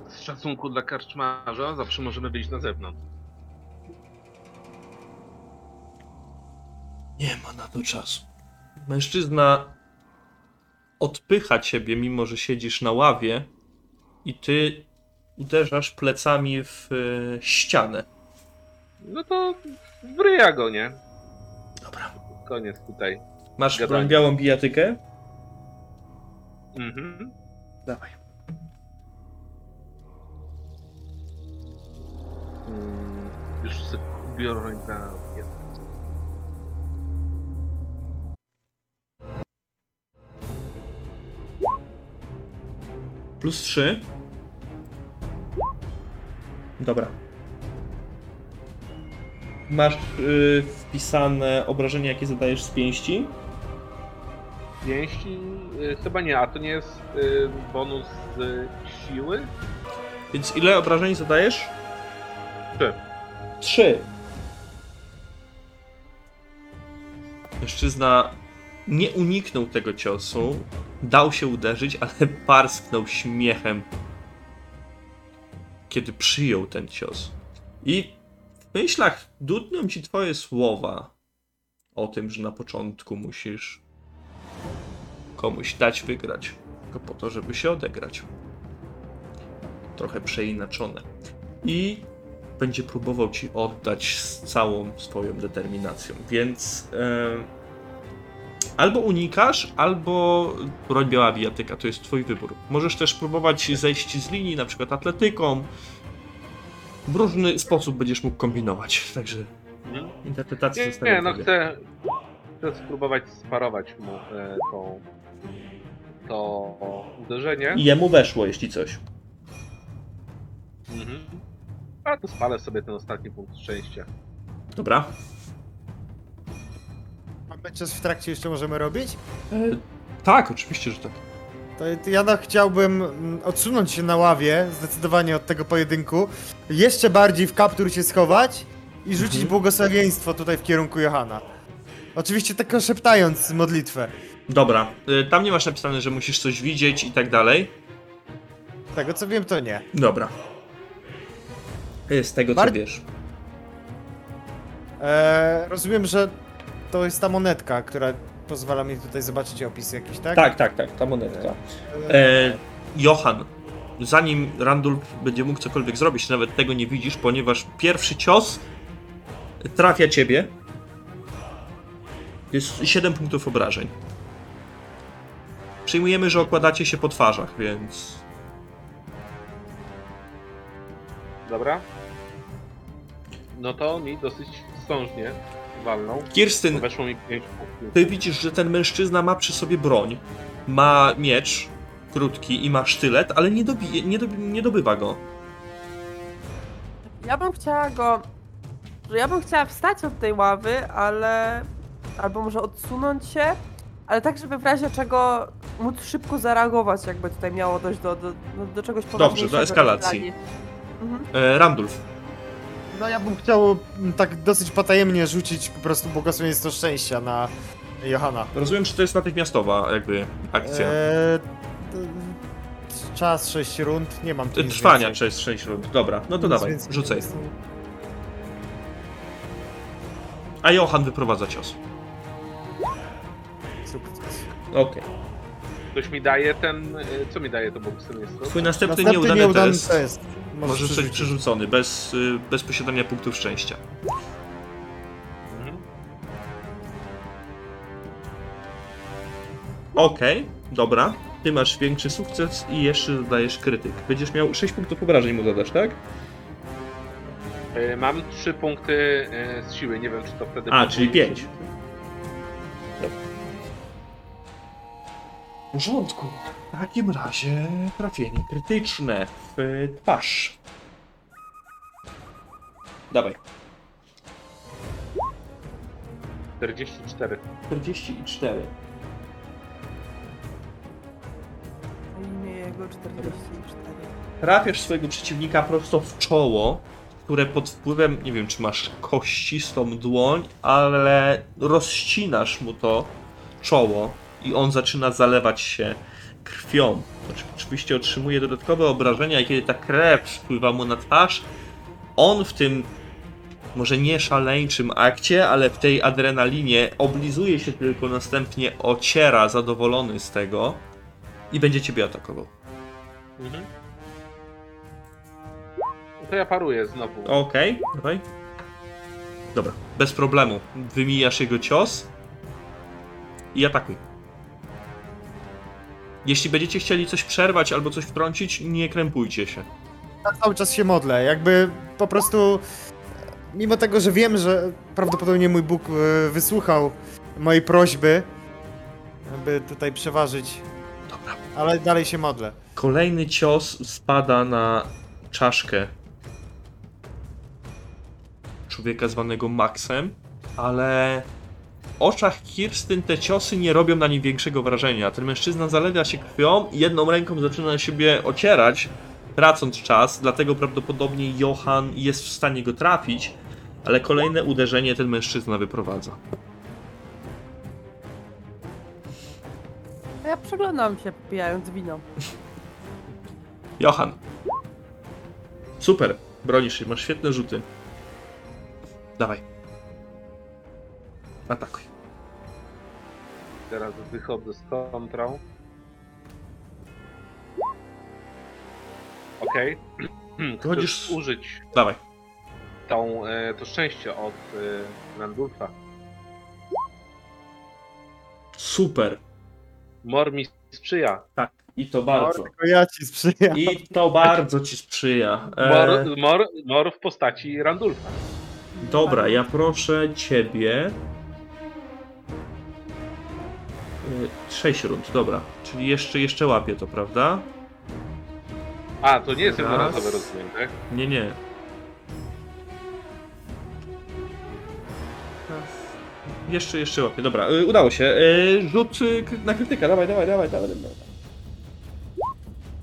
Z szacunku dla karczmarza zawsze możemy wyjść na zewnątrz. Nie ma na to czasu. Mężczyzna odpycha ciebie, mimo że siedzisz na ławie, i ty uderzasz plecami w e, ścianę. No to wryja go, nie? Dobra. Koniec tutaj. Masz Gadanie. broń białą bijatykę? Mhm. Dawaj. Mm, już sobie biorę na Plus 3. Dobra. Masz y, wpisane obrażenia, jakie zadajesz z pięści? pięści. Y, chyba nie, a to nie jest y, bonus z siły? Więc ile obrażeń zadajesz? Trzy. Trzy. Mężczyzna nie uniknął tego ciosu, dał się uderzyć, ale parsknął śmiechem, kiedy przyjął ten cios. I w myślach dudnią ci twoje słowa o tym, że na początku musisz komuś dać wygrać, tylko po to, żeby się odegrać. Trochę przeinaczone. I będzie próbował ci oddać z całą swoją determinacją. Więc e, albo unikasz, albo broń biała bijatyka. To jest twój wybór. Możesz też próbować zejść z linii, na przykład atletyką. W różny sposób będziesz mógł kombinować. Także interpretację Nie, zostawiam nie, no chcę, chcę spróbować sparować mu e, to, to uderzenie. I jemu weszło, jeśli coś. Mhm. A to spalę sobie ten ostatni punkt szczęścia. Dobra. Czas w trakcie jeszcze możemy robić? Tak, oczywiście, że tak. To ja no, chciałbym mm, odsunąć się na ławie zdecydowanie od tego pojedynku, jeszcze bardziej w kaptur się schować i rzucić Mhm. błogosławieństwo tutaj w kierunku Johana. Oczywiście tylko szeptając modlitwę. Dobra, e, tam nie masz napisane, że musisz coś widzieć i tak dalej. Z tego co wiem, to nie. Dobra. Z tego co Bar- wiesz. Eee, rozumiem, że to jest ta monetka, która pozwala mi tutaj zobaczyć opis jakiś, tak? Tak, tak, tak, ta monetka. E, Johan, zanim Randulf będzie mógł cokolwiek zrobić, nawet tego nie widzisz, ponieważ pierwszy cios trafia ciebie. Jest 7 punktów obrażeń. Przyjmujemy, że okładacie się po twarzach, więc. Dobra. No to mi dosyć sążnie walnął. Kirstyn, Weszło mi 5 punktów. ty widzisz, że ten mężczyzna ma przy sobie broń. Ma miecz krótki i ma sztylet, ale nie, dobije, nie, dobi, nie dobywa go. Ja bym chciała go. Że ja bym chciała wstać od tej ławy, ale. Albo może odsunąć się, ale tak, żeby w razie czego móc szybko zareagować, jakby tutaj miało dojść do, do, do, do czegoś poważniejszego. eskalacji. niż rani. Mhm. E, Randulf, No ja bym chciał mm, tak dosyć potajemnie rzucić po prostu błogosławieństwo szczęścia na Johana. rozumiem, że to jest natychmiastowa jakby akcja. Eee, t- czas 6 rund, nie mam tu nic Trwania więcej. przez 6 rund. Dobra, no to Nic dawaj, więcej. rzucaj. A Johan wyprowadza cios. Sukces. Okej. Ktoś mi daje ten. y, Co mi daje to błogosławieństwo? Twój następny, Następny nieudany, nieudany test, test. Może zostać przerzucony bez, y, bez posiadania punktów szczęścia. Mhm. Okej, dobra. Ty masz większy sukces i jeszcze dodajesz krytyk. Będziesz miał 6 punktów obrażeń mu zadasz, tak? Y, Mam 3 punkty y, z siły, nie wiem czy to wtedy. A, czyli 5. W porządku. W takim razie trafienie krytyczne w twarz. Dawaj. 44. 44. Na imię jego 44. Trafiasz swojego przeciwnika prosto w czoło, które pod wpływem, nie wiem czy masz kościstą dłoń, ale rozcinasz mu to czoło i on zaczyna zalewać się krwią. Znaczy, Oczywiście otrzymuje dodatkowe obrażenia i kiedy ta krew spływa mu na twarz, on w tym może nie szaleńczym akcie, ale w tej adrenalinie oblizuje się tylko, następnie ociera zadowolony z tego i będzie ciebie atakował. Mhm. To ja paruję znowu. Okej, dawaj. Dobra, bez problemu. Wymijasz jego cios i atakuj. Jeśli będziecie chcieli coś przerwać albo coś wtrącić, nie krępujcie się. Ja cały czas się modlę, jakby po prostu mimo tego, że wiem, że prawdopodobnie mój Bóg e, wysłuchał mojej prośby, by tutaj przeważyć, Dobra. ale dalej się modlę. Kolejny cios spada na czaszkę człowieka zwanego Maxem, ale oczach Kirstyn te ciosy nie robią na nim większego wrażenia. Ten mężczyzna zalewa się krwią i jedną ręką zaczyna na siebie ocierać, tracąc czas, dlatego prawdopodobnie Johan jest w stanie go trafić, ale kolejne uderzenie ten mężczyzna wyprowadza. Ja przeglądam się, popijając wino. Johan. Super, bronisz się, masz świetne rzuty. Dawaj. Atakuj. Teraz wychodzę z kontrą. Okej. *clears throat* Chcesz Chodzisz- użyć Dawaj. tą, e, to szczęście od e, Nandulfa. Super. Mor mi sprzyja. Tak. I to bardzo. tylko ja ci sprzyjam. I to bardzo ci sprzyja. Mor, E, mor, mor w postaci Randulfa. dobra, ja proszę ciebie. 6 rund, dobra. Czyli jeszcze, jeszcze łapię to, prawda? A, to nie jest Raz. jednorazowe, rozumiem, tak? Nie, nie. Jeszcze, jeszcze łapie. Dobra, y, udało się. Y, rzut y, na krytyka. Dawaj, dawaj, dawaj, dawaj. dawaj.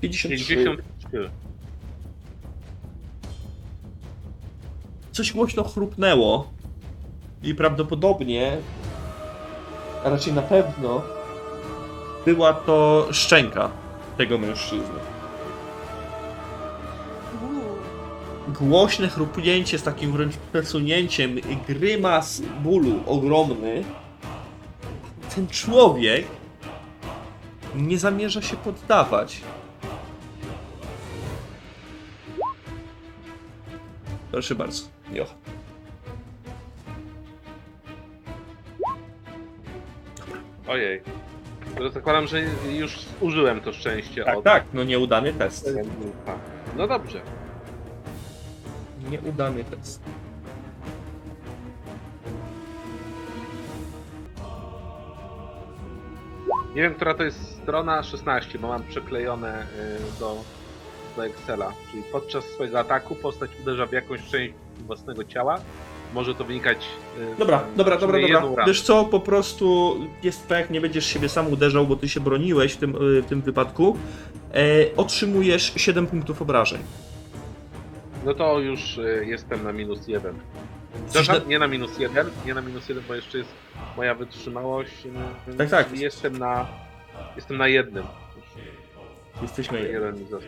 53. 53. Coś głośno chrupnęło. I prawdopodobnie, a raczej na pewno, była to szczęka tego mężczyzny. Głośne chrupnięcie z takim wręcz przesunięciem, grymas bólu ogromny. Ten człowiek nie zamierza się poddawać. Proszę bardzo, Jocha. Ojej. Zakładam, że już użyłem to szczęście Tak, od... tak, no nieudany test. Tak. No dobrze. Nieudany test. Nie wiem, która to jest strona 16, bo mam przyklejone y, do, do Excela. Czyli podczas swojego ataku postać uderza w jakąś część własnego ciała. Może to wynikać. y, Dobra, dobra, dobra, dobra. Wiesz co, po prostu jest tak, nie będziesz siebie sam uderzał, bo ty się broniłeś w tym, y, w tym wypadku. E, otrzymujesz 7 punktów obrażeń. No to już y, jestem na minus jeden. Jesteś Przepraszam, nie na minus jeden, nie na minus jeden, bo jeszcze jest moja wytrzymałość. y, Tak, tak. Jestem na. Jestem na jednym. Jesteśmy jeden. Jeden.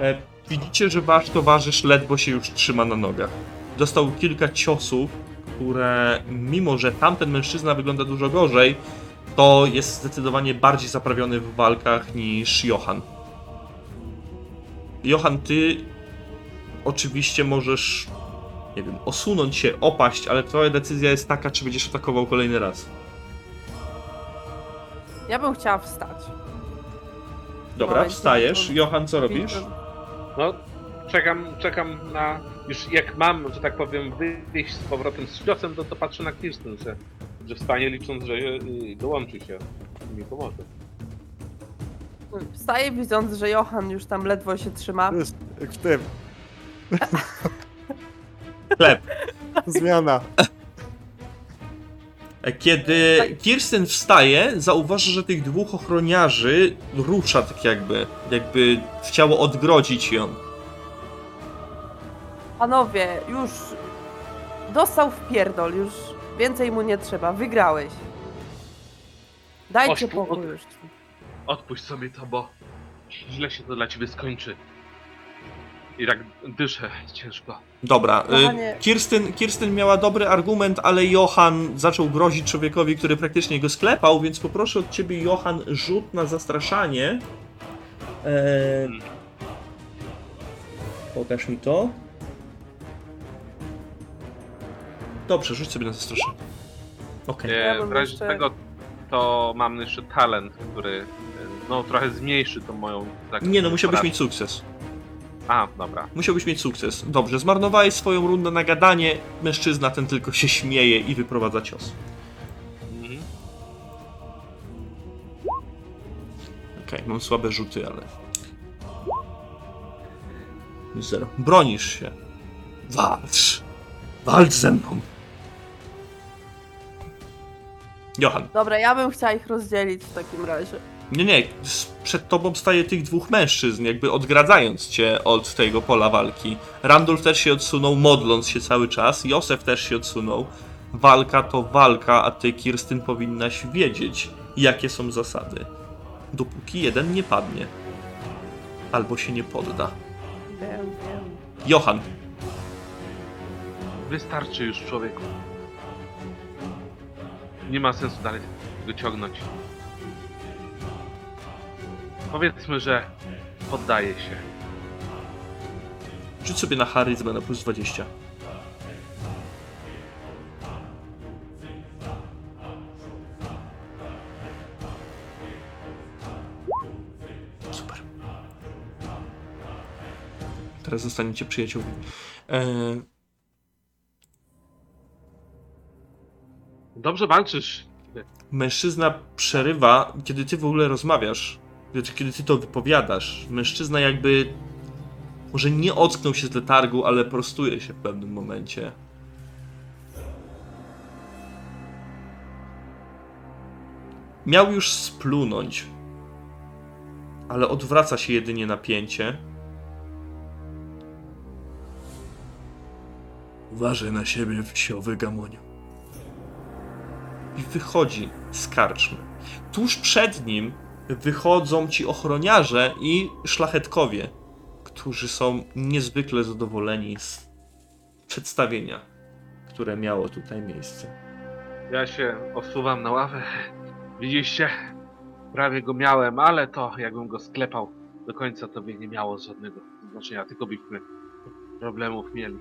E, widzicie, że wasz towarzysz ledwo się już trzyma na nogach. Dostał kilka ciosów, które mimo, że tamten mężczyzna wygląda dużo gorzej, to jest zdecydowanie bardziej zaprawiony w walkach niż Johan. Johan, ty oczywiście możesz, nie wiem, osunąć się, opaść, ale twoja decyzja jest taka, czy będziesz atakował kolejny raz. Ja bym chciała wstać. Dobra, wstajesz. Johan, co robisz? No, czekam, czekam na. Już jak mam, że tak powiem, wyjść z powrotem z ciosem, to, to patrzę na Kirsten, że, że wstanie licząc, że y, dołączy się i mi pomoże. Wstaję widząc, że Johan już tam ledwo się trzyma. To jest jak w tym. *laughs* Chleb. Zmiana. Kiedy Kirsten wstaje, zauważy, że tych dwóch ochroniarzy rusza tak jakby, jakby chciało odgrodzić ją. Panowie, już dostał w pierdol, już więcej mu nie trzeba. Wygrałeś. Dajcie Oś, pokój od- już. Odpuść sobie to, bo źle się to dla ciebie skończy. I tak dyszę ciężko. Dobra, Kochanie. y, Kirsten, Kirsten miała dobry argument, ale Johan zaczął grozić człowiekowi, który praktycznie go sklepał, więc poproszę od ciebie, Johan, rzut na zastraszanie. Eee, Hmm. pokaż mi to. Dobrze, rzuć sobie na zastraszanie. Okej. Ja E, bym w razie jeszcze- tego to mam jeszcze talent, który e, no trochę zmniejszy tą moją. Tak, Nie no, musiałbyś mieć sukces. A, dobra. Musiałbyś mieć sukces. Dobrze, zmarnowałeś swoją rundę na gadanie. Mężczyzna ten tylko się śmieje i wyprowadza cios. Mhm. Okej, mam słabe rzuty, ale. Zero. Bronisz się. Walcz. Walcz ze mną. Johan. Dobra, ja bym chciała ich rozdzielić w takim razie. Nie, nie. Przed tobą staje tych dwóch mężczyzn, jakby odgradzając cię od tego pola walki. Randolph też się odsunął, modląc się cały czas. Józef też się odsunął. Walka to walka, a ty, Kirstyn, powinnaś wiedzieć, jakie są zasady. Dopóki jeden nie padnie. Albo się nie podda. Wiem, wiem. Johan, Wystarczy już człowieku. Nie ma sensu dalej go ciągnąć. Powiedzmy, że poddaje się. rzuć sobie na charyzmę na plus 20. Super. Teraz zostaniecie przyjaciółmi. Eee, Dobrze walczysz. Mężczyzna przerywa, kiedy ty w ogóle rozmawiasz, kiedy ty to wypowiadasz. Mężczyzna jakby może nie ocknął się z letargu, ale prostuje się w pewnym momencie. Miał już splunąć, ale odwraca się jedynie napięcie. Uważaj na siebie, wsiowy gamoniu i wychodzi z karczmy. Tuż przed nim wychodzą ci ochroniarze i szlachetkowie, którzy są niezwykle zadowoleni z przedstawienia, które miało tutaj miejsce. Ja się osuwam na ławę. Widzieliście? Prawie go miałem, ale to jakbym go sklepał do końca, to by nie miało żadnego znaczenia, tylko byśmy problemów mieli.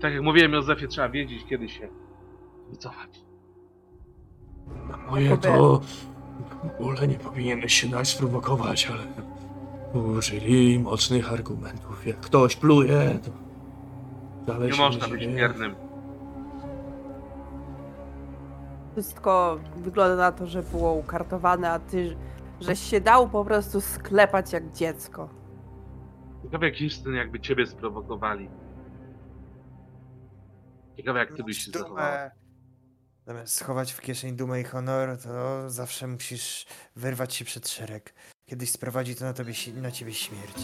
Tak jak mówiłem Józefie, trzeba wiedzieć, kiedy się wycofać. Na moje to w ogóle nie powinieneś się dać sprowokować, ale użyli mocnych argumentów. Jak ktoś pluje, to dalej Nie się można być dzieje. miernym. Wszystko wygląda na to, że było ukartowane, a ty żeś się dał po prostu sklepać jak dziecko. Ciekawe jak Kirsten jakby ciebie sprowokowali. Ciekawe jak ty byś się zachował. Zamiast schować w kieszeń dumę i honor, to zawsze musisz wyrwać się przed szereg. Kiedyś sprowadzi to na, tobie, na ciebie śmierć.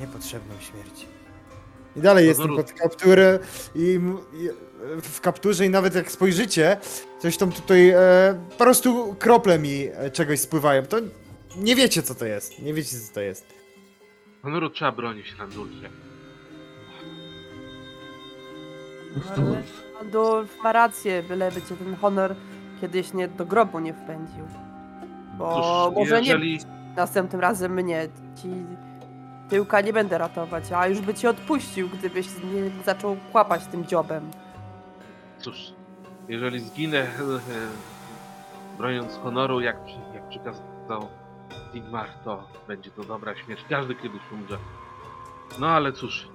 Niepotrzebną śmierć. I dalej jestem Honoru- pod kapturę i, i w kapturze i nawet jak spojrzycie, coś tam tutaj e, po prostu krople mi e, czegoś spływają. To nie wiecie co to jest. Nie wiecie co to jest. Honoru trzeba bronić Randulfie. Ale Adolf ma rację, byleby cię ten honor kiedyś nie do grobu nie wpędził. Bo Cóż, może jeżeli... nie następnym razem mnie ci tyłka nie będę ratować, a już by ci odpuścił, gdybyś nie zaczął kłapać tym dziobem. Cóż, jeżeli zginę e, broniąc honoru, jak, jak przykazał Sigmar, to będzie to dobra śmierć. Każdy kiedyś umrze. No ale cóż,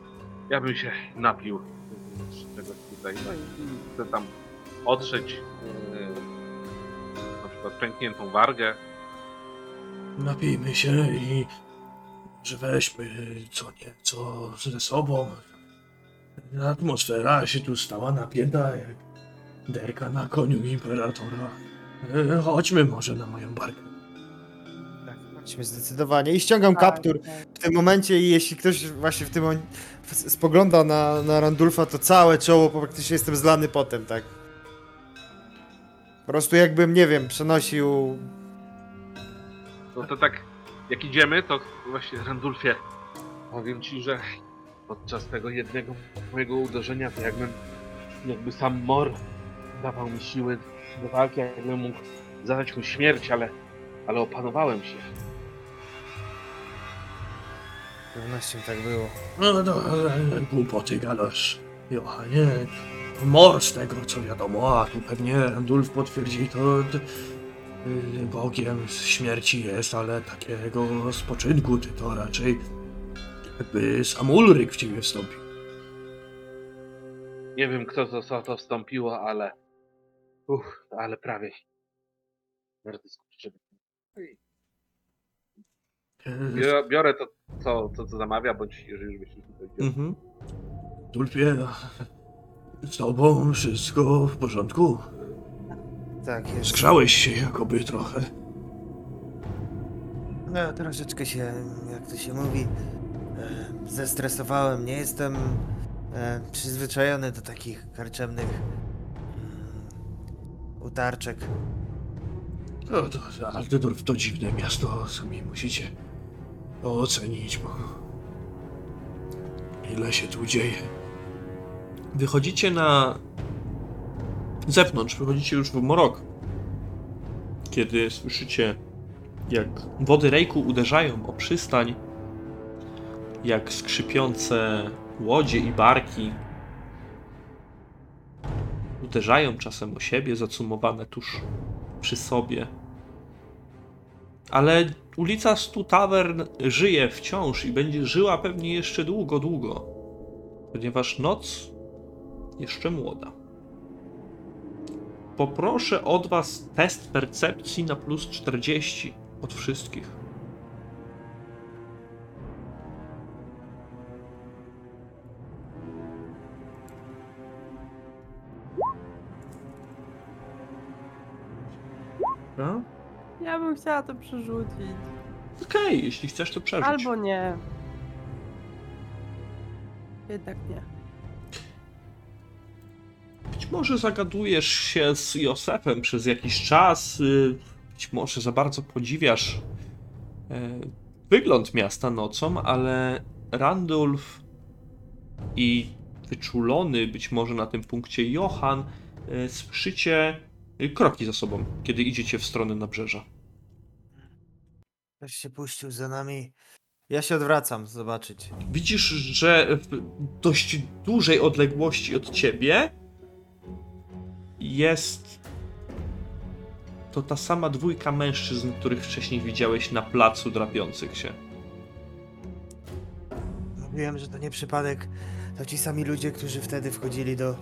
ja bym się napił z czegoś tutaj. No i chcę tam otrzeć e, na przykład pękniętą wargę. Napijmy się i że weźmy co nieco ze sobą. Atmosfera się tu stała napięta jak derka na koniu imperatora. E, Chodźmy może na moją barkę. Chodźmy zdecydowanie. I ściągam Tak, kaptur tak. w tym momencie i jeśli ktoś właśnie w tym spogląda na, na Randulfa, to całe czoło po praktycznie jestem zlany potem, tak? Po prostu jakbym, nie wiem, przenosił... No to tak, jak idziemy, to właśnie Randulfie, powiem ci, że podczas tego jednego mojego uderzenia, to jakbym, jakby sam Mor dawał mi siły do walki, jakbym mógł zadać mu śmierć, ale, ale opanowałem się. Z pewnością tak było. No to e, głupoty gadasz, Johanie. Mor z tego co wiadomo, a tu pewnie Randulf potwierdzi to d- y, Bogiem z śmierci jest, ale takiego spoczynku ty to raczej jakby sam Ulryk w ciebie wstąpił. Nie wiem, kto to, co to wstąpiło, ale... Uff, ale prawie. E, Biorę, biorę to, co, to, co zamawia, bądź jeżeli już byśmy tutaj wzięli. Mhm. Z tobą wszystko w porządku? Tak jest. Zgrzałeś się jakoby trochę. No, troszeczkę się, jak to się mówi, e, zestresowałem. Nie jestem e, przyzwyczajony do takich karczemnych mm, utarczek. No to Altydorf to dziwne miasto, sami musicie to ocenić, bo ile się tu dzieje. Wychodzicie na zewnątrz, wychodzicie już w morok. Kiedy słyszycie, jak wody rejku uderzają o przystań, jak skrzypiące łodzie i barki uderzają czasem o siebie, zacumowane tuż przy sobie. Ale ulica Stu Tavern żyje wciąż i będzie żyła pewnie jeszcze długo, długo. Ponieważ noc jeszcze młoda. Poproszę od Was test percepcji na plus 40 od wszystkich. Bym chciała to przerzucić. Okej, jeśli chcesz to przeżyć. Albo nie. Jednak nie. Być może zagadujesz się z Józefem przez jakiś czas, y, być może za bardzo podziwiasz e, wygląd miasta nocą, ale Randulf i wyczulony być może na tym punkcie Johan e, słyszycie y, kroki za sobą, kiedy idziecie w stronę nabrzeża. Ktoś się puścił za nami. Ja się odwracam, zobaczyć. Widzisz, że w dość dużej odległości od ciebie jest to ta sama dwójka mężczyzn, których wcześniej widziałeś na placu drapiących się. Mówiłem, że to nie przypadek. To ci sami ludzie, którzy wtedy wchodzili do.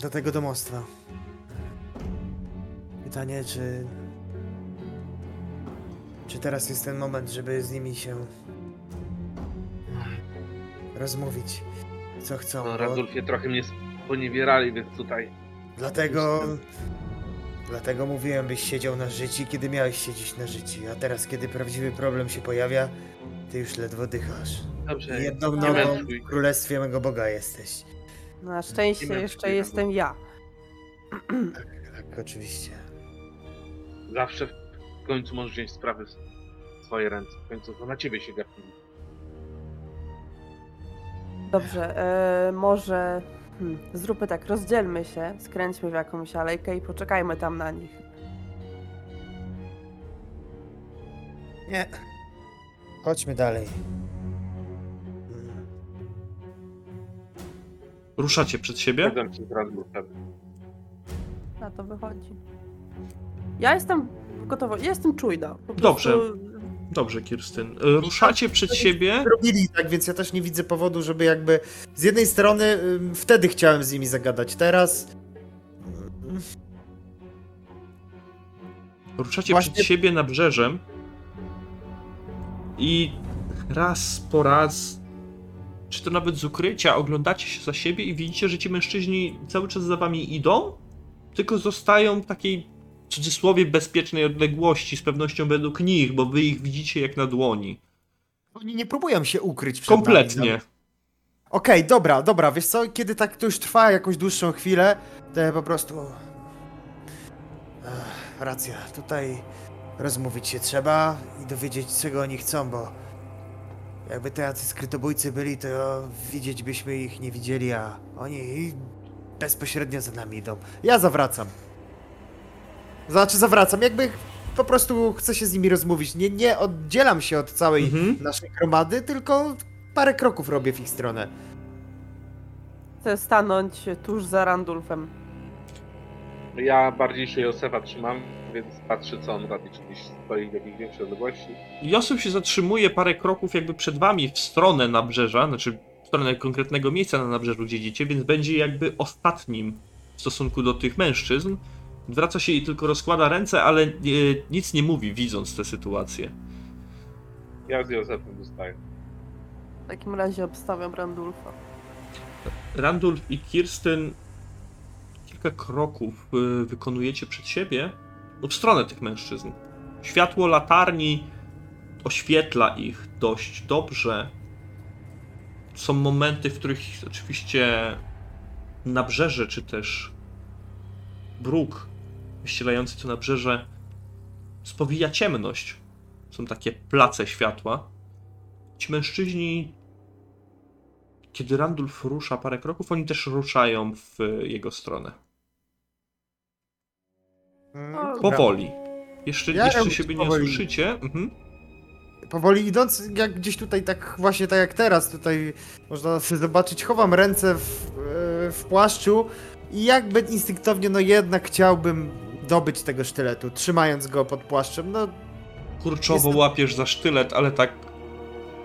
do tego domostwa. Pytanie, czy. Czy teraz jest ten moment, żeby z nimi się. rozmówić, co chcą? No, bo Randulfie trochę mnie sponiewierali, więc tutaj Dlatego. Dlatego mówiłem, byś siedział na życi, kiedy miałeś siedzieć na życi. A teraz, kiedy prawdziwy problem się pojawia, ty już ledwo dychasz. dobrze. Jedną nogą w królestwie mego Boga jesteś. Na szczęście jeszcze jestem ja. Tak, oczywiście. Zawsze w końcu możesz wziąć sprawy w swoje ręce. W końcu to na ciebie się gapili. Dobrze, e, może hmm, zróbmy tak, rozdzielmy się, skręćmy w jakąś alejkę i poczekajmy tam na nich. Nie. Chodźmy dalej. Ruszacie przed siebie? Zgadzam się z Randulfem. Na to wychodzi. Ja jestem gotowa, ja jestem czujna. Dobrze. Dobrze, Kirstyn. E, Ruszacie przed siebie. Robili tak, więc ja też nie widzę powodu, żeby jakby. Z jednej strony ym, wtedy chciałem z nimi zagadać, teraz. Ruszacie Właśnie- przed siebie nabrzeżem i raz po raz, czy to nawet z ukrycia, oglądacie się za siebie i widzicie, że ci mężczyźni cały czas za wami idą, tylko zostają w takiej w cudzysłowie bezpiecznej odległości, z pewnością według nich, bo wy ich widzicie jak na dłoni. Oni nie próbują się ukryć przed Kompletnie. no. Okej, dobra, dobra, wiesz co, kiedy tak to już trwa jakąś dłuższą chwilę, to ja po prostu... Racja, tutaj rozmówić się trzeba i dowiedzieć, czego oni chcą, bo jakby te jacy skrytobójcy byli, to widzieć byśmy ich nie widzieli, a oni bezpośrednio za nami idą. Ja zawracam. Znaczy zawracam, jakby po prostu chcę się z nimi rozmówić. Nie, nie oddzielam się od całej Mhm. naszej gromady, tylko parę kroków robię w ich stronę. Chcę stanąć tuż za Randulfem. Ja bardziej się Józefa trzymam, więc patrzę co on robi, czy gdzieś stoi w jakiejś większej odległości. Josef się zatrzymuje parę kroków jakby przed wami w stronę nabrzeża, znaczy w stronę konkretnego miejsca na nabrzeżu, gdzie idziecie, więc będzie jakby ostatnim w stosunku do tych mężczyzn. Wraca się i tylko rozkłada ręce, ale e, nic nie mówi, widząc tę sytuację. Ja z Józefem zostaję. W takim razie obstawiam Randulfa. Randulf i Kirsten kilka kroków y, wykonujecie przed siebie w stronę tych mężczyzn. Światło latarni oświetla ich dość dobrze. Są momenty, w których oczywiście nabrzeże, czy też bruk wyścielający to nabrzeże spowija ciemność. Są takie place światła. Ci mężczyźni kiedy Randulf rusza parę kroków, oni też ruszają w jego stronę. Mm. Powoli. Jeszcze, Ja jeszcze siebie nie powoli. słyszycie. Mhm. Powoli idąc, jak gdzieś tutaj tak właśnie tak jak teraz, tutaj można sobie zobaczyć, chowam ręce w, e, w płaszczu i jakby instynktownie, no jednak chciałbym dobyć tego sztyletu, trzymając go pod płaszczem, no Kurczowo Jestem- łapiesz za sztylet, ale tak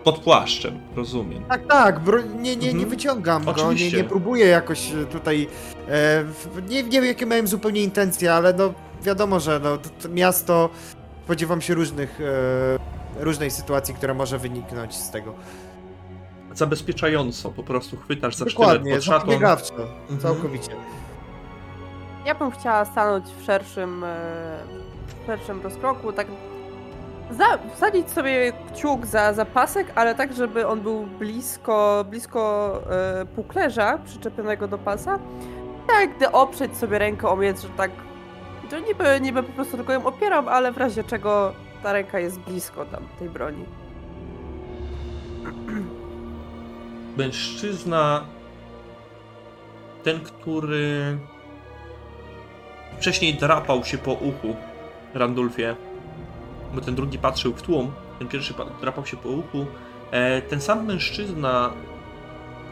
pod płaszczem, rozumiem. tak, tak, nie, nie, nie Mhm. wyciągam go, nie, nie próbuję jakoś e, tutaj, e, nie, nie wiem jakie miałem zupełnie intencje, ale no wiadomo, że no, to, to miasto, spodziewam się różnych, e, różnej sytuacji, która może wyniknąć z tego. Zabezpieczająco, po prostu chwytasz za sztylet Dokładnie, pod szatą. zapobiegawczo, Mhm. całkowicie. Ja bym chciała stanąć w szerszym, e, w szerszym rozkroku, tak za, wsadzić sobie kciuk za, za pasek, ale tak, żeby on był blisko, blisko e, puklerza przyczepionego do pasa. Tak, gdy oprzeć sobie rękę o miecz, że tak, że niby, niby po prostu tylko ją opieram, ale w razie czego ta ręka jest blisko tam tej broni. *clears throat* Mężczyzna, ten, który wcześniej drapał się po uchu Randulfie, bo ten drugi patrzył w tłum, ten pierwszy pa- drapał się po uchu. E, ten sam mężczyzna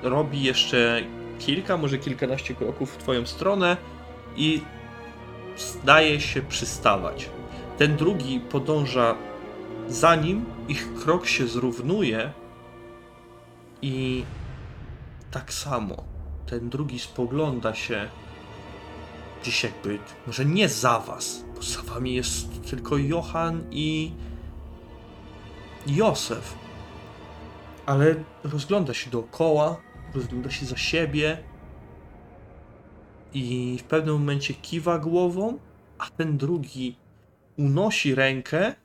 robi jeszcze kilka, może kilkanaście kroków w twoją stronę i zdaje się przystawać. Ten drugi podąża za nim, ich krok się zrównuje i tak samo ten drugi spogląda się gdzieś jakby, może nie za was, bo za wami jest tylko Johan i Józef. Ale rozgląda się dookoła, rozgląda się za siebie i w pewnym momencie kiwa głową, a ten drugi unosi rękę,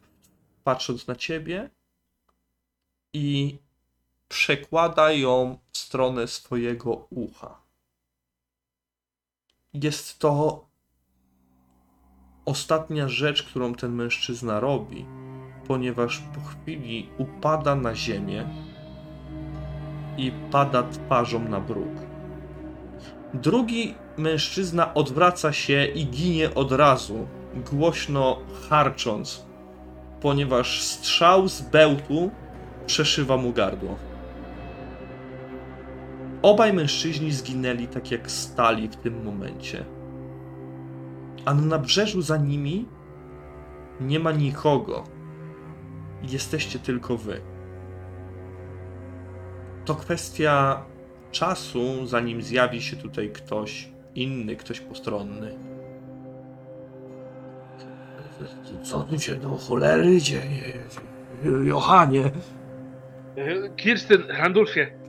patrząc na ciebie i przekłada ją w stronę swojego ucha. Jest to ostatnia rzecz, którą ten mężczyzna robi, ponieważ po chwili upada na ziemię i pada twarzą na bruk. Drugi mężczyzna odwraca się i ginie od razu, głośno harcząc, ponieważ strzał z bełtu przeszywa mu gardło. Obaj mężczyźni zginęli tak jak stali w tym momencie. A na nabrzeżu za nimi nie ma nikogo. Jesteście tylko wy. To kwestia czasu, zanim zjawi się tutaj ktoś inny, ktoś postronny. Co tu się do cholery dzieje? Johanie, Kirsten, Randulfie,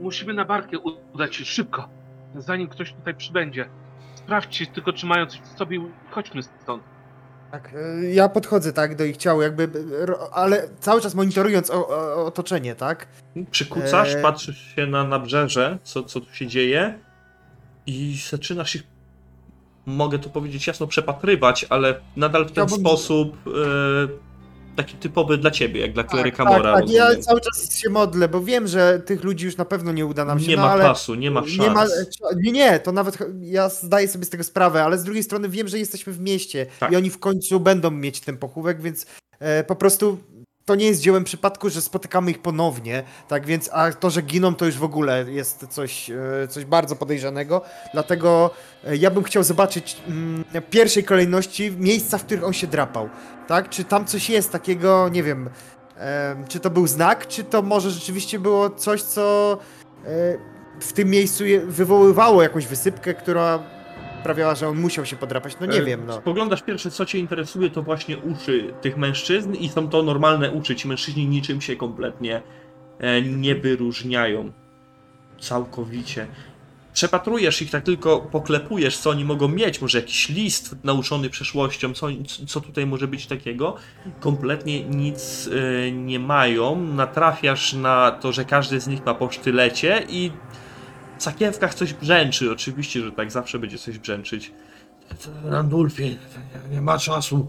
musimy na barkę udać się szybko, zanim ktoś tutaj przybędzie. Sprawdźcie tylko, czy mają coś w sobie i chodźmy stąd. Tak, e, ja podchodzę tak do ich ciał, jakby, e, ale cały czas monitorując o, o, otoczenie, tak? Przykucasz, Eee. patrzysz się na nabrzeże, co, co tu się dzieje i zaczynasz ich, mogę to powiedzieć jasno, przepatrywać, ale nadal w ten Chciałbym- sposób e, taki typowy dla ciebie, jak dla kleryka tak, Mora. tak, ja rozumiem. cały czas się modlę, bo wiem, że tych ludzi już na pewno nie uda nam się, nie no ma czasu, nie ma szans. Nie, ma, nie, nie, to nawet ja zdaję sobie z tego sprawę, ale z drugiej strony wiem, że jesteśmy w mieście Tak. i oni w końcu będą mieć ten pochówek, więc e, po prostu to nie jest dziełem przypadku, że spotykamy ich ponownie, tak więc, a to, że giną, to już w ogóle jest coś, e, coś bardzo podejrzanego, dlatego e, ja bym chciał zobaczyć mm, w pierwszej kolejności miejsca, w których on się drapał, tak, czy tam coś jest takiego, nie wiem, czy to był znak, czy to może rzeczywiście było coś, co e, w tym miejscu wywoływało jakąś wysypkę, która sprawiała, że on musiał się podrapać. No nie E, wiem, no. Spoglądasz pierwsze, co cię interesuje, to właśnie uszy tych mężczyzn i są to normalne uszy. Ci mężczyźni niczym się kompletnie e, nie wyróżniają. Całkowicie. Przepatrujesz ich, tak tylko poklepujesz, co oni mogą mieć. Może jakiś list nauczony przeszłością, co, co tutaj może być takiego. Kompletnie nic e, nie mają. Natrafiasz na to, że każdy z nich ma po sztylecie i w sakiewkach coś brzęczy. Oczywiście, że tak zawsze będzie coś brzęczyć. Randulfie, nie, nie ma czasu.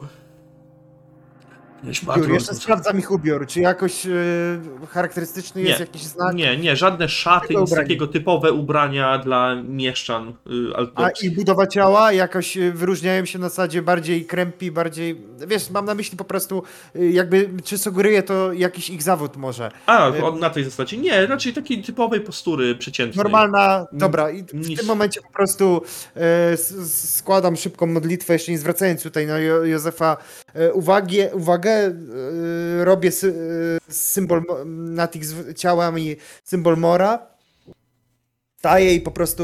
Ubiór, jeszcze sprawdzam ich ubiór, czy jakoś e, charakterystyczny jest Nie. jakiś znak. Nie, nie, żadne szaty, nic takiego typowe ubrania dla mieszczan y, A i budowa ciała jakoś e, wyróżniają się na zasadzie bardziej krępi, bardziej. Wiesz, mam na myśli po prostu, e, jakby, czy sugeruje to jakiś ich zawód może. A, y- on na tej zasadzie. Nie, raczej takiej typowej postury przeciętnej. Normalna, dobra, i w tym momencie po prostu składam szybką modlitwę, jeszcze nie zwracając tutaj na Józefa uwagi, uwagę, e, robię sy e, symbol nad ich ciałami, symbol Mora, staję i po prostu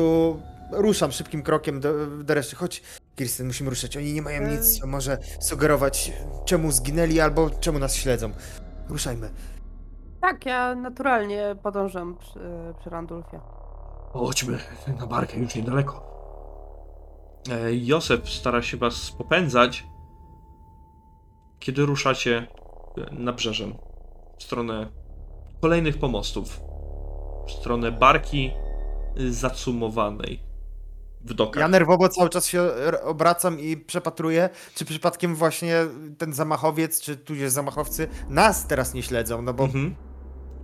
ruszam szybkim krokiem do, do reszty. Chodź, Kirsten, musimy ruszać, oni nie mają nic, co może sugerować, czemu zginęli albo czemu nas śledzą. Ruszajmy. Tak, ja naturalnie podążam przy, przy Randulfie. Chodźmy na barkę, już niedaleko. E, Józef stara się was popędzać, kiedy ruszacie e, nabrzeżem w stronę kolejnych pomostów, w stronę barki y, zacumowanej w dokach. Ja nerwowo cały czas się obracam i przepatruję, czy przypadkiem właśnie ten zamachowiec, czy tudzież zamachowcy nas teraz nie śledzą, no bo Mhm.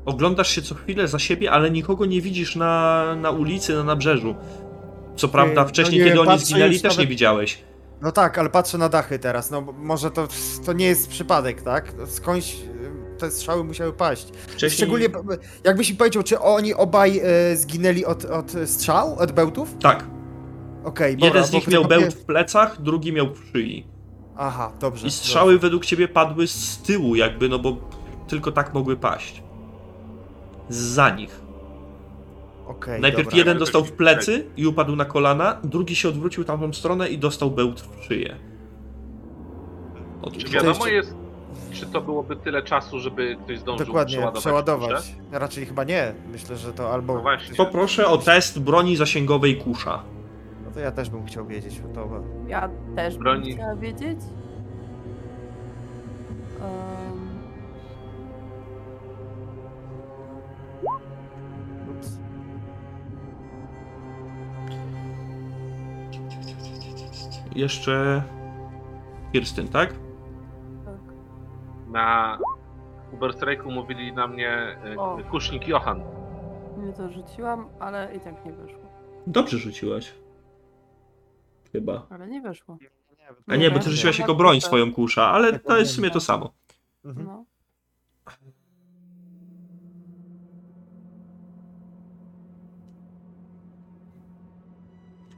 Oglądasz się co chwilę za siebie, ale nikogo nie widzisz na, na ulicy, na nabrzeżu. Co prawda, no wcześniej, nie, kiedy oni zginęli, też nie nawet- widziałeś. No tak, ale patrzę na dachy teraz. No może to, to nie jest przypadek, tak? Skądś y, te strzały musiały paść. Wcześniej... Szczególnie jakbyś mi powiedział, czy oni obaj e, zginęli od, od strzał, od bełtów? Tak. Okej, Jeden dobra, z nich miał bełt w plecach, drugi miał w szyi. Aha, dobrze. I strzały według ciebie padły z tyłu, jakby, no bo tylko tak mogły paść. Za nich. Okej, Najpierw dobra. jeden dostał w plecy i upadł na kolana, drugi się odwrócił tamtą stronę i dostał bełt w szyję. Od... Czy wiadomo jest, czy to byłoby tyle czasu, żeby ktoś zdążył Dokładnie, przeładować? przeładować. Raczej chyba nie. Myślę, że to albo. No właśnie. Poproszę o test broni zasięgowej kusza. No to ja też bym chciał wiedzieć. To... Ja też Broni- bym chciała wiedzieć. Um, Jeszcze Kirstyn, tak? tak. Na Uberstrajku mówili na mnie e, O. kusznik Johan. Nie to rzuciłam, ale i tak nie wyszło. Dobrze rzuciłaś. Chyba. Ale nie wyszło. A nie, bo ty rzuciłaś jako broń swoją kusza, ale to jest w sumie to samo. Mhm. No.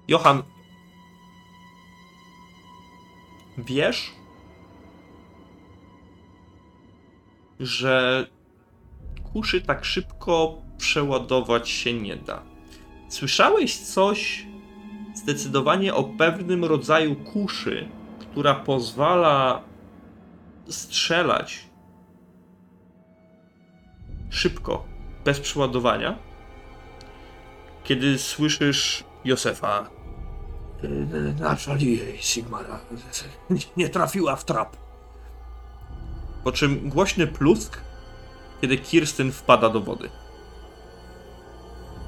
Johan, wiesz, że kuszy tak szybko przeładować się nie da. Słyszałeś coś zdecydowanie o pewnym rodzaju kuszy, która pozwala strzelać szybko, bez przeładowania? Kiedy słyszysz Józefa, Naszali jej Sigmara. Nie- trafiła w trap. po czym głośny plusk, kiedy Kirsten wpada do wody.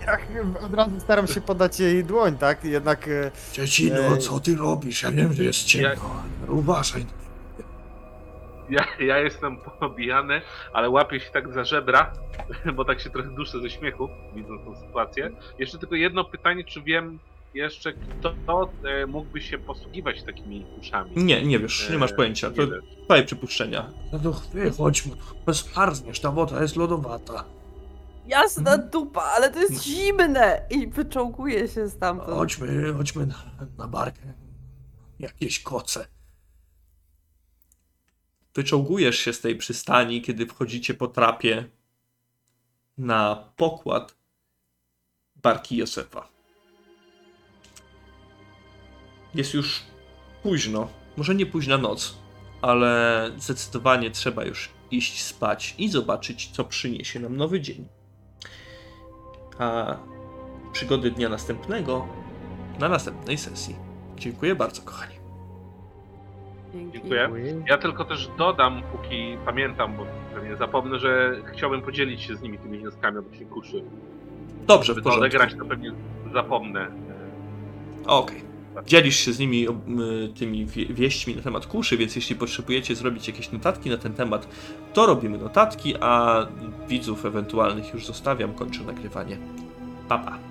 Ja od razu staram się podać jej dłoń, tak? Jednak. e, Dziecino, Ej. co ty robisz? Ja wiem, że jest ciemno. ale Uważaj. Ja, ja jestem pobijany, ale łapię się tak za żebra, *laughs* bo tak się trochę duszę ze śmiechu, widząc tą sytuację. Jeszcze tylko jedno pytanie, czy wiem jeszcze, kto e, mógłby się posługiwać takimi kuszami? Nie, nie wiesz, nie masz E, pojęcia. To wiesz. twoje przypuszczenia. No to wychodź, bezparzniesz, ta woda jest lodowata. Jasna dupa, ale to jest zimne! I wyczołguje się stamtąd. Chodźmy, chodźmy na, na barkę. Jakieś koce. Wyczołgujesz się z tej przystani, kiedy wchodzicie po trapie na pokład barki Józefa. Jest już późno, może nie późna noc, ale zdecydowanie trzeba już iść spać i zobaczyć, co przyniesie nam nowy dzień. A przygody dnia następnego na następnej sesji. Dziękuję bardzo, kochani. Dziękuję. Ja tylko też dodam, póki pamiętam, bo pewnie zapomnę, że chciałbym podzielić się z nimi tymi wnioskami odnośnie kuszy. Dobrze, w Żeby to porządku. odegrać, to pewnie zapomnę. Okej. Dzielisz się z nimi o, m, tymi wie- wieśćmi na temat kuszy, więc jeśli potrzebujecie zrobić jakieś notatki na ten temat, to robimy notatki, a widzów ewentualnych już zostawiam, kończę nagrywanie. Pa, pa.